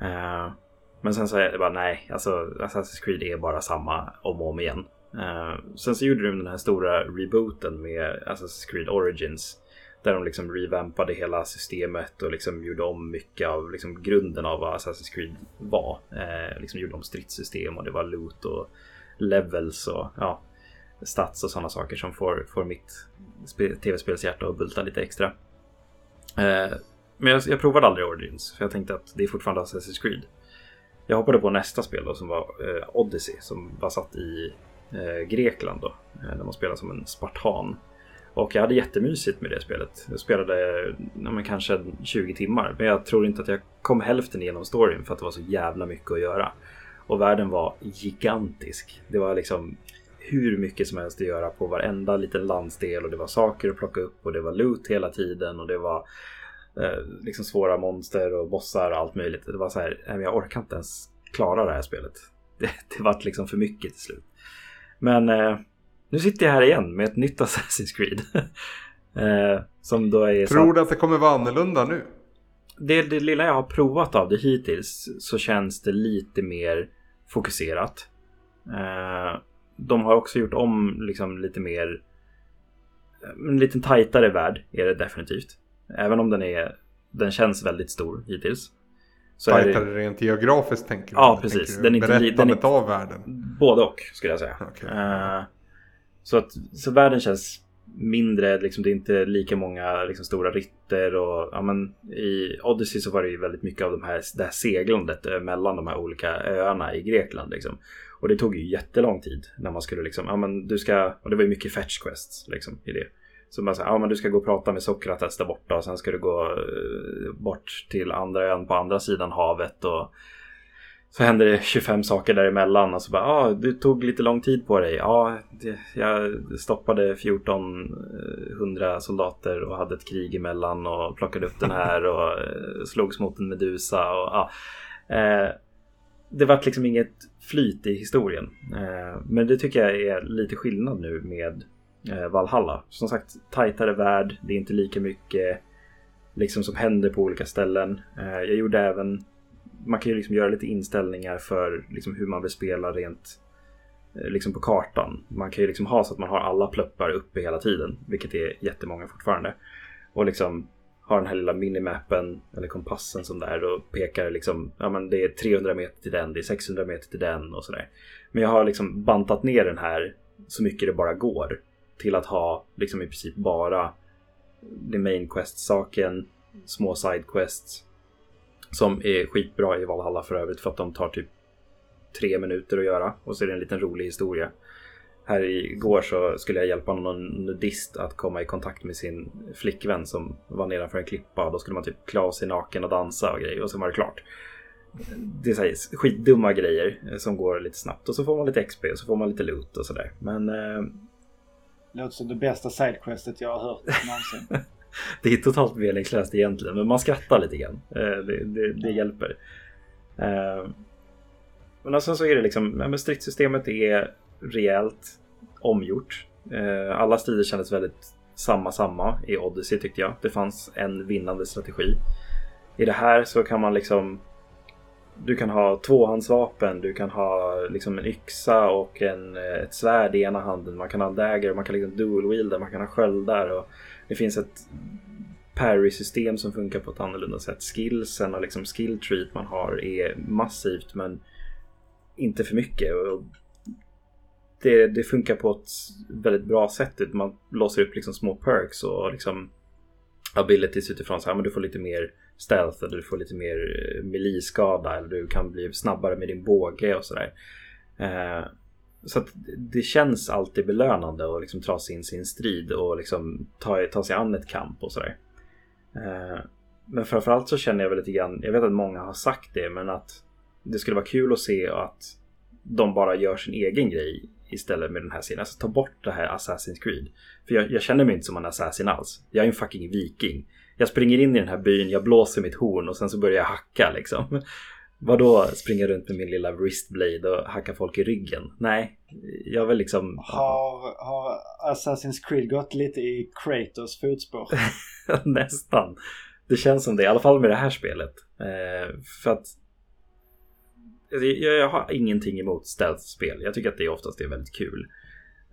Eh, men sen sa jag bara nej, alltså Assassin's Creed är bara samma om och om igen. Eh, sen så gjorde de den här stora rebooten med Assassin's Creed Origins. Där de liksom revampade hela systemet och liksom gjorde om mycket av liksom grunden av vad Assassin's Creed var. Eh, liksom gjorde om stridssystem och det var loot och levels och ja, stats och sådana saker som får, får mitt tv-spelshjärta att bulta lite extra. Eh, men jag, jag, provade aldrig Origins, för jag tänkte att det är fortfarande Assassin's Creed. Jag hoppade på nästa spel då, som var eh, Odyssey, som var satt i eh, Grekland då, eh, där man spelar som en spartan. Och jag hade jättemysigt med det spelet. Jag spelade ja, kanske 20 timmar, men jag tror inte att jag kom hälften igenom storyn för att det var så jävla mycket att göra. Och världen var gigantisk. Det var liksom hur mycket som helst att göra på varenda liten landsdel och det var saker att plocka upp och det var loot hela tiden och det var eh, liksom svåra monster och bossar och allt möjligt. Det var så här, jag orkar inte ens klara det här spelet. Det, det var liksom för mycket till slut. Men eh, nu sitter jag här igen med ett nytt Assassin's Creed. eh, som då är Tror du att det kommer vara annorlunda nu? Det, det lilla jag har provat av det hittills så känns det lite mer fokuserat. Eh, de har också gjort om liksom lite mer en liten tajtare värld är det definitivt. Även om den är den känns väldigt stor hittills. Så tajtare det... rent geografiskt tänker du? Ja, precis. Den är inte, Berättandet den är... av världen? Både och skulle jag säga. Okay. Uh, så, att, så världen känns mindre, liksom, det är inte lika många liksom, stora ritter och ja, men, i Odyssey så var det ju väldigt mycket av de här, det här seglandet mellan de här olika öarna i Grekland. Liksom. Och det tog ju jättelång tid när man skulle liksom, ja men du ska, och det var ju mycket fetch quests liksom i det. Så man säger, ja men du ska gå och prata med Sokrates där borta och sen ska du gå eh, bort till andra ön på andra sidan havet och så händer det 25 saker däremellan och så bara, ja du tog lite lång tid på dig. Ja, ah, jag stoppade 1400 eh, soldater och hade ett krig emellan och plockade upp den här och eh, slogs mot en medusa och ja. Eh, det vart liksom inget flyt i historien. Eh, men det tycker jag är lite skillnad nu med Eh, Valhalla. Som sagt, tajtare värld. Det är inte lika mycket liksom som händer på olika ställen. Eh, jag gjorde även man kan ju liksom göra lite inställningar för liksom hur man vill spela rent eh, liksom på kartan. Man kan ju liksom ha så att man har alla pluppar uppe hela tiden, vilket är jättemånga fortfarande. Och liksom har den här lilla minimappen eller kompassen som där och pekar liksom, ja men det är 300 meter till den, det är 600 meter till den och sådär. Men jag har liksom bantat ner den här så mycket det bara går till att ha liksom i princip bara the main quest-saken, små side quests som är skitbra i Valhalla för övrigt för att de tar typ tre minuter att göra och så är det en liten rolig historia här igår så skulle jag hjälpa någon nudist att komma i kontakt med sin flickvän som var nedanför en klippa. Och då skulle man typ klä av sig naken och dansa och grejer och sen var det klart. det är så här skitdumma grejer som går lite snabbt och så får man lite XP och så får man lite loot och sådär. Men... Eh, Låter som det bästa sidequestet jag har hört någonsin. det är totalt meningslöst egentligen men man skrattar lite grann. Eh, det, det, det hjälper. Eh, men sen så är det liksom, men stridssystemet är rejält omgjort. Eh, alla strider kändes väldigt samma samma i Odyssey tyckte jag. Det fanns en vinnande strategi. I det här så kan man liksom du kan ha tvåhandsvapen, du kan ha liksom en yxa och en, eh, ett svärd i ena handen. Man kan ha dagger, man kan liksom dual-wielda, man kan ha sköldar. Och det finns ett parry-system som funkar på ett annorlunda sätt. Skillsen och liksom skill treat man har är massivt men inte för mycket. Det, det, funkar på ett väldigt bra sätt. Man låser upp liksom små perks och liksom abilities utifrån så här, men du får lite mer stealth eller du får lite mer eh, miliskada eller du kan bli snabbare med din båge och sådär. Eh, så att det känns alltid belönande att liksom ta sig in sin strid och liksom ta, ta sig an ett kamp och sådär. Eh, men framförallt så känner jag väl lite grann, jag vet att många har sagt det, men att det skulle vara kul att se att de bara gör sin egen grej istället med den här serien. Alltså ta bort det här Assassin's Creed. För jag, jag känner mig inte som en assassin alls. Jag är en fucking viking. Jag springer in i den här byn, jag blåser mitt horn och sen så börjar jag hacka liksom. Vadå springa runt med min lilla wristblade och hacka folk i ryggen? Nej, jag vill liksom... Har, har Assassin's Creed gått lite i Kratos fotspår? Nästan. Det känns som det, i alla fall med det här spelet. Eh, för att jag, jag, har ingenting emot stealth-spel. Jag tycker att det oftast är väldigt kul.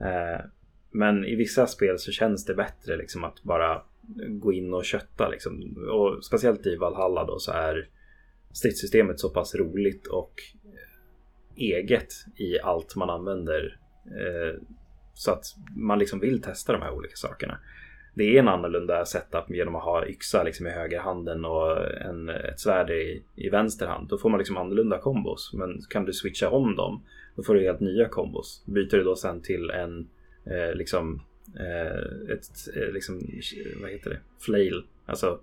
Eh, men i vissa spel så känns det bättre liksom att bara gå in och kötta. Liksom. Och speciellt i Valhalla då så är stridssystemet så pass roligt och eh, eget i allt man använder. Eh, så att man liksom vill testa de här olika sakerna. Det är en annorlunda setup genom att ha yxa liksom i högerhanden och en, ett svärd i, i vänster hand. Då får man liksom annorlunda kombos. Men kan du switcha om dem, då får du helt nya kombos. Byter du då sen till en eh, liksom Eh, ett eh, liksom, vad heter det? Flail, alltså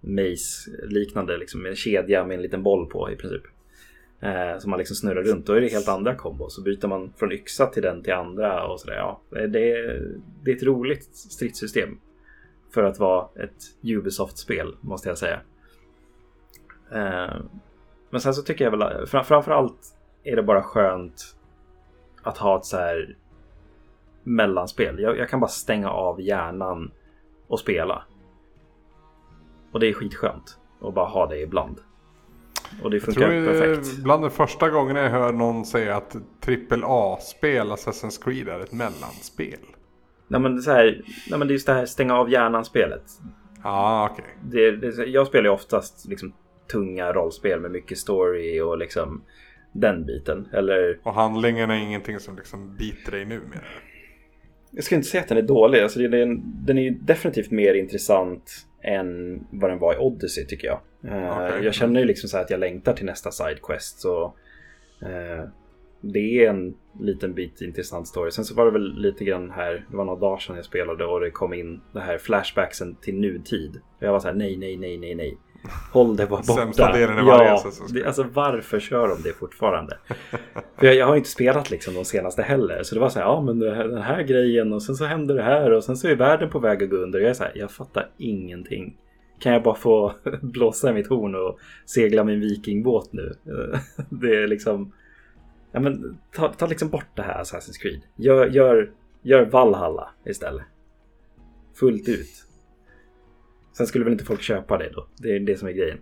mace liknande liksom en kedja med en liten boll på i princip. Eh, som man liksom snurrar runt. Då är det helt andra kombos. Så byter man från yxa till den till andra och sådär. Ja, det, är, det är ett roligt stridssystem. För att vara ett Ubisoft-spel måste jag säga. Eh, men sen så tycker jag väl framförallt är det bara skönt att ha ett så här mellanspel. Jag, jag kan bara stänga av hjärnan och spela. Och det är skitskönt att bara ha det ibland. Och det funkar jag tror perfekt. Bland de första gångerna jag hör någon säga att AAA-spel, Assassin's Creed, är ett mellanspel. Nej men, så här, nej men det är just det här stänga av hjärnan-spelet. Ja, ah, okej. Okay. Jag spelar ju oftast liksom, tunga rollspel med mycket story och liksom den biten. Eller... Och handlingen är ingenting som liksom biter dig nu mer? Jag ska inte säga att den är dålig. Alltså, den, den är definitivt mer intressant än vad den var i Odyssey tycker jag. Eh, okay. Jag känner ju liksom så att jag längtar till nästa sidequest. Så, uh, det är en liten bit intressant story. Sen så var det väl lite grann här, det var några dagar sedan jag spelade och det kom in det här flashbacksen till nutid. Och jag var så här, nej, nej, nej, nej, nej. Håll det bara borta. Sämsta delen i varje ja, det, Alltså varför kör de det fortfarande? För jag, jag, har inte spelat liksom de senaste heller. Så det var så här, ja men här, den här grejen och sen så händer det här och sen så är världen på väg att gå under. Jag är så här, jag fattar ingenting. Kan jag bara få blåsa i mitt horn och segla min vikingbåt nu? Det är liksom... Ja men ta, ta liksom bort det här Assassin's Creed. Gör, gör, gör Valhalla istället. Fullt ut. Sen skulle väl inte folk köpa det då? Det är det som är grejen.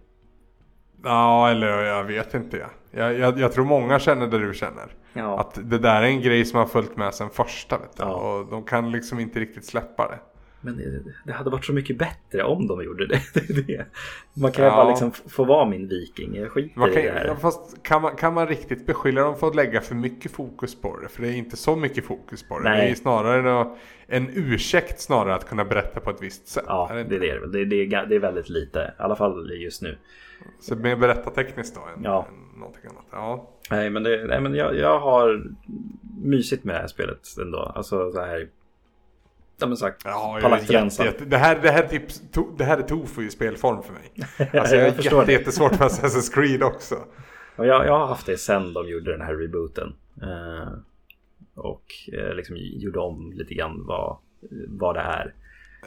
Ja, eller jag vet inte. Jag, jag, jag tror många känner det du känner. Ja. Att det där är en grej som har följt med sen första. Vet du? Ja. Och de kan liksom inte riktigt släppa det. Men det, hade varit så mycket bättre om de gjorde det. Man kan ju ja. bara liksom få vara min viking. Jag skiter man kan, i det här. Fast kan man, kan man riktigt beskylla dem för att lägga för mycket fokus på det? För det är inte så mycket fokus på det. Nej. Det är snarare en, ursäkt snarare att kunna berätta på ett visst sätt. Ja, är det, det, är det, det, det, är, det är väldigt lite. I alla fall just nu. Så mer berättartekniskt då än, ja. än någonting annat? Ja. Nej, men, det, nej, men jag, jag har mysigt med det här spelet ändå. Alltså så här Ja men sagt, Ja, gränsen. jätte, jätte, det, här, det, här är typ, to, det här är tofu i spelform för mig. Alltså jag förstår jätte, det. jättesvårt för Assassin's Creed också. Och jag, jag har haft det sen de gjorde den här rebooten. Eh, och eh, liksom gjorde om lite grann vad, vad det är.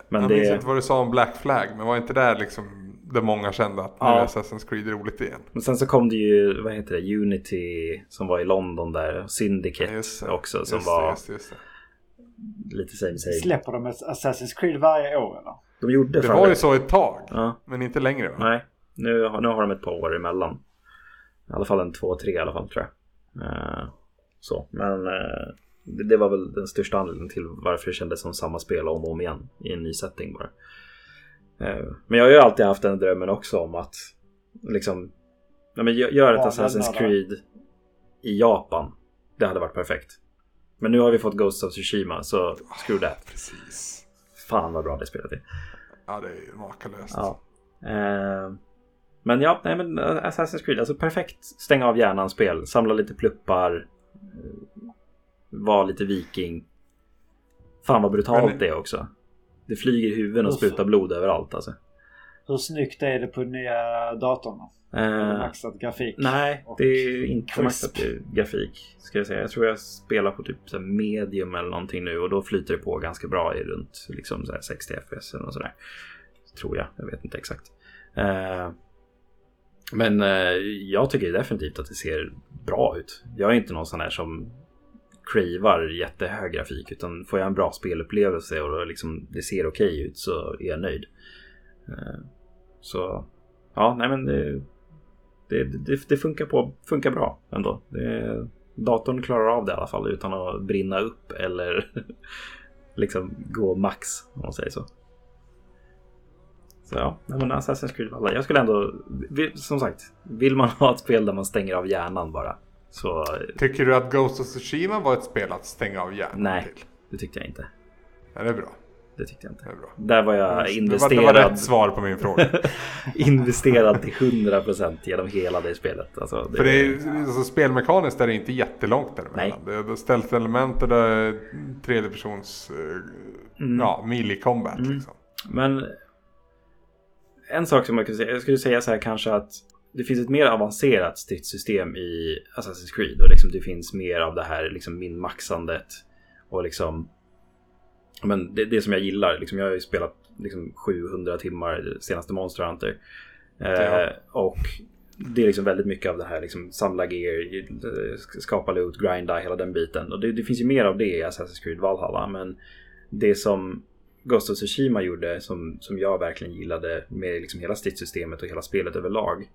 Men jag minns det, inte vad du sa om Black Flag, men var inte där liksom det många kände att nu Ja. är Assassin's Creed roligt igen? men sen så kom det ju, vad heter det, Unity som var i London där. Syndicate det, också som just var just det, just det. Lite same same. Släpper de ett Assassin's Creed varje år eller? De gjorde det var ju så ett tag, Ja. men inte längre va? Nej, nu, har- nu har de ett par år emellan. I alla fall en två, tre i alla fall tror jag. Eh, så, men eh, det, det var väl den största anledningen till varför det kändes som samma spel om och om igen i en ny setting bara. Eh, men jag har ju alltid haft den drömmen också om att liksom ja, men gö- gör ett Ja, Assassin's. Creed i Japan. Det hade varit perfekt. Men nu har vi fått Ghost of Tsushima så screw that. Precis. Fan vad bra det spelet är. Ja, det är ju makalöst. Ja. Eh, men ja, nej men eh, Assassin's Creed, alltså perfekt stänga av hjärnan spel, samla lite pluppar, eh, vara lite viking. Fan vad brutalt Men- det är också. Det flyger huvuden och Uff. sprutar blod överallt alltså. Hur snyggt är det på nya datorn? Eh, maxad grafik? nej, det är inte maxat grafik. Ska jag säga. Jag tror jag spelar på typ så medium eller någonting nu och då flyter det på ganska bra i runt liksom så här 60 fps eller sådär. Tror jag, jag vet inte exakt. Eh, men eh, jag tycker definitivt att det ser bra ut. Jag är inte någon sån här som cravar jättehög grafik utan får jag en bra spelupplevelse och liksom det ser okej ut så är jag nöjd. Så ja, nej men det, det, det, det funkar, på, funkar bra ändå. Det, datorn klarar av det i alla fall utan att brinna upp eller liksom gå max om man säger så. Så ja, nej, men Assassin's Creed Valhalla. Jag skulle ändå, som sagt, vill man ha ett spel där man stänger av hjärnan bara. Så Tycker du att Ghost of Tsushima var ett spel att stänga av hjärnan nej, till? det tyckte jag inte. Ja, det är bra. Det tyckte jag inte. Där var jag Det var, det investerad, var rätt svar på min fråga. investerad till 100% genom hela det spelet. Alltså, det, För det är, alltså, spelmekaniskt är det inte jättelångt däremellan. Det är det ställt element och det är tredje persons eh, ja, melee combat. Liksom. Men en sak som jag skulle säga, jag skulle säga så här kanske att det finns ett mer avancerat stridssystem i Assassin's Creed och liksom det finns mer av det här liksom minmaxandet och liksom men det, det som jag gillar, liksom jag har ju spelat liksom 700 timmar senaste Monster Hunter. Eh. Och det är liksom väldigt mycket av det här liksom samla gear, skapa loot, grinda, hela den biten. Och det, det finns ju mer av det i Assassin's Creed Valhalla. Men det som Ghost of Tsushima gjorde, som, som jag verkligen gillade med liksom hela stridssystemet och hela spelet överlag.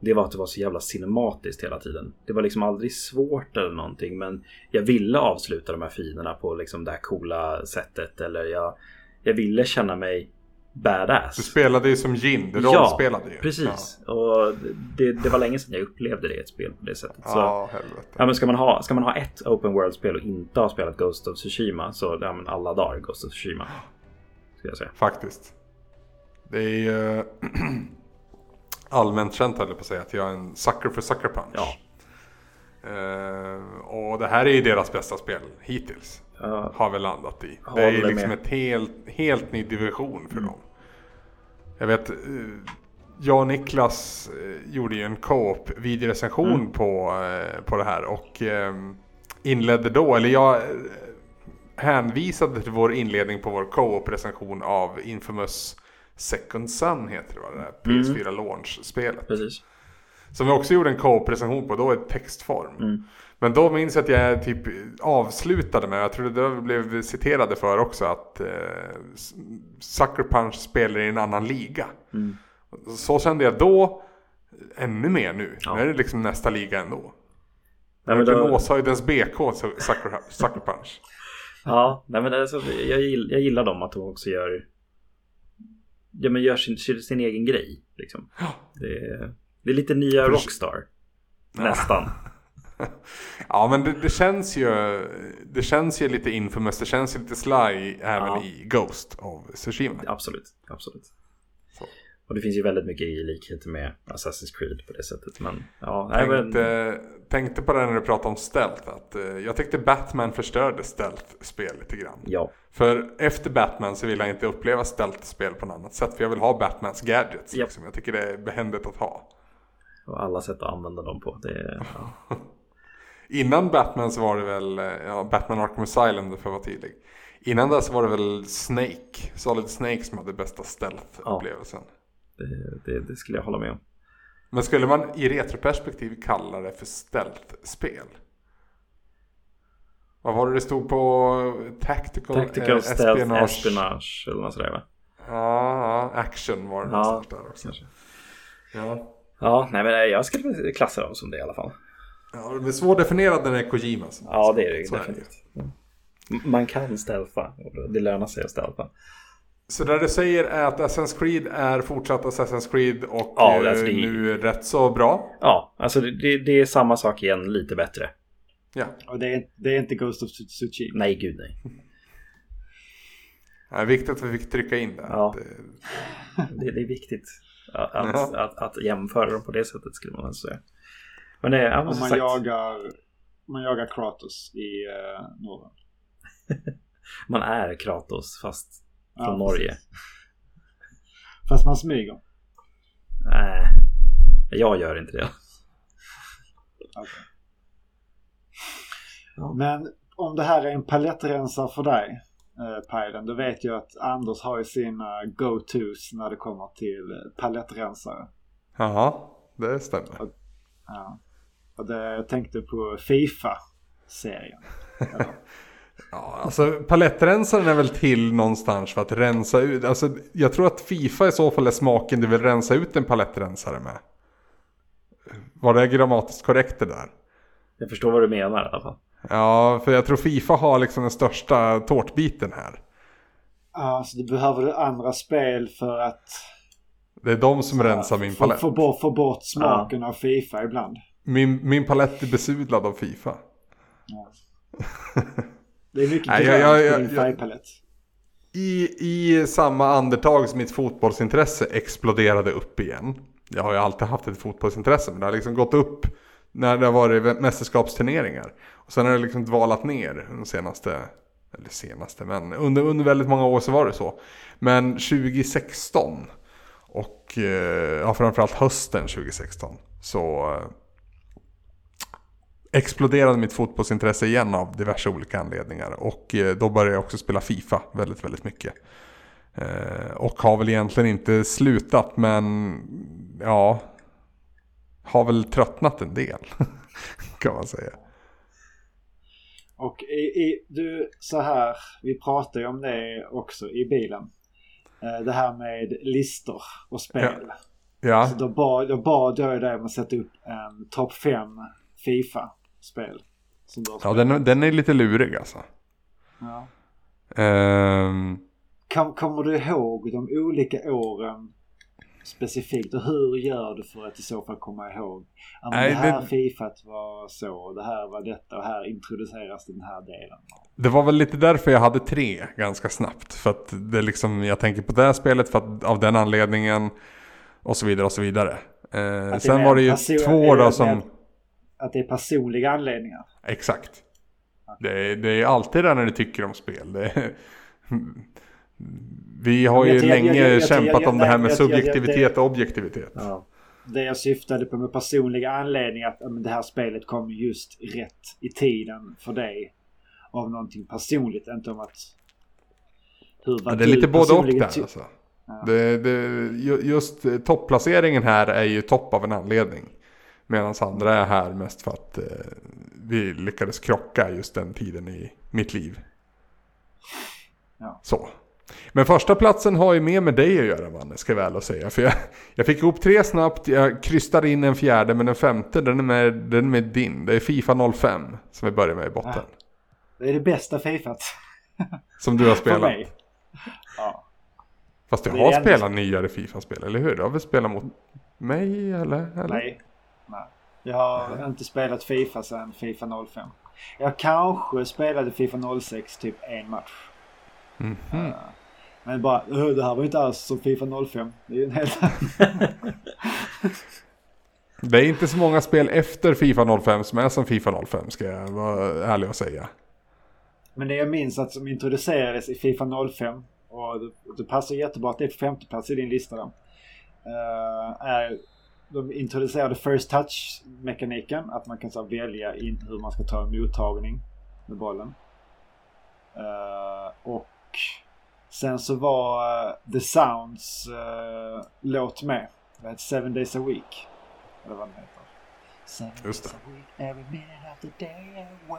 Det var att det var så jävla cinematiskt hela tiden. Det var liksom aldrig svårt eller någonting men jag ville avsluta de här finerna på liksom det här coola sättet eller jag, jag ville känna mig badass. Du spelade ju som Jin, du rollspelade ju. Precis. Och det, det var länge sedan jag upplevde det i ett spel på det sättet. Ja, Så, ja helvete. ja, men ska, man ha, ska man ha ett open world-spel och inte ha spelat Ghost of Tsushima så ja, men alla dagar Ghost of Tsushima. Ska jag säga. Faktiskt. Det är ju allmänt känt höll jag på att säga att jag är en sucker för sucker punch. Ja. Eh, och det här är ju deras bästa spel hittills. Ja. Har vi landat i. Det är ju liksom med. ett helt, helt ny division för dem. Jag vet, eh, jag och Niklas eh, gjorde ju en co-op videorecension Mm. på, på det här och inledde då, eller jag hänvisade till vår inledning på vår co-op recension av Infamous Second Son heter det va? Det här PS4 launch-spelet. Precis. Som vi också gjorde en co-op recension på, då i textform. Mm. Men då minns jag att jag typ avslutade med, jag tror det där blev citerade för också, att eh, Sucker Punch spelar i en annan liga. Mm. Så kände jag då, ännu mer nu. Ja. Nu är det liksom nästa liga ändå. Nej, men då- Måshöjdens BK, Sucker, Sucker Punch. Ja, nej, men alltså, jag, jag gillar dem att de också gör, ja, men gör sin, sin egen grej. Liksom. Det, är, det är lite nya Rockstar. Nästan. Ja men det, det känns ju Det känns ju lite infamous, det känns ju lite sly även Ja. i Ghost av Tsushima. Absolut, absolut. Och det finns ju väldigt mycket i likhet med Assassin's Creed på det sättet. Men ja, tänkte, men... tänkte på det när du pratade om stealth. Att, uh, jag tyckte Batman förstörde stealth-spel lite grann. Ja. För efter Batman så vill jag inte uppleva stealth-spel på något annat sätt. För jag vill ha Batmans gadgets. Ja. Liksom. Jag tycker det är behändigt att ha. Och alla sätt att använda dem på. Det ja. Innan Batman så var det väl eh, ja, Batman Arkham Asylum för att vara tydlig. Innan dess var det väl Snake, Solid Snake som hade bästa stealth-upplevelsen. Ja. Det, det, det, skulle jag hålla med om. Men skulle man i retroperspektiv kalla det för stealth-spel? Vad var det det stod på? Tactical, Tactical eh, stealth espionage. espionage eller något sådär va? Ja, action var det ja, där också. Ja. ja, nej men jag skulle klassa dem som det i alla fall. Ja, de är svårdefinierade när det är Kojima. Ja, det är det definitivt. Man kan stealtha och det lönar sig att stealtha. Så det du säger är att Assassin's Creed är fortsatt Assassin's Creed och ja, alltså det... nu rätt så bra? Ja, alltså det, det, är samma sak igen, lite bättre. Ja. Och det är, det är inte Ghost of Tsushima? Nej, gud nej. Det är viktigt att vi fick trycka in det. Ja. Det, det är viktigt att, att, att, att, jämföra dem på det sättet skulle man säga. Men det är, Om man sagt... jagar, man jagar Kratos i uh, Norden. man är Kratos fast från ja, Norge. Fast man smyger? Nej, jag gör inte det. Okay. Ja. Men om det här är en palettrensare för dig, eh, Pajden, då vet jag att Anders har ju sina go-tos när det kommer till palettrensare. Ja, det stämmer. Och, ja. Och det, jag tänkte på Fifa-serien. Ja, alltså palettrensaren är väl till någonstans för att rensa ut. Alltså, jag tror att Fifa i så fall är smaken du vill rensa ut en palettrensare med. Var det grammatiskt korrekt det där? Jag förstår vad du menar i alla fall. Ja, för jag tror Fifa har liksom den största tårtbiten här. Ja, så du behöver andra spel för att... Det är de som rensar min palett. Få bort, få bort smaken ja. av Fifa ibland. Min, min palett är besudlad av Fifa. Ja. Det är mycket grönt jag, jag, färgpalett. I, I samma andetag som mitt fotbollsintresse exploderade upp igen. Jag har ju alltid haft ett fotbollsintresse men det har liksom gått upp när det har varit mästerskapsturneringar. Och sen har det liksom dvalat ner de senaste, eller senaste, men under, under väldigt många år så var det så. Men 2016 och eh, ja, framförallt hösten 2016 så eh, exploderade mitt fotbollsintresse igen av diverse olika anledningar. Och eh, då började jag också spela Fifa väldigt, väldigt mycket. Eh, och har väl egentligen inte slutat men ja, har väl tröttnat en del kan man säga. Och i, i, du, så här, vi pratade ju om det också i bilen. Eh, det här med listor och spel. Ja. ja. Så då bad, då bad jag dig om att sätta upp en topp 5 Fifa spel. ja, den, den, är lite lurig alltså. Ja. Um... Kom, kommer du ihåg de olika åren specifikt och hur gör du för att i så fall komma ihåg? Ja, Nej, det här det... Fifat var så, det här var detta och här introduceras den här delen. Det var väl lite därför jag hade tre ganska snabbt. För att det liksom, jag tänker på det här spelet för att, av den anledningen och så vidare och så vidare. Eh, sen var det ju två då som att det är personliga anledningar. Exakt. Det är, det är alltid det när du tycker om spel. Är, vi har ju länge kämpat om det här med subjektivitet och objektivitet. Ja. Det jag syftade på med personliga anledningar att men det här spelet kom just rätt i tiden för dig. Av någonting personligt, inte om att... Hur var ja, det är lite både och där alltså. Ja. Det, det, just topplaceringen här är ju topp av en anledning. Medan andra är här mest för att eh, vi lyckades krocka just den tiden i mitt liv. Ja. Så. Men första platsen har ju mer med dig att göra Vanne, ska jag väl säga. För jag, jag fick ihop tre snabbt, jag krystade in en fjärde, men den femte den är med, den är med din. Det är Fifa 05 som vi börjar med i botten. Ja. Det är det bästa Fifat. Som du har spelat. För mig. Ja. Fast du har spelat nyare Fifa-spel, eller hur? Du har väl spelat mot mig, eller? eller? Nej. Jag har inte spelat Fifa sedan Fifa 05. Jag kanske spelade Fifa 06 typ en match. Mm -hmm. uh, Men bara, det här var inte alls som Fifa 05. Det är ju en helt Det är inte så många spel efter Fifa 05 som är som Fifa 05 ska jag vara ärlig och säga. Men det jag minns att som introducerades i Fifa 05 och det, det passar jättebra att det är på femte plats i din lista då. Uh, är de introducerade First Touch-mekaniken. Att man kan så, välja in hur man ska ta en mottagning med bollen. Uh, och sen så var uh, The Sounds uh, låt med. Det heter Seven Days a Week. Eller vad den heter. Seven Just det. days a week, every minute of the day wow.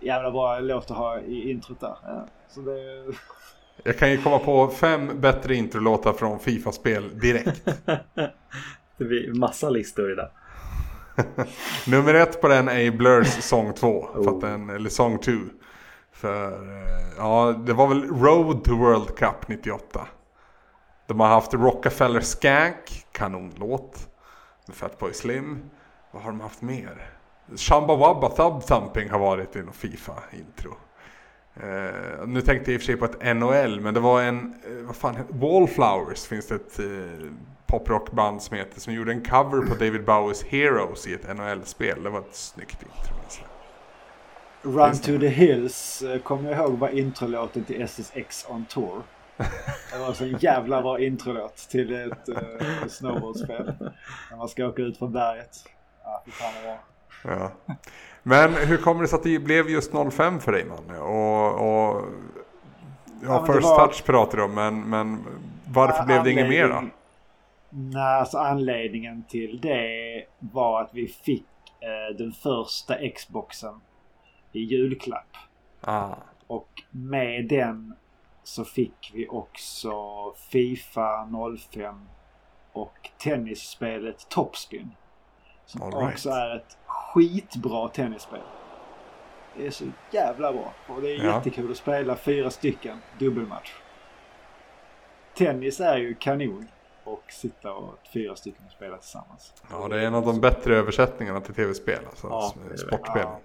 Jävla bra låt att ha i introt där. Ja, så det... Jag kan ju komma på fem bättre introlåtar från Fifa-spel direkt. det blir massa listor idag. Nummer ett på den är Blurs Song 2. Oh. För att den, eller Song 2. För, eh, ja, det var väl Road to World Cup 98. De har haft Rockefeller Skank, kanonlåt. Med Fatboy Slim. Vad har de haft mer? Shamba Wabba Thub Thumping har varit i någon Fifa-intro. Uh, nu tänkte jag i och för sig på ett NHL, men det var en, uh, vad fan Wallflowers finns det ett uh, poprockband som heter, som gjorde en cover på David Bowies Heroes i ett NHL-spel. Det var ett snyggt intro. Run to the Hills kommer jag ihåg var introlåten till SSX on Tour. Det var så en jävla bra introlåt till ett uh, snowboardspel. När man ska åka ut från berget. Ja, fy fan vad bra. Ja. Men hur kommer det sig att det blev just 05 för dig Manne? Och, och ja, ja First var... Touch pratar du om, men, men varför ja, blev det inget mer då? Nej, alltså anledningen till det var att vi fick eh, den första Xboxen i julklapp. Ah. Och med den så fick vi också Fifa 05 och tennisspelet Topspin. Som right. också är ett skitbra tennisspel. Det är så jävla bra. Och det är ja. jättekul att spela fyra stycken dubbelmatch. Tennis är ju kanon. Och sitta och fyra stycken och spela tillsammans. Ja, det är en av de bättre översättningarna till tv-spel. Alltså ja, sportspelen. Ja.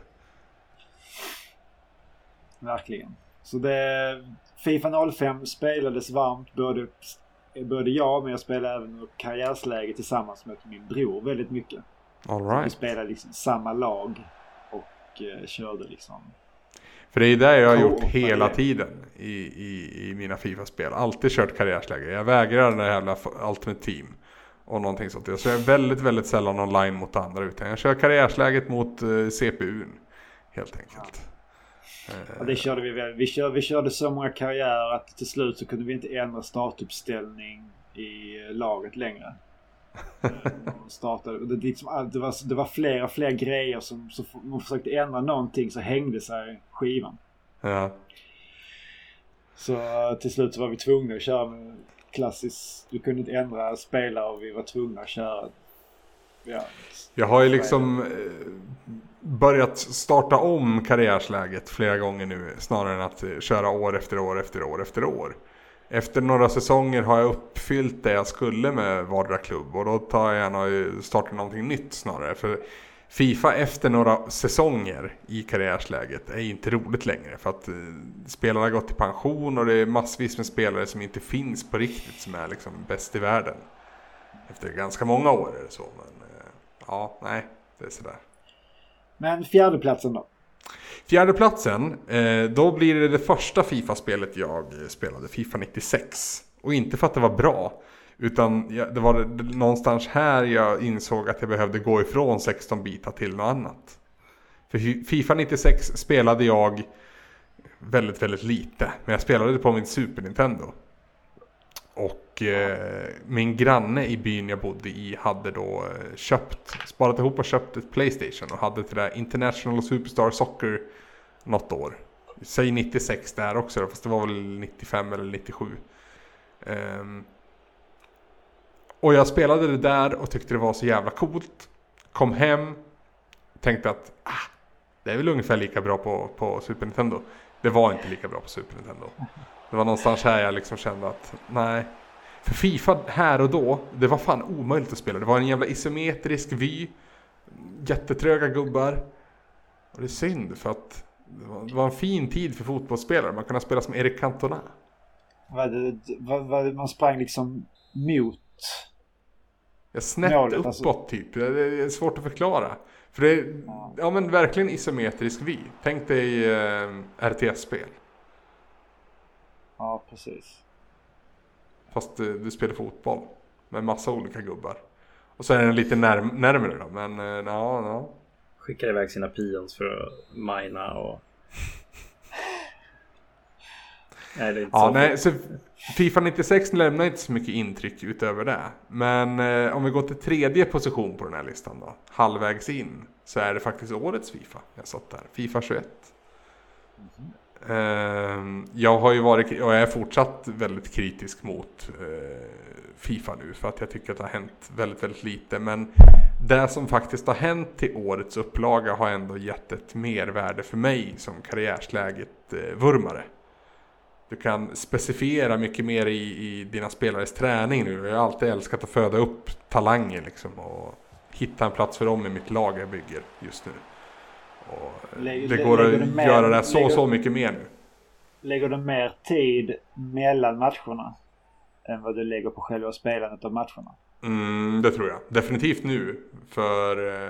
Verkligen. Så det... Fifa 05 spelades varmt. Både, både jag men jag spelade även karriärsläge tillsammans med min bror väldigt mycket. All right. Vi spelade liksom samma lag och eh, körde liksom. För det är det jag har gjort hela tiden i, i, i mina Fifa-spel. Alltid kört karriärsläge. Jag vägrar den där jävla Ultimate Team. Och någonting sånt. Jag kör väldigt, väldigt sällan online mot andra. Utan jag kör karriärsläget mot uh, CPUn. Helt enkelt. Ja. ja, det körde vi väl. Vi körde, vi körde så många karriärer att till slut så kunde vi inte ändra startuppställning i laget längre. startade. Det, liksom, det, var, det var flera, flera grejer som så man försökte ändra någonting så hängde sig skivan. Ja. Så till slut så var vi tvungna att köra med klassiskt. Du kunde inte ändra spelare och vi var tvungna att köra. Ja, jag har ju liksom eh, börjat starta om karriärsläget flera gånger nu. Snarare än att köra år efter år efter år efter år efter några säsonger har jag uppfyllt det jag skulle med vardera klubb och då tar jag gärna och startar någonting nytt snarare. För Fifa efter några säsonger i karriärsläget är inte roligt längre för att eh, spelarna har gått i pension och det är massvis med spelare som inte finns på riktigt som är liksom bäst i världen. Efter ganska många år är det så men eh, ja, nej, det är sådär. Men fjärdeplatsen då? Fjärdeplatsen, eh, då blir det det första Fifa-spelet jag spelade, Fifa 96. Och inte för att det var bra, utan det var någonstans här jag insåg att jag behövde gå ifrån 16-bitar till något annat. För Fifa 96 spelade jag väldigt, väldigt lite. Men jag spelade det på min Super Nintendo. Och eh, min granne i byn jag bodde i hade då eh, köpt, sparat ihop och köpt ett Playstation och hade till det International Superstar Soccer något år. Säg 96 där också då, fast det var väl 95 eller 97. Um, ehm, och jag spelade det där och tyckte det var så jävla coolt. Kom hem, tänkte att ah, det är väl ungefär lika bra på, på Super Nintendo. Det var inte lika bra på Super Nintendo. Det var någonstans här jag liksom kände att nej. För Fifa här och då, det var fan omöjligt att spela. Det var en jävla isometrisk vy. Jättetröga gubbar. Och det är synd för att det var, det var en fin tid för fotbollsspelare. Man kunde spela som Erik Cantona. man sprang liksom mot jag snett målet, uppåt alltså. typ. Det är svårt att förklara. För det är ja. ja men verkligen isometrisk vy. Tänk dig eh, RTS-spel. Ja, precis. Fast du, du, spelar fotboll. Med massa olika gubbar. Och så är den lite närm närmare då. Men eh, ja, ja. Skickar iväg sina pions för att mina och... nej, det är inte ja, så. Nej, så Fifa 96 lämnar inte så mycket intryck utöver det. Men eh, om vi går till tredje position på den här listan då. Halvvägs in. Så är det faktiskt årets Fifa. Jag satt där. Fifa 21. Mm. Eh, Ehm, jag har ju varit och jag är fortsatt väldigt kritisk mot eh, Fifa nu. För att jag tycker att det har hänt väldigt, väldigt lite. Men det som faktiskt har hänt till årets upplaga har ändå gett ett mervärde för mig som karriärsläget-vurmare. Eh, du kan specifiera mycket mer i, i dina spelares träning nu. Jag har alltid älskat att föda upp talanger liksom och hitta en plats för dem i mitt lag jag bygger just nu. Lägger, det går att mer, göra det så, lägger, så mycket mer nu. Lägger du mer tid mellan matcherna än vad du lägger på själva spelandet av matcherna? Mm, det tror jag. Definitivt nu. För eh,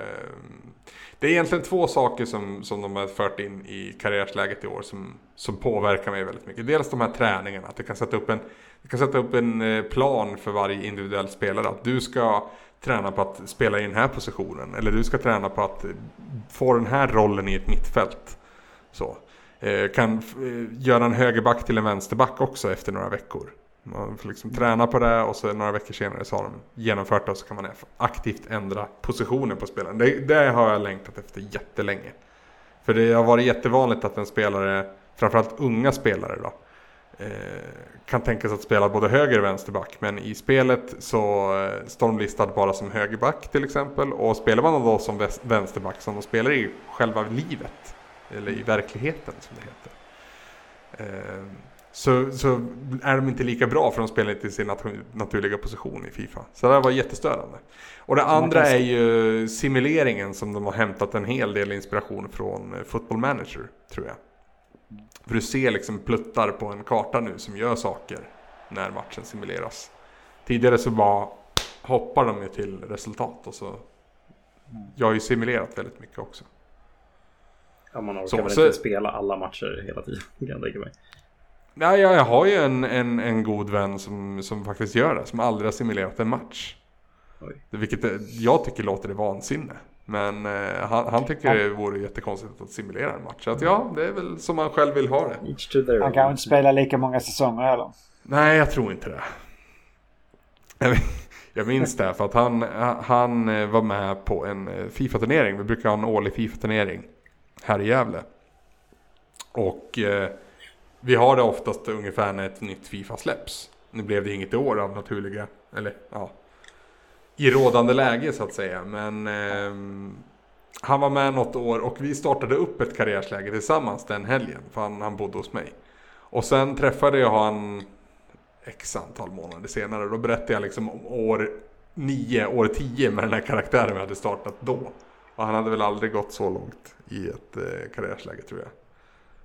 det är egentligen två saker som, som de har fört in i karriärsläget i år som, som påverkar mig väldigt mycket. Dels de här träningarna, att du kan sätta upp en, du kan sätta upp en eh, plan för varje individuell spelare. Att du ska träna på att spela i den här positionen. Eller du ska träna på att få den här rollen i ett mittfält. Så. Eh, kan eh, göra en högerback till en vänsterback också efter några veckor. Man får liksom träna på det och så några veckor senare så har de genomfört det och så kan man aktivt ändra positionen på spelaren. Det, det har jag längtat efter jättelänge. För det har varit jättevanligt att en spelare, framförallt unga spelare då, eh, kan tänka sig att spela både höger och vänsterback. Men i spelet så eh, står de listad bara som högerback till exempel. Och spelar man då som vänsterback som de spelar i själva livet, eller i verkligheten som det heter. Eh, så, så är de inte lika bra för de spelar inte i sin naturliga position i Fifa. Så det var jättestörande. Och det andra är ju simuleringen som de har hämtat en hel del inspiration från eh, Football Manager, tror jag. För du ser liksom pluttar på en karta nu som gör saker när matchen simuleras. Tidigare så bara hoppar de ju till resultat och så... Jag har ju simulerat väldigt mycket också. Ja, man orkar så, väl så, inte spela alla matcher hela tiden, kan jag tänka mig. Nej, jag, jag har ju en, en, en god vän som, som faktiskt gör det. Som aldrig har simulerat en match. Oj. Vilket jag tycker låter det vansinne. Men eh, han, han tycker det vore jättekonstigt att simulera en match. Så att ja, det är väl som man själv vill ha det. Han kan inte spela lika många säsonger heller. Nej, jag tror inte det. Jag minns det för att han, han eh, var med på en eh, Fifa-turnering. Vi brukar ha en årlig Fifa-turnering här i Gävle. Och eh, vi har det oftast ungefär när ett nytt Fifa släpps. Nu blev det inget i år av naturliga, eller ja, i rådande läge så att säga. Men eh, han var med något år och vi startade upp ett karriärsläge tillsammans den helgen. För han, han bodde hos mig. Och sen träffade jag han x antal månader senare. Då berättade jag liksom om år 9, år 10 med den här karaktären vi hade startat då. Och han hade väl aldrig gått så långt i ett eh, karriärsläge tror jag.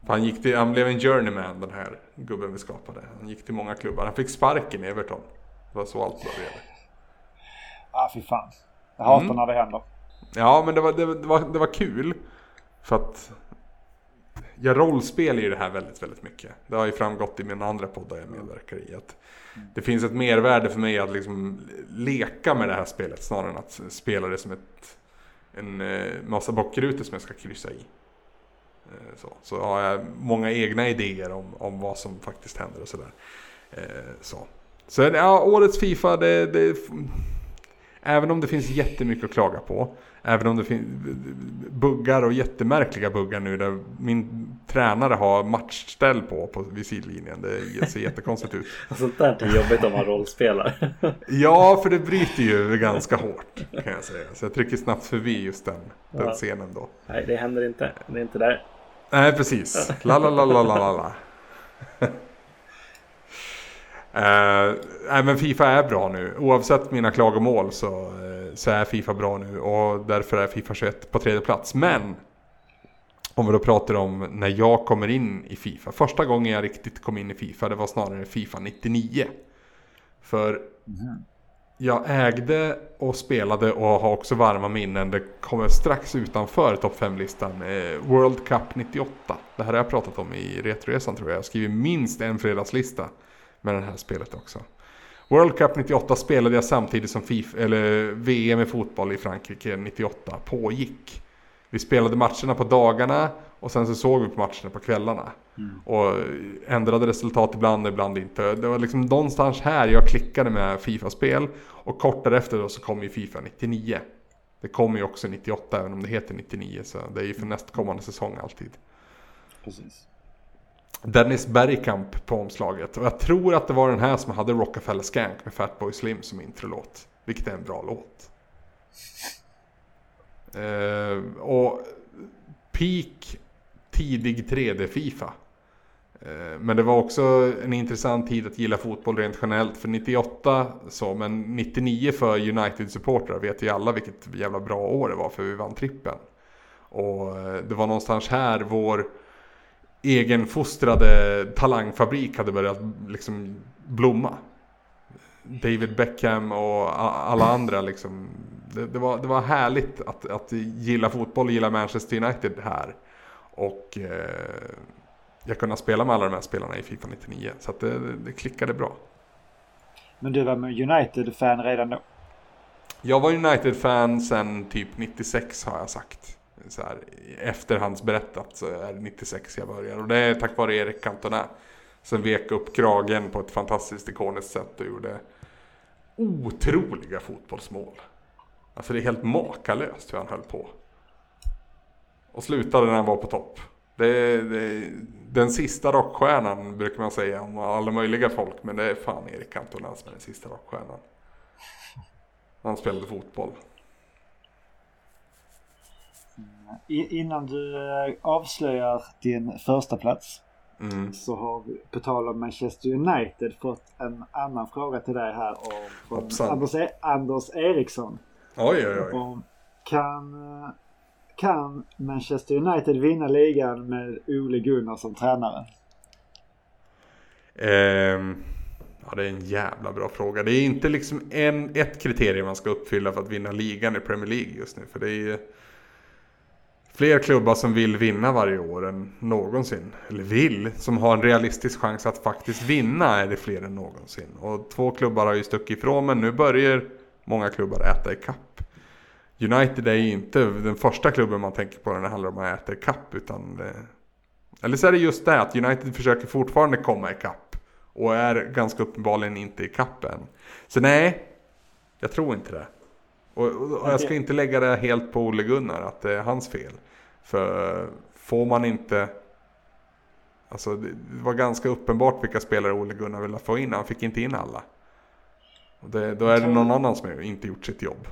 Han, gick till, han blev en journeyman den här gubben vi skapade. Han gick till många klubbar. Han fick sparken i Everton. Det var så allt började. Ah, fy fan. Jag hatar mm. när det händer. Ja, men det var, det, var, det var kul. För att jag rollspelar ju det här väldigt, väldigt mycket. Det har ju framgått i mina andra poddar jag medverkar i. Att det finns ett mervärde för mig att liksom leka med det här spelet snarare än att spela det som ett, en eh, massa bockrutor som jag ska kryssa i. Eh, så, så har jag många egna idéer om, om vad som faktiskt händer och sådär. Eh, så. så ja, årets Fifa, det, det, även om det finns jättemycket att klaga på. Även om det finns buggar och jättemärkliga buggar nu där min tränare har matchställ på, på vid sidlinjen. Det ser jättekonstigt ut. Sånt där är jobbigt om man rollspelar. ja, för det bryter ju ganska hårt kan jag säga. Så jag trycker snabbt förbi just den, den ja. scenen då. Nej, det händer inte. Det är inte där. Nej, precis. La la la la la la la. Uh, nej men Fifa är bra nu. Oavsett mina klagomål så, uh, så är Fifa bra nu. Och därför är Fifa 21 på tredje plats. Men! Om vi då pratar om när jag kommer in i Fifa. Första gången jag riktigt kom in i Fifa det var snarare Fifa 99. För mm. jag ägde och spelade och har också varma minnen. Det kommer strax utanför topp 5-listan. Eh, World Cup 98. Det här har jag pratat om i Retroresan tror jag. Jag skriver minst en fredagslista med det här spelet också. World Cup 98 spelade jag samtidigt som FIFA, eller VM i fotboll i Frankrike 98 pågick. Vi spelade matcherna på dagarna och sen så såg vi på matcherna på kvällarna. Mm. Och ändrade resultat ibland, ibland inte. Det var liksom någonstans här jag klickade med Fifa-spel. Och kort därefter då så kom ju Fifa 99. Det kommer ju också 98 även om det heter 99. Så det är ju för nästkommande säsong alltid. Precis. Dennis Bergkamp på omslaget. Och jag tror att det var den här som hade Rockefeller Skank med Fatboy Slim som introlåt. Vilket är en bra låt. Eh, och peak tidig 3D-Fifa. Eh, men det var också en intressant tid att gilla fotboll rent generellt. För 98 så, men 99 för United-supportrar vet ju alla vilket jävla bra år det var för vi vann trippen. Och eh, det var någonstans här vår egenfostrade talangfabrik hade börjat liksom blomma. David Beckham och alla andra liksom. Det, det, var, det var härligt att, att gilla fotboll och gilla Manchester United här. Och eh, jag kunde spela med alla de här spelarna i Fifa 99. Så att det, det klickade bra. Men du var United-fan redan då? Jag var United-fan sen typ 96 har jag sagt så här, efterhandsberättat så är det 96 jag börjar. Och det är tack vare Erik Cantona. Som vek upp kragen på ett fantastiskt ikoniskt sätt och gjorde otroliga fotbollsmål. Alltså det är helt makalöst hur han höll på. Och slutade när han var på topp. Det det den sista rockstjärnan brukar man säga om alla möjliga folk. Men det är fan Erik Cantona som är den sista rockstjärnan. Han spelade fotboll innan du eh, avslöjar din första plats mm. så har vi på tal om Manchester United fått en annan fråga till dig här om, från Anders, e Anders Eriksson. Oj, oj, oj. Om, kan, eh, kan Manchester United vinna ligan med Ole Gunnar som tränare? Um, ja, det är en jävla bra fråga. Det är inte liksom en, ett kriterium man ska uppfylla för att vinna ligan i Premier League just nu. För det är ju fler klubbar som vill vinna varje år än någonsin. Eller vill, som har en realistisk chans att faktiskt vinna är det fler än någonsin. Och två klubbar har ju stuckit ifrån men nu börjar många klubbar äta i kapp. United är ju inte den första klubben man tänker på när det handlar om att äta i kapp utan det... Eller så är det just det att United försöker fortfarande komma i kapp och är ganska uppenbarligen inte i kapp än. Så nej, jag tror inte det. Och, och, jag ska inte lägga det helt på Olle Gunnar, att det är hans fel. För får man inte... Alltså det var ganska uppenbart vilka spelare Ole Gunnar ville få in. Han fick inte in alla. Och det, då är det någon annan som inte gjort sitt jobb.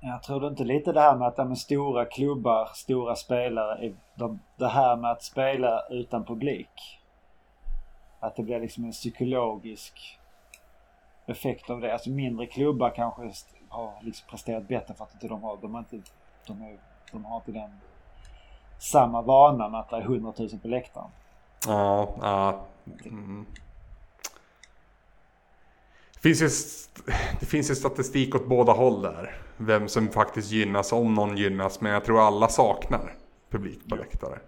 Jag tror du inte lite det här med att är stora klubbar, stora spelare, de, det här med att spela utan publik. Att det blir liksom en psykologisk effekt av det. Alltså mindre klubbar kanske har liksom presterat bättre för att inte de har, de har inte, de är de har inte den samma vana med att det är 100 000 på läktaren. Ja, ja. Mm. Det finns, ju, det finns ju statistik åt båda håll där. Vem som faktiskt gynnas, om någon gynnas. Men jag tror alla saknar publik på läktare.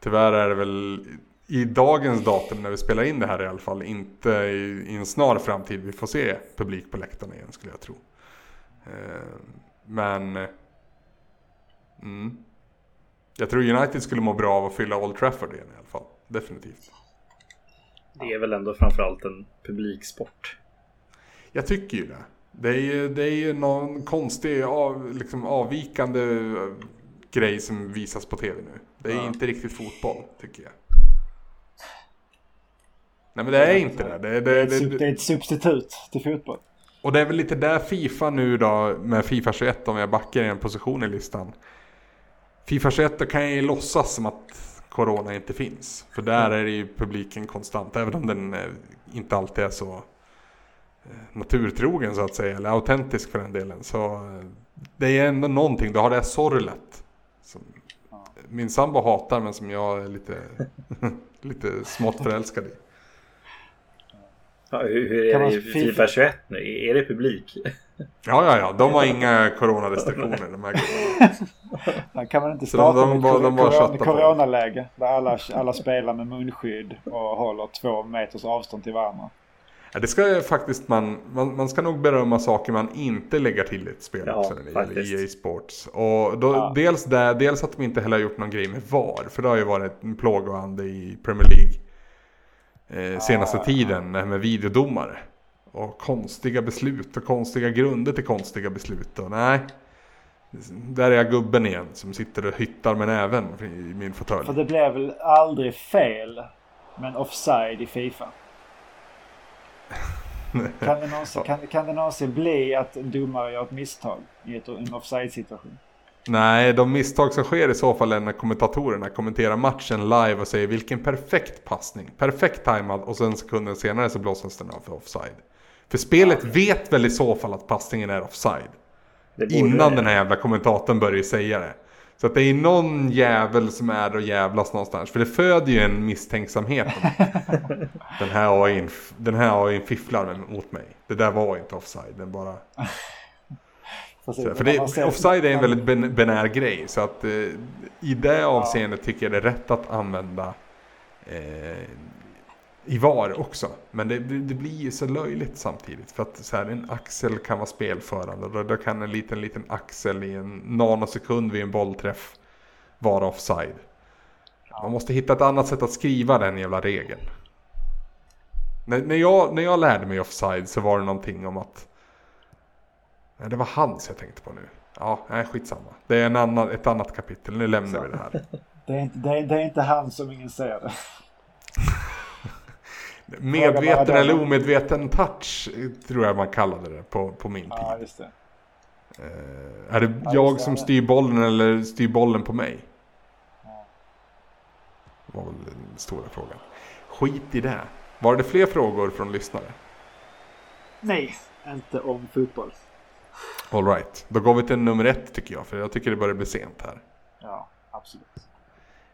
Tyvärr är det väl i dagens datum när vi spelar in det här i alla fall inte i, i en snar framtid vi får se publik på läktarna igen skulle jag tro. Eh, men Mm. Jag tror United skulle må bra av att fylla Old Trafford igen i alla fall. Definitivt. Det är väl ändå framförallt en publiksport. Jag tycker ju det. Det är ju, det är ju någon konstig av, liksom avvikande grej som visas på tv nu. Det är ja. inte riktigt fotboll tycker jag. Nej men det är inte det. Det, det, det, det är ett substitut till fotboll. Och det är väl lite där Fifa nu då med Fifa 21 om jag backar i en position i listan. Fifa 21 kan jag ju låtsas som att Corona inte finns. För där är det ju publiken konstant, även om den eh, inte alltid är så eh, naturtrogen så att säga, eller autentisk för den delen. Så eh, det är ändå någonting, du har det här sorlet. Som min sambo hatar men som jag är lite, lite smått förälskad i. Ja, hur, hur är det i Fifa 21 nu? Är det publik? Ja, ja, ja. De har inga coronarestriktioner de här gubbarna. kan man inte starta de, de, de, de corona, coronaläge där alla, alla spelar med munskydd och håller två meters avstånd till varandra? Ja, det ska faktiskt man, man, man ska nog berömma saker man inte lägger till i ett spel ja, också när det gäller EA Sports. Och då, ja. dels, där, dels att de inte heller har gjort någon grej med VAR, för det har ju varit en plågoande i Premier League eh, senaste ja. tiden med videodomare. Och konstiga beslut och konstiga grunder till konstiga beslut. Och nej, där är jag gubben igen som sitter och hyttar med näven i min fåtölj. För det blev väl aldrig fel, men offside i Fifa? kan, det någonsin, kan, kan det någonsin bli att en domare gör ett misstag i ett, en offside-situation? Nej, de misstag som sker i så fall är när kommentatorerna kommenterar matchen live och säger vilken perfekt passning, perfekt timad och sen sekunden senare så blåses den av för offside. För spelet vet väl i så fall att passningen är offside. Innan den här jävla kommentatorn börjar säga det. Så att det är någon jävel som är och jävlas någonstans. För det föder ju en misstänksamhet. den här AIn, den här AIn fifflar mot mig. Det där var inte offside, den bara... Så, för det, offside är en väldigt ben, benär grej. Så att eh, i det avseendet tycker jag det är rätt att använda eh, i VAR också. Men det, det blir ju så löjligt samtidigt. För att så här, en axel kan vara spelförande. Och då, då kan en liten, liten axel i en nanosekund vid en bollträff vara offside. Man måste hitta ett annat sätt att skriva den jävla regeln. När, när, jag, när jag lärde mig offside så var det någonting om att... Nej, det var hans jag tänkte på nu. Ja, nej skitsamma. Det är en annan, ett annat kapitel. Nu lämnar så. vi det här. Det är, inte, det, är, det är inte han som ingen ser det. Medveten eller omedveten touch tror jag man kallade det på, på min tid. Ja, just det. Uh, är det ja, jag som styr bollen eller styr bollen på mig? Ja. Det var väl den stora frågan. Skit i det. Var det fler frågor från lyssnare? Nej, inte om fotboll. Alright, då går vi till nummer ett tycker jag. För jag tycker det börjar bli sent här. Ja, absolut.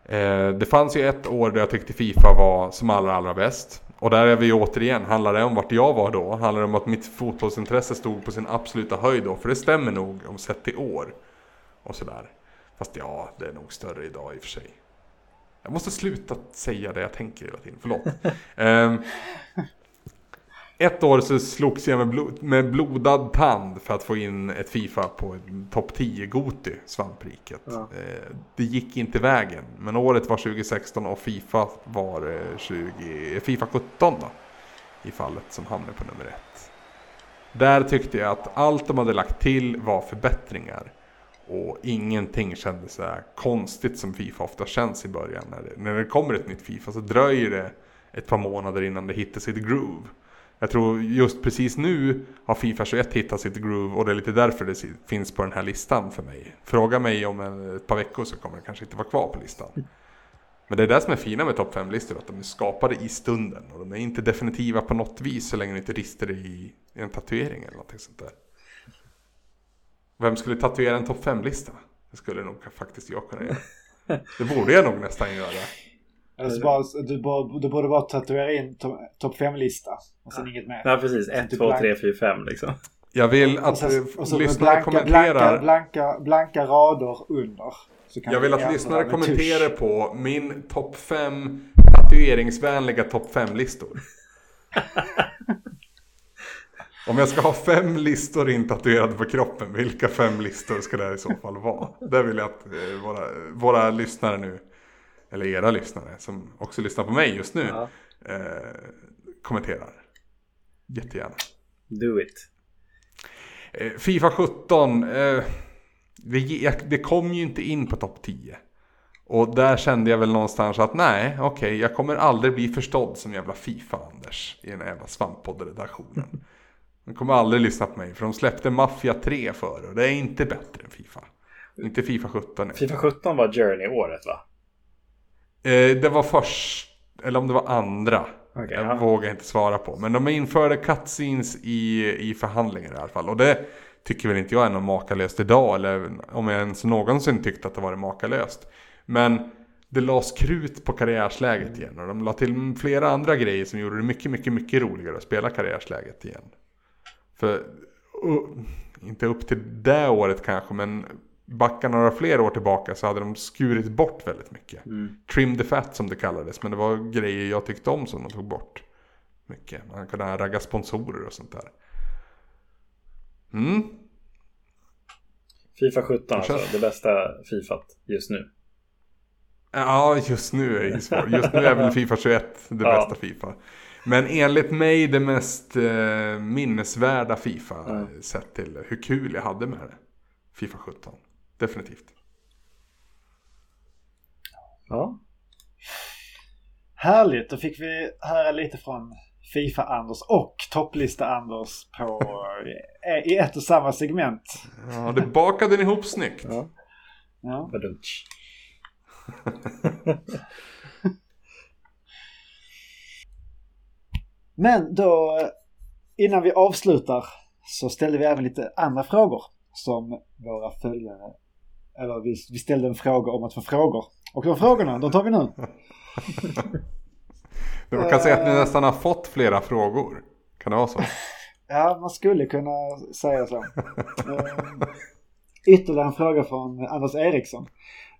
Eh, det fanns ju ett år där jag tyckte Fifa var som allra, allra bäst. Och där är vi återigen, handlar det om vart jag var då? Handlar det om att mitt fotbollsintresse stod på sin absoluta höjd då? För det stämmer nog om sett till år. Och sådär. Fast ja, det är nog större idag i och för sig. Jag måste sluta säga det jag tänker hela tiden, förlåt. um, ett år så slogs jag med, blod, med blodad tand för att få in ett Fifa på topp 10 Goti, svampriket. Ja. Eh, det gick inte vägen, men året var 2016 och Fifa var 20, eh, Fifa 17 då. I fallet som hamnade på nummer ett. Där tyckte jag att allt de hade lagt till var förbättringar. Och ingenting kändes så här konstigt som Fifa ofta känns i början. När det, när det kommer ett nytt Fifa så dröjer det ett par månader innan det hittar sitt groove. Jag tror just precis nu har Fifa 21 hittat sitt groove och det är lite därför det finns på den här listan för mig. Fråga mig om ett par veckor så kommer det kanske inte vara kvar på listan. Men det är det som är fina med topp 5-listor, att de är skapade i stunden. Och de är inte definitiva på något vis så länge du inte rister i, en tatuering eller någonting sånt där. Vem skulle tatuera en topp 5-lista? Det skulle nog faktiskt jag kunna göra. Det borde jag nog nästan göra. Alltså bara, du, du borde bara tatuera in topp top 5-lista. Och sen ja. inget mer. Ja precis, 1, 2, 3, 4, 5 liksom. Jag vill att lyssnare kommenterar. Blanka, blanka, blanka rader under. jag vill att lyssnare kommenterar på min topp 5 tatueringsvänliga topp 5-listor. Om jag ska ha fem listor intatuerade på kroppen, vilka fem listor ska det i så fall vara? Det vill jag att eh, våra, våra lyssnare nu eller era lyssnare som också lyssnar på mig just nu, ja. eh, kommenterar. Jättegärna. Do it. Eh, Fifa 17, eh, det, det, kom ju inte in på topp 10. Och där kände jag väl någonstans att nej, okej, okay, jag kommer aldrig bli förstådd som jävla Fifa-Anders i den jävla svamppodd-redaktionen. De kommer aldrig lyssna på mig, för de släppte Mafia 3 för och det är inte bättre än Fifa. Inte Fifa 17. Fifa 17 var Journey-året va? Eh, det var först, eller om det var andra. Okay, jag ja. vågar inte svara på. Men de införde cutscenes i, i förhandlingar i alla fall. Och det tycker väl inte jag är något makalöst idag. Eller om jag ens någonsin tyckt att det varit makalöst. Men det lades krut på karriärsläget igen och de la till flera andra grejer som gjorde det mycket, mycket, mycket roligare att spela karriärsläget igen. För, uh, inte upp till det året kanske, men backa några fler år tillbaka så hade de skurit bort väldigt mycket. Mm. Trim the fat som det kallades, men det var grejer jag tyckte om som de tog bort. Mycket. Man kunde ragga sponsorer och sånt där. Mm. Fifa 17 alltså, det bästa Fifat just nu. Ja, just nu är det svårt. Just nu är väl Fifa 21 det ja. bästa Fifa. Men enligt mig det mest eh, minnesvärda Fifa. Ja. Sett till hur kul jag hade med det. Fifa 17. Definitivt. Ja. Härligt, då fick vi höra lite från Fifa-Anders och topplista-Anders på, i ett och samma segment. Ja, det bakade ni ihop snyggt. Ja. ja. Men då, innan vi avslutar så ställde vi även lite andra frågor som våra följare, eller vi, vi ställde en fråga om att få frågor. Och de frågorna, de tar vi nu. Man kan säga att ni eh. nästan har fått flera frågor. Kan det vara så? Ja, man skulle kunna säga så. Eh, ytterligare en fråga från Anders Eriksson.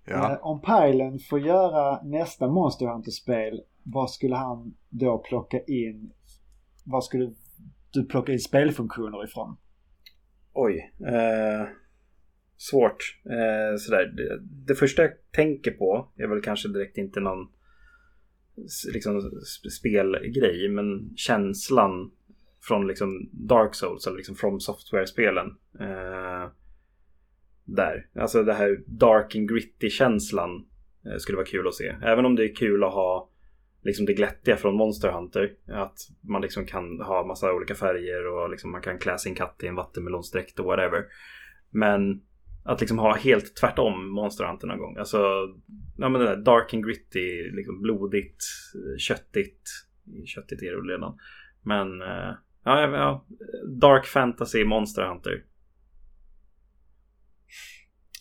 Ja. Eh, om Pajlen får göra nästa Monster Hunter-spel, vad skulle han då plocka in? Vad skulle du plocka in spelfunktioner ifrån? Oj. Eh, svårt. Eh, sådär. Det, det, första jag tänker på är väl kanske direkt inte någon liksom, spelgrej, men känslan från liksom Dark Souls eller liksom From Software-spelen. Eh, där. Alltså det här dark and gritty känslan eh, skulle vara kul att se. Även om det är kul att ha liksom det glättiga från Monster Hunter. Att man liksom kan ha massa olika färger och liksom man kan klä sin katt i en vattenmelonsdräkt och whatever. Men att liksom ha helt tvärtom Monster Hunter någon gång. Alltså, ja men det där dark and gritty, liksom blodigt, köttigt. Köttigt är det redan. Men, eh, ja, ja, dark fantasy Monster Hunter.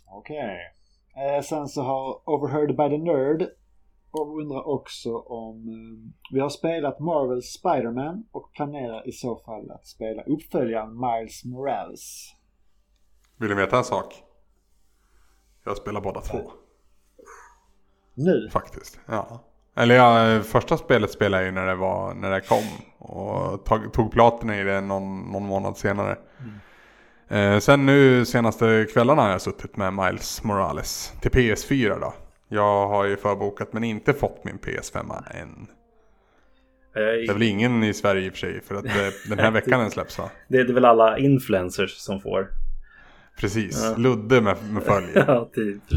Okej. Okay. Eh, sen så har Overheard by the Nerd och undrar också om eh, vi har spelat Marvel Spiderman och planerar i så fall att spela uppföljaren Miles Morales. Vill du veta en sak? Jag spelar båda två. Nu? Faktiskt, ja. Eller ja, första spelet spelade jag ju när det, var, när det kom. Och tog, tog platina i det någon, någon månad senare. Mm. Eh, sen nu senaste kvällarna har jag suttit med Miles Morales till PS4 då. Jag har ju förbokat men inte fått min PS5 än. Det är väl ingen i Sverige i och för sig för att det, den här veckan den släpps va? Det är väl alla influencers som får. Precis, ja. Ludde med, med följ. ja, typ.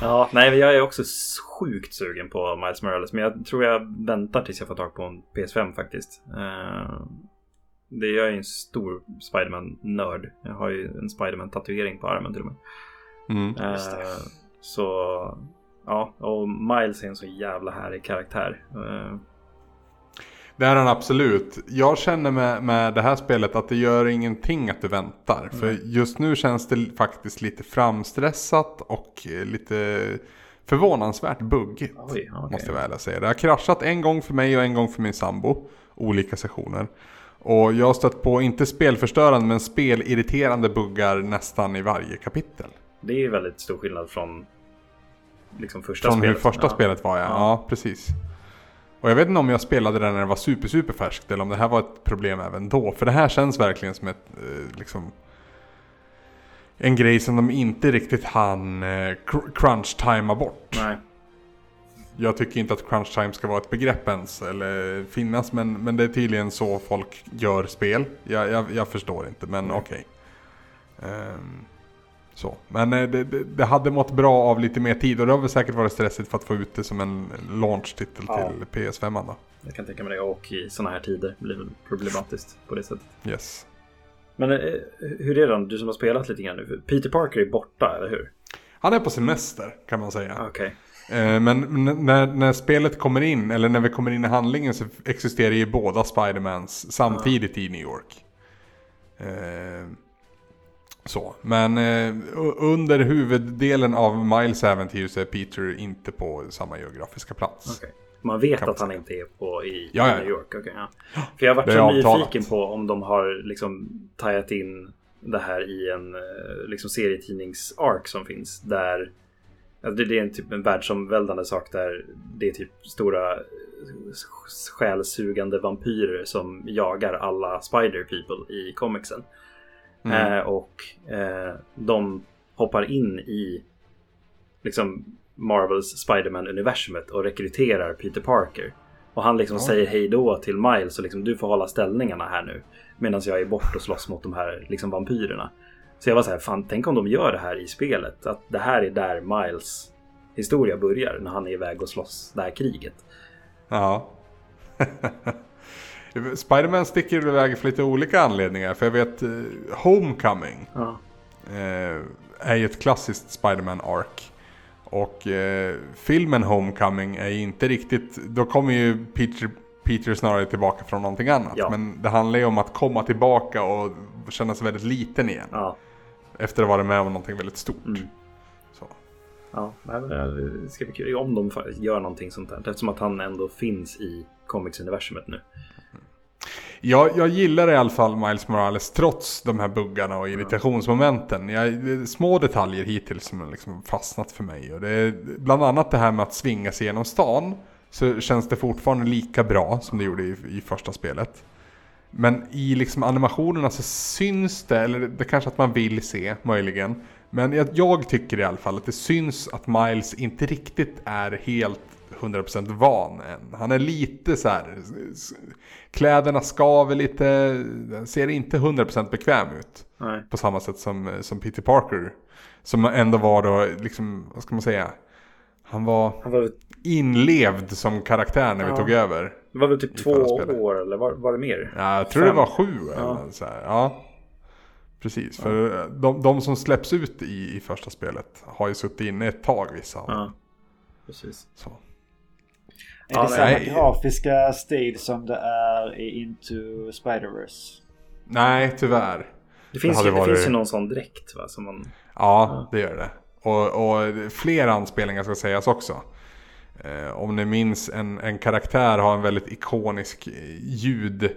ja, nej jag är också sjukt sugen på Miles Morales men jag tror jag väntar tills jag får tag på en PS5 faktiskt. Uh, det, jag är ju en stor Spiderman-nörd. Jag har ju en Spiderman-tatuering på armen till och med. Mm. Uh, så ja, och Miles är en så jävla härlig karaktär. Uh, det är han absolut. Jag känner med, med det här spelet att det gör ingenting att du väntar. Mm. För just nu känns det faktiskt lite framstressat och lite förvånansvärt buggigt. Oj, okay. Måste jag väl säga. Det har kraschat en gång för mig och en gång för min sambo. Olika sessioner. Och jag har stött på, inte spelförstörande, men spelirriterande buggar nästan i varje kapitel. Det är ju väldigt stor skillnad från liksom första från spelet. hur första ja. spelet var ja. ja. ja. precis. Och jag vet inte om jag spelade det när det var super, super färskt eller om det här var ett problem även då. För det här känns verkligen som ett, eh, liksom, en grej som de inte riktigt hann eh, crunch-timea bort. Nej jag tycker inte att crunch time ska vara ett begrepp ens eller finnas men, men det är tydligen så folk gör spel. Jag, jag, jag förstår inte men okej. Okay. Um, ehm, så. Men eh, det, det, det, hade mått bra av lite mer tid och det har väl säkert varit stressigt för att få ut det som en launch-titel ja. till PS5 då. Jag kan tänka mig det och i sådana här tider blir det problematiskt på det sättet. Yes. Men eh, hur är det då? Du som har spelat lite grann nu. Peter Parker är borta, eller hur? Han är på semester kan man säga. Okay. Eh, men när, när spelet kommer in, eller när vi kommer in i handlingen så existerar ju båda Spidermans samtidigt i New York. Eh, Så, men eh, under huvuddelen av Miles äventyr så är Peter inte på samma geografiska plats. Okay. Man vet att han inte är på i, ja. New York? Okay, ja. För jag har varit så nyfiken på om de har liksom tajat in det här i en eh, liksom, serietidnings-ark som finns. Där alltså det är en, typ en världsomvälvande sak där det är typ stora själsugande vampyrer som jagar alla Spider People i comicsen. Mm. Eh, och eh, de hoppar in i liksom Marvels Spiderman-universumet och rekryterar Peter Parker. Och han liksom oh. säger hej då till Miles och liksom du får hålla ställningarna här nu. Medan jag är bort och slåss mot de här liksom vampyrerna. Så jag var så här, fan tänk om de gör det här i spelet. Att det här är där Miles historia börjar. När han är iväg och slåss det här kriget. Ja. Spiderman sticker iväg för lite olika anledningar. För jag vet uh, Homecoming. Ja. Uh, är ju ett klassiskt Spiderman-ark. Och uh, filmen Homecoming är ju inte riktigt... Då kommer ju Peter, Peter snarare tillbaka från någonting annat. Ja. Men det handlar ju om att komma tillbaka och känna sig väldigt liten igen. Ja. Efter att ha varit med om någonting väldigt stort. Mm. Ja, det ska bli kul om de gör någonting sånt här. Eftersom att han ändå finns i comics-universumet nu. Jag, jag gillar i alla fall Miles Morales trots de här buggarna och irritationsmomenten. Jag, det är små detaljer hittills som har liksom fastnat för mig. Och det är bland annat det här med att svinga sig genom stan. Så känns det fortfarande lika bra som det gjorde i, i första spelet. Men i liksom animationerna så syns det, eller det kanske att man vill se möjligen. Men jag, jag tycker i alla fall att det syns att Miles inte riktigt är helt 100% van än. Han är lite så här, kläderna skaver lite, ser inte 100% bekväm ut. Nej. På samma sätt som, som Peter Parker. Som ändå var då, liksom, vad ska man säga? Han var, han var inlevd som karaktär när ja. vi tog över. Det var väl typ två år eller var, var det mer? Ja, jag tror Fem. det var sju. Ja. Eller så här. ja. Precis, ja. för de, de, som släpps ut i, i första spelet har ju suttit inne ett tag vissa ja. Precis. Så. Är det ja, samma nej. grafiska stil som det är i Into Spider-Verse? Nej, tyvärr. Det finns, det ju, varit... det finns ju någon sån dräkt va? Som man... ja, ja, det gör det. Och, och fler anspelningar ska sägas också. Eh, om ni minns en, en karaktär har en väldigt ikonisk ljud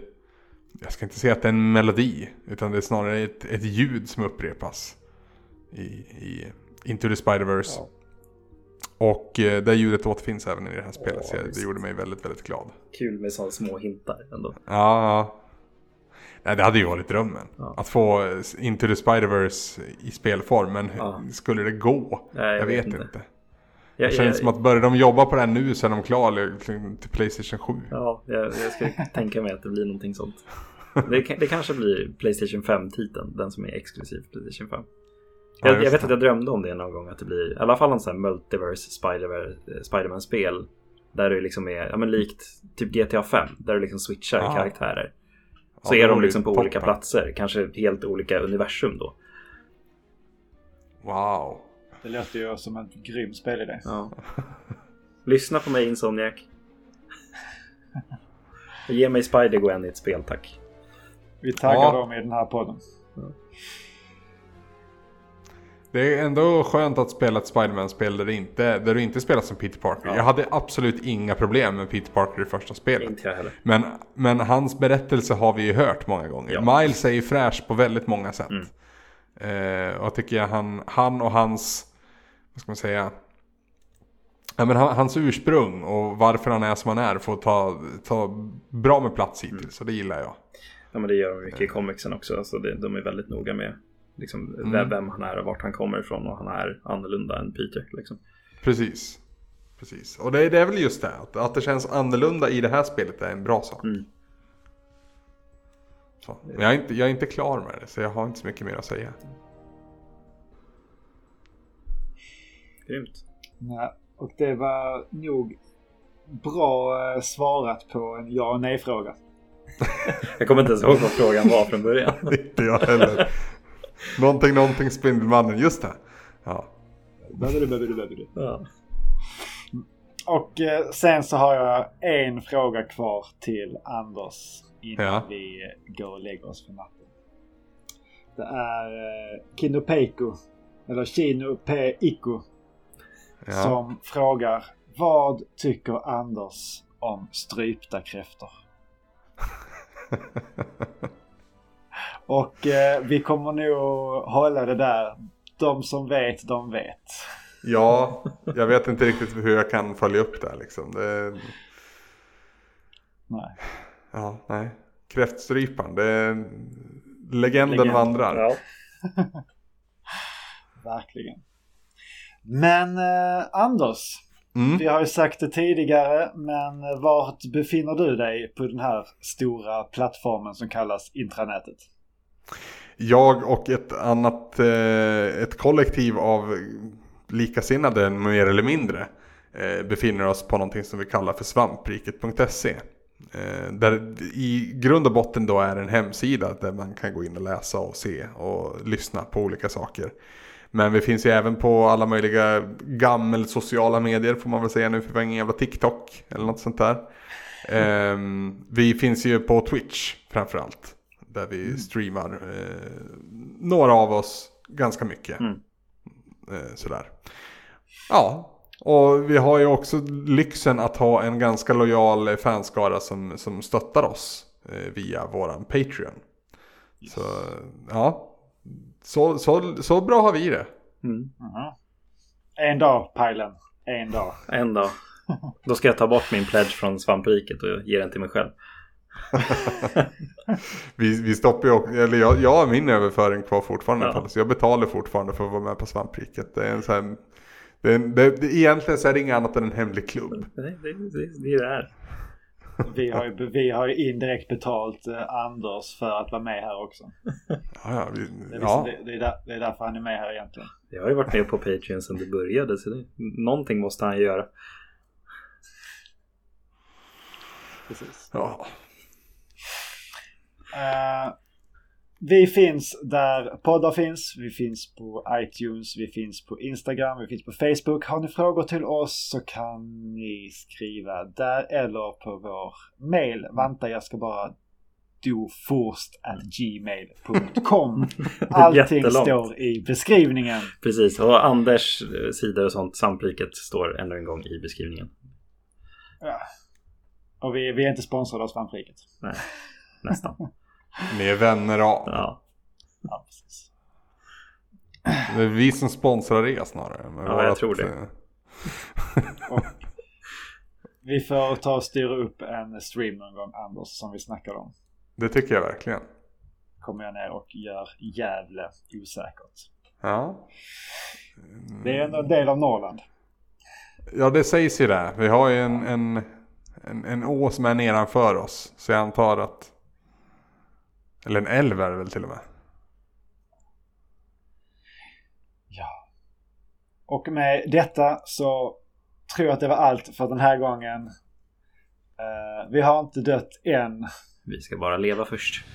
jag ska inte säga att det är en melodi, utan det är snarare ett, ett ljud som upprepas i, i Into the Spider-Verse. Ja. Och eh, det ljudet återfinns även i det här spelet, så det gjorde mig väldigt, väldigt glad. Kul med sådana små hintar ändå. Ja, Nej, det hade ju varit drömmen. Ja. Att få Into the Spider-Verse i spelform, men ja. skulle det gå? Nej, jag, jag, vet inte. inte. Det känns jag, som att börjar de jobba på det här nu så är de klara till Playstation 7. Ja, jag, jag ska tänka mig att det blir någonting sånt. Det, det kanske blir Playstation 5-titeln, den som är exklusiv Playstation 5. Ja, jag, jag, vet att jag drömde om det någon gång, att det blir i alla fall en sån här Multiverse Spiderman-spel. Där det liksom är, ja men likt typ GTA 5, där du liksom switchar ja. karaktärer. Så ja, är de liksom på toppen. olika platser, kanske helt olika universum då. Wow. Det låter ju som en grym spelidé. Ja. Lyssna på mig Insomniac. Ge mig Spider-Gwen i ett spel tack. Vi taggar ja. dem i den här podden. Det är ändå skönt att spela ett Spiderman-spel där, inte, där du inte spelar som Peter Parker. Ja. Jag hade absolut inga problem med Peter Parker i första spelet. Inte jag heller. Men, men hans berättelse har vi ju hört många gånger. Ja. Miles är ju fräsch på väldigt många sätt. Mm. Eh, och jag tycker han, han och hans, vad ska man säga, Ja, men hans ursprung och varför han är som han är får ta, ta bra med plats hittills. Mm. Så det gillar jag. Ja men det gör de mycket i comicsen också. Alltså det, de är väldigt noga med liksom, mm. vem han är och vart han kommer ifrån. Och han är annorlunda än Peter. Liksom. Precis. Precis. Och det, det är väl just det. Att, att det känns annorlunda i det här spelet är en bra sak. Mm. Så. Men jag är, inte, jag är inte klar med det. Så jag har inte så mycket mer att säga. Grymt. Nej, och det var nog bra eh, svarat på en ja och nej fråga. jag kommer inte ens ihåg vad frågan var från början. inte jag heller. Någonting, någonting Spindelmannen, just det. Ja. ja. Och eh, sen så har jag en fråga kvar till Anders innan ja. vi går och lägger oss för natten. Det är eh, Kinopeiko, eller Kino P. Ja. som frågar Vad tycker Anders om strypta kräftor? Och eh, vi kommer nog hålla det där. De som vet, de vet. Ja, jag vet inte riktigt hur jag kan följa upp det liksom. Det... Nej. Ja, nej. Kräftstryparen, det är... legenden Legend. vandrar. Ja. Verkligen. Men eh, Anders, mm. vi har ju sagt det tidigare, men vart befinner du dig på den här stora plattformen som kallas intranätet? Jag och ett annat, eh, ett kollektiv av likasinnade mer eller mindre eh, befinner oss på någonting som vi kallar för svampriket.se. Eh, där i grund och botten då är en hemsida där man kan gå in och läsa och se och lyssna på olika saker. Men vi finns ju även på alla möjliga gammel sociala medier får man väl säga nu för vi har ingen jävla TikTok eller något sånt där. Um, vi finns ju på Twitch framförallt. Där vi mm. streamar uh, några av oss ganska mycket. Mm. Uh, sådär. Ja, och vi har ju också lyxen att ha en ganska lojal fanskara som, som stöttar oss uh, via våran Patreon. Yes. Så ja, så, så, så bra har vi det. Mm. Mm -hmm. En dag, Pajlen. En dag. En dag. Då ska jag ta bort min pledge från svampriket och ge den till mig själv. vi, vi stoppar ju eller jag, jag har min överföring kvar fortfarande. Ja. Så jag betalar fortfarande för att vara med på svampriket. Det är en sån här, det är, det, det, egentligen så är det inget annat än en hemlig klubb. Det, det, det, det är det här. Vi har ju, vi har ju indirekt betalt eh, Anders för att vara med här också. Ja, ja, vi, det, är det, det, är där, det är därför han är med här egentligen. Jag har ju varit med på Patreon sedan det började så det, någonting måste han göra. Precis. Ja. Uh, vi finns där poddar finns. Vi finns på iTunes, vi finns på Instagram, vi finns på Facebook. Har ni frågor till oss så kan ni skriva där eller på vår mail. Vänta, jag ska bara dofurst.gmail.com Allting står i beskrivningen. Precis, och Anders sidor och sånt, Sampliket, står ännu en gång i beskrivningen. Ja. Och vi, vi är inte sponsrade av Svampriket. Nej, nästan. Ni är vänner av. Ja. ja precis. Det är vi som sponsrar er snarare. ja, jag tror det. Eh, vi får ta och styra upp en stream någon gång, Anders, som vi snackade om. Det tycker jag verkligen. Kommer jag ner och gör jävla osäkert. Ja. Det är ändå en del av Norrland. Ja, det sägs ju det. Vi har ju en, en, en, en å som är nedanför oss. Så jag antar att eller en älv är det väl till och med? Ja. Och med detta så tror jag att det var allt för den här gången. Uh, vi har inte dött än. Vi ska bara leva först.